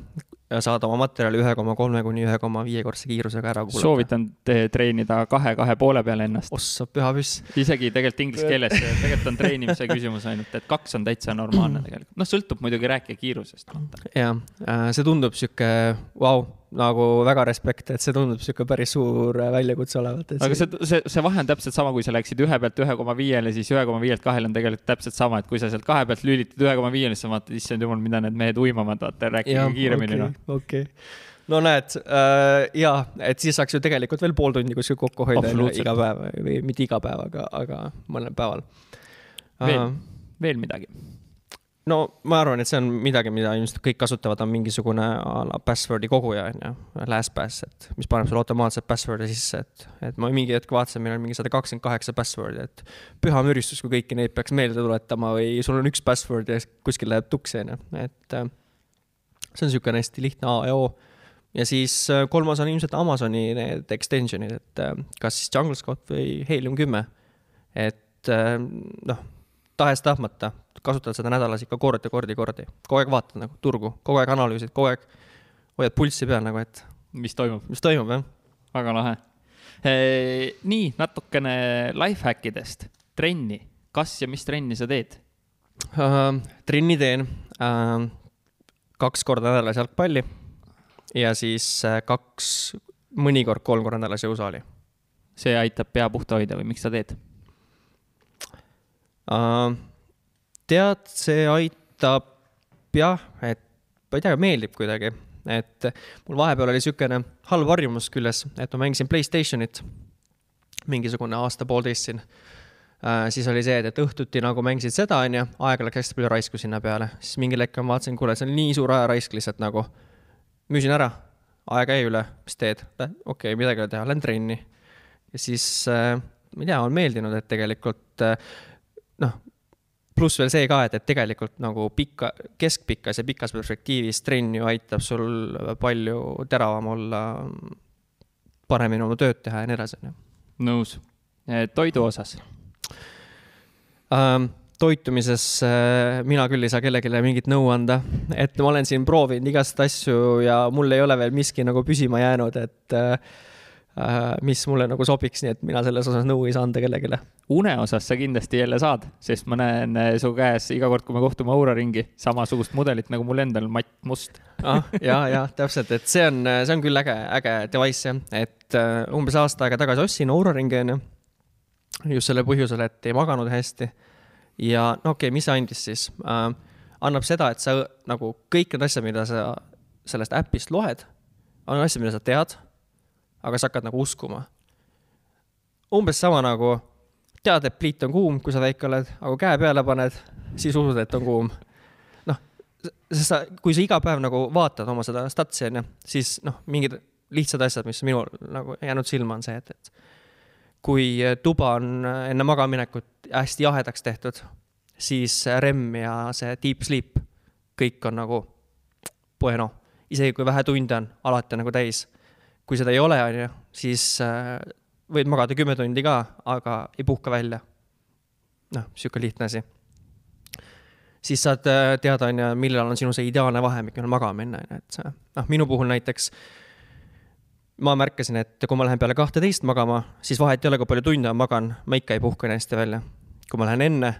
saada oma materjali ühe koma kolme kuni ühe koma viie korse kiirusega ära kuulata. soovitan treenida kahe, kahe poole peale ennast. ossa püha püss. isegi tegelikult inglise keeles, tegelikult on treenimise küsimus ainult, et kaks on täitsa normaalne tegelikult. noh, sõltub muidugi rääkija kiirusest. jah, äh, see tundub sihuke, vau nagu väga respekt, et see tundub sihuke päris suur äh, väljakutse olevat. aga see, see, see vahe on täpselt sama, kui sa läksid ühe pealt ühe koma viiele, siis ühe koma viielt kahele on tegelikult täpselt sama, et kui sa sealt kahe pealt lülitad ühe koma viiele, siis sa vaatad, issand jumal, mida need mehed uimavad, vaata, rääkige kiiremini okay,. noh okei okay no näed äh,, jaa, et siis saaks ju tegelikult veel pool tundi kuskil kokku hoida iga päev või mitte iga päev, aga, aga mõnel päeval. veel veel midagi? No ma arvan, et see on midagi, mida ilmselt kõik kasutavad, on mingisugune a la password'i koguja, on ju, LastPass, et mis paneb sulle automaatselt password'i sisse, et, et ma mingi hetk vaatasin, meil on mingi sada kakskümmend kaheksa password'i, et püha müristus, kui kõiki neid peaks meelde tuletama või sul on üks password ja kuskil läheb tuksi, on ju, et äh, see on niisugune hästi lihtne A ja O. ja siis äh, kolmas on ilmselt Amazoni need extension'id, et äh, kas siis Jungle Scout või Helium kümme. et noh, tahes-tahtmata kasutad seda nädalas ikka kord ja kord ja kordi, kogu aeg vaatad nagu turgu, kogu aeg analüüsid, kogu aeg hoiad pulssi peal nagu, et. mis toimub? mis toimub, jah. väga lahe. nii, natukene life hack idest, trenni, kas ja mis trenni sa teed uh,? trenni teen uh, kaks korda nädalas jalgpalli ja siis äh, kaks, mõnikord kolm korda nädalas jõusaali. see aitab pea puhta hoida või miks sa teed? Tead, see aitab jah, et ma ei tea, meeldib kuidagi, et mul vahepeal oli niisugune halb harjumus küljes, et ma mängisin Playstationit mingisugune aasta-poolteist siin Äh, siis oli see, et, et õhtuti nagu mängisid seda, onju, aega läks hästi palju raisku sinna peale, siis mingil hetkel ma vaatasin, kuule, see on nii suur ajaraisk lihtsalt nagu. müüsin ära, aega jäi üle, mis teed? okei okay,, midagi ei ole teha, lähen trenni. ja siis äh,, ma ei tea, on meeldinud, et tegelikult äh, noh, pluss veel see ka, et, et tegelikult nagu pikka, keskpikas ja pikas perspektiivis trenn ju aitab sul palju teravam olla, paremini oma tööd teha ja nii edasi, onju. nõus. toidu osas ähm, toitumises äh, mina küll ei saa kellelegi mingit nõu anda, et ma olen siin proovinud igast asju ja mul ei ole veel miski nagu püsima jäänud, et äh, mis mulle nagu sobiks, nii et mina selles osas nõu ei saa anda kellelegi. une osas sa kindlasti jälle saad, sest ma näen äh, su käes iga kord, kui me kohtume Aura ringi, samasugust mudelit nagu mul endal, matt must ah,. ja, ja täpselt, et see on, see on küll äge, äge device jah, et uh, umbes aasta aega tagasi ostsin Aura ringi onju just sellel põhjusel, et ei maganud hästi. ja no okei okay,, mis see andis siis äh,? annab seda, et sa nagu kõik need asjad, mida sa sellest äpist loed, on asjad, mida sa tead, aga sa hakkad nagu uskuma. umbes sama nagu tead, et pliit on kuum, kui sa väike oled, aga kui käe peale paned, siis usud, et on kuum. noh, sest sa, kui sa iga päev nagu vaatad oma seda statsi onju, siis noh, mingid lihtsad asjad, mis minul nagu jäänud silma, on see, et, et kui tuba on enne magamaminekut hästi jahedaks tehtud, siis REM ja see deep sleep, kõik on nagu bueno, isegi kui vähe tunde on, alati on nagu täis. Kui seda ei ole, on ju, siis äh, võid magada kümme tundi ka, aga ei puhka välja. noh, sihuke lihtne asi. siis saad äh, teada, on ju, millal on sinu see ideaalne vahemik, millal magama minna, on ju, et noh, minu puhul näiteks ma märkasin, et kui ma lähen peale kahteteist magama, siis vahet ei ole, kui palju tunde ma magan, ma ikka ei puhka nii hästi välja. kui ma lähen enne,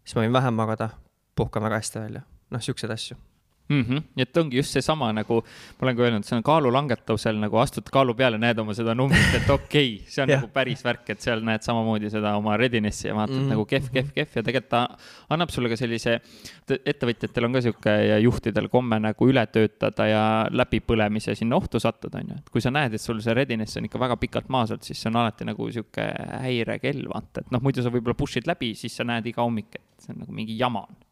siis ma võin vähem magada, puhkan väga hästi välja. noh, siukseid asju mm. -hmm. et ongi just seesama nagu ma olen ka öelnud, see on kaalulangetusel nagu astud kaalu peale, näed oma seda numbrit, et okei okay,, see on nagu päris värk, et seal näed samamoodi seda oma readiness'i ja vaatad mm -hmm. nagu kehv, kehv, kehv ja tegelikult ta annab sulle ka sellise, ettevõtjatel on ka sihuke ja juhtidel komme nagu üle töötada ja läbipõlemise sinna ohtu sattuda, on ju. et kui sa näed, et sul see readiness on ikka väga pikalt maas olnud, siis see on alati nagu sihuke häirekell, vaata, et noh, muidu sa võib-olla push'id läbi, siis sa näed iga hommik, et see on nagu mingi jama Eh,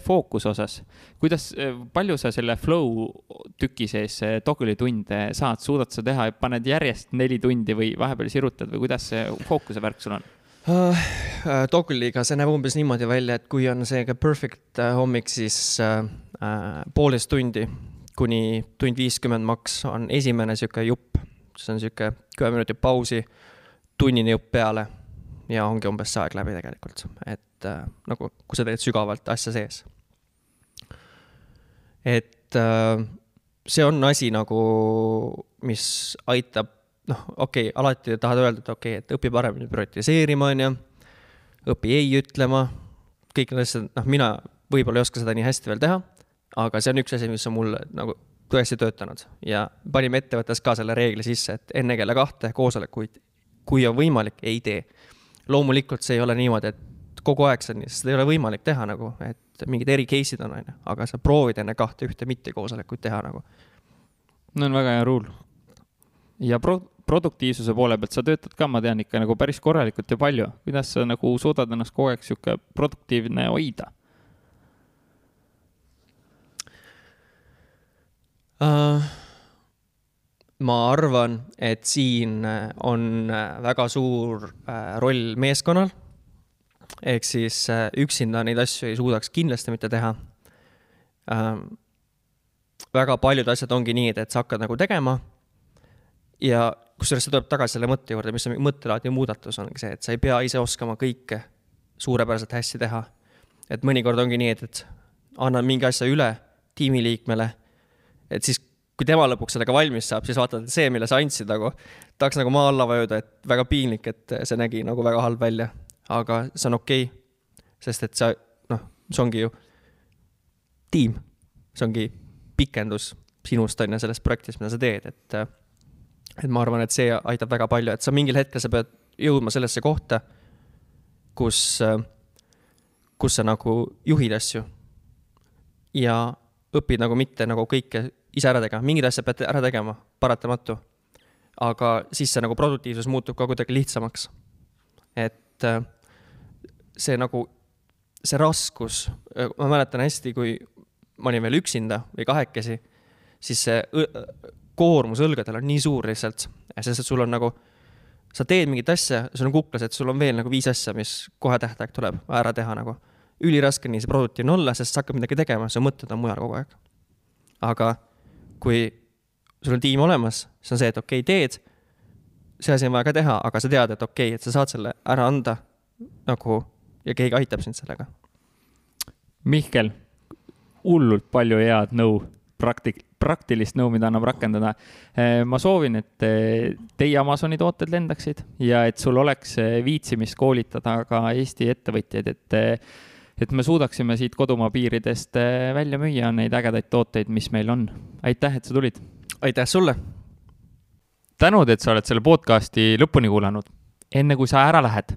fookuse osas, kuidas, eh, palju sa selle flow tüki sees Toguli tunde saad, suudad sa teha, paned järjest neli tundi või vahepeal sirutad või kuidas see fookuse värk sul on? Uh, Togliga see näeb umbes niimoodi välja, et kui on see perfect hommik, siis uh, poolteist tundi kuni tund viiskümmend maks on esimene sihuke jupp, see on sihuke kümme minutit pausi, tunnine jupp peale ja ongi umbes see aeg läbi tegelikult, et et äh, nagu, kui sa teed sügavalt asja sees. et äh, see on asi nagu, mis aitab, noh, okei okay,, alati tahad öelda, et okei okay,, et õpi paremini prioritiseerima, on ju, õpi ei ütlema, kõik need asjad, noh, mina võib-olla ei oska seda nii hästi veel teha, aga see on üks asi, mis on mul nagu tõesti töötanud ja panime ettevõttes ka selle reegli sisse, et enne kella kahte koosolekuid, kui on võimalik, ei tee. loomulikult see ei ole niimoodi, et kogu aeg on nii, seda ei ole võimalik teha nagu, et mingid eri case'id on, on ju, aga sa proovid enne kahte ühte mittekoosolekut teha nagu. no on väga hea rule. ja pro-, produktiivsuse poole pealt sa töötad ka, ma tean ikka nagu päris korralikult ja palju. kuidas sa nagu suudad ennast kogu aeg sihuke produktiivne hoida uh,? ma arvan, et siin on väga suur roll meeskonnal ehk siis äh, üksinda neid asju ei suudaks kindlasti mitte teha ähm,. väga paljud asjad ongi nii, et sa hakkad nagu tegema ja kusjuures see tuleb tagasi selle mõtte juurde, mis on mõttelaadi muudatus, ongi see, et sa ei pea ise oskama kõike suurepäraselt hästi teha. et mõnikord ongi nii, et, et annan mingi asja üle tiimiliikmele, et siis kui tema lõpuks sellega valmis saab, siis vaatad, et see, mille sa andsid nagu, tahaks nagu maa alla vajuda, et väga piinlik, et see nägi nagu väga halb välja aga see on okei okay,. sest et sa, noh, see ongi ju tiim, see ongi pikendus sinust, on ju, sellest projektist, mida sa teed, et et ma arvan, et see aitab väga palju, et sa mingil hetkel sa pead jõudma sellesse kohta, kus, kus sa nagu juhid asju ja õpid nagu mitte nagu kõike ise ära tegema, mingid asjad pead ära tegema, paratamatu. aga siis see nagu produktiivsus muutub ka kuidagi lihtsamaks. et see nagu, see raskus, ma mäletan hästi, kui ma olin veel üksinda või kahekesi, siis see koormus õlgadel on nii suur lihtsalt, sest et sul on nagu, sa teed mingit asja, sul on kuklas, et sul on veel nagu viis asja, mis kohe tähtaeg tuleb ära teha nagu. üliraske nii see produktiivne olla, sest sa hakkad midagi tegema, su mõtted on mujal kogu aeg. aga kui sul on tiim olemas, siis on see, et okei okay,, teed, see asi on vaja ka teha, aga sa tead, et okei okay,, et sa saad selle ära anda nagu ja keegi aitab sind sellega. Mihkel, hullult palju head nõu, praktik-, praktilist nõu, mida annab rakendada. Eh, ma soovin, et eh, teie Amazoni tooted lendaksid ja et sul oleks eh, viitsimist koolitada ka Eesti ettevõtjaid, et et me suudaksime siit kodumaa piiridest välja müüa neid ägedaid tooteid, mis meil on. aitäh, et sa tulid! aitäh sulle! tänud, et sa oled selle podcasti lõpuni kuulanud enne kui sa ära lähed.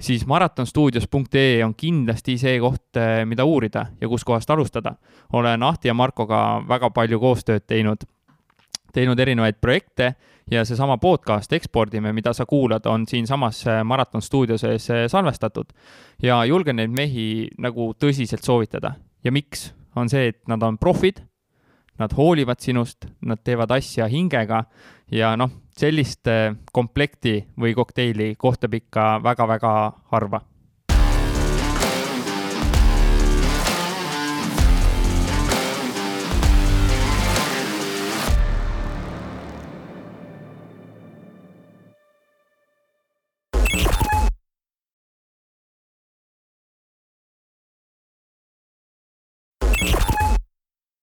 siis maratonstuudios.ee on kindlasti see koht, eh, mida uurida ja kuskohast alustada. olen Ahti ja Markoga väga palju koostööd teinud, teinud erinevaid projekte ja seesama podcast Ekspordime, mida sa kuulad, on siinsamas eh, Maraton stuudio sees eh, salvestatud. ja julgen neid mehi nagu tõsiselt soovitada. ja miks? on see, et nad on profid nad hoolivad sinust, nad teevad asja hingega ja noh, sellist äh, komplekti või kokteili kohtab ikka väga-väga harva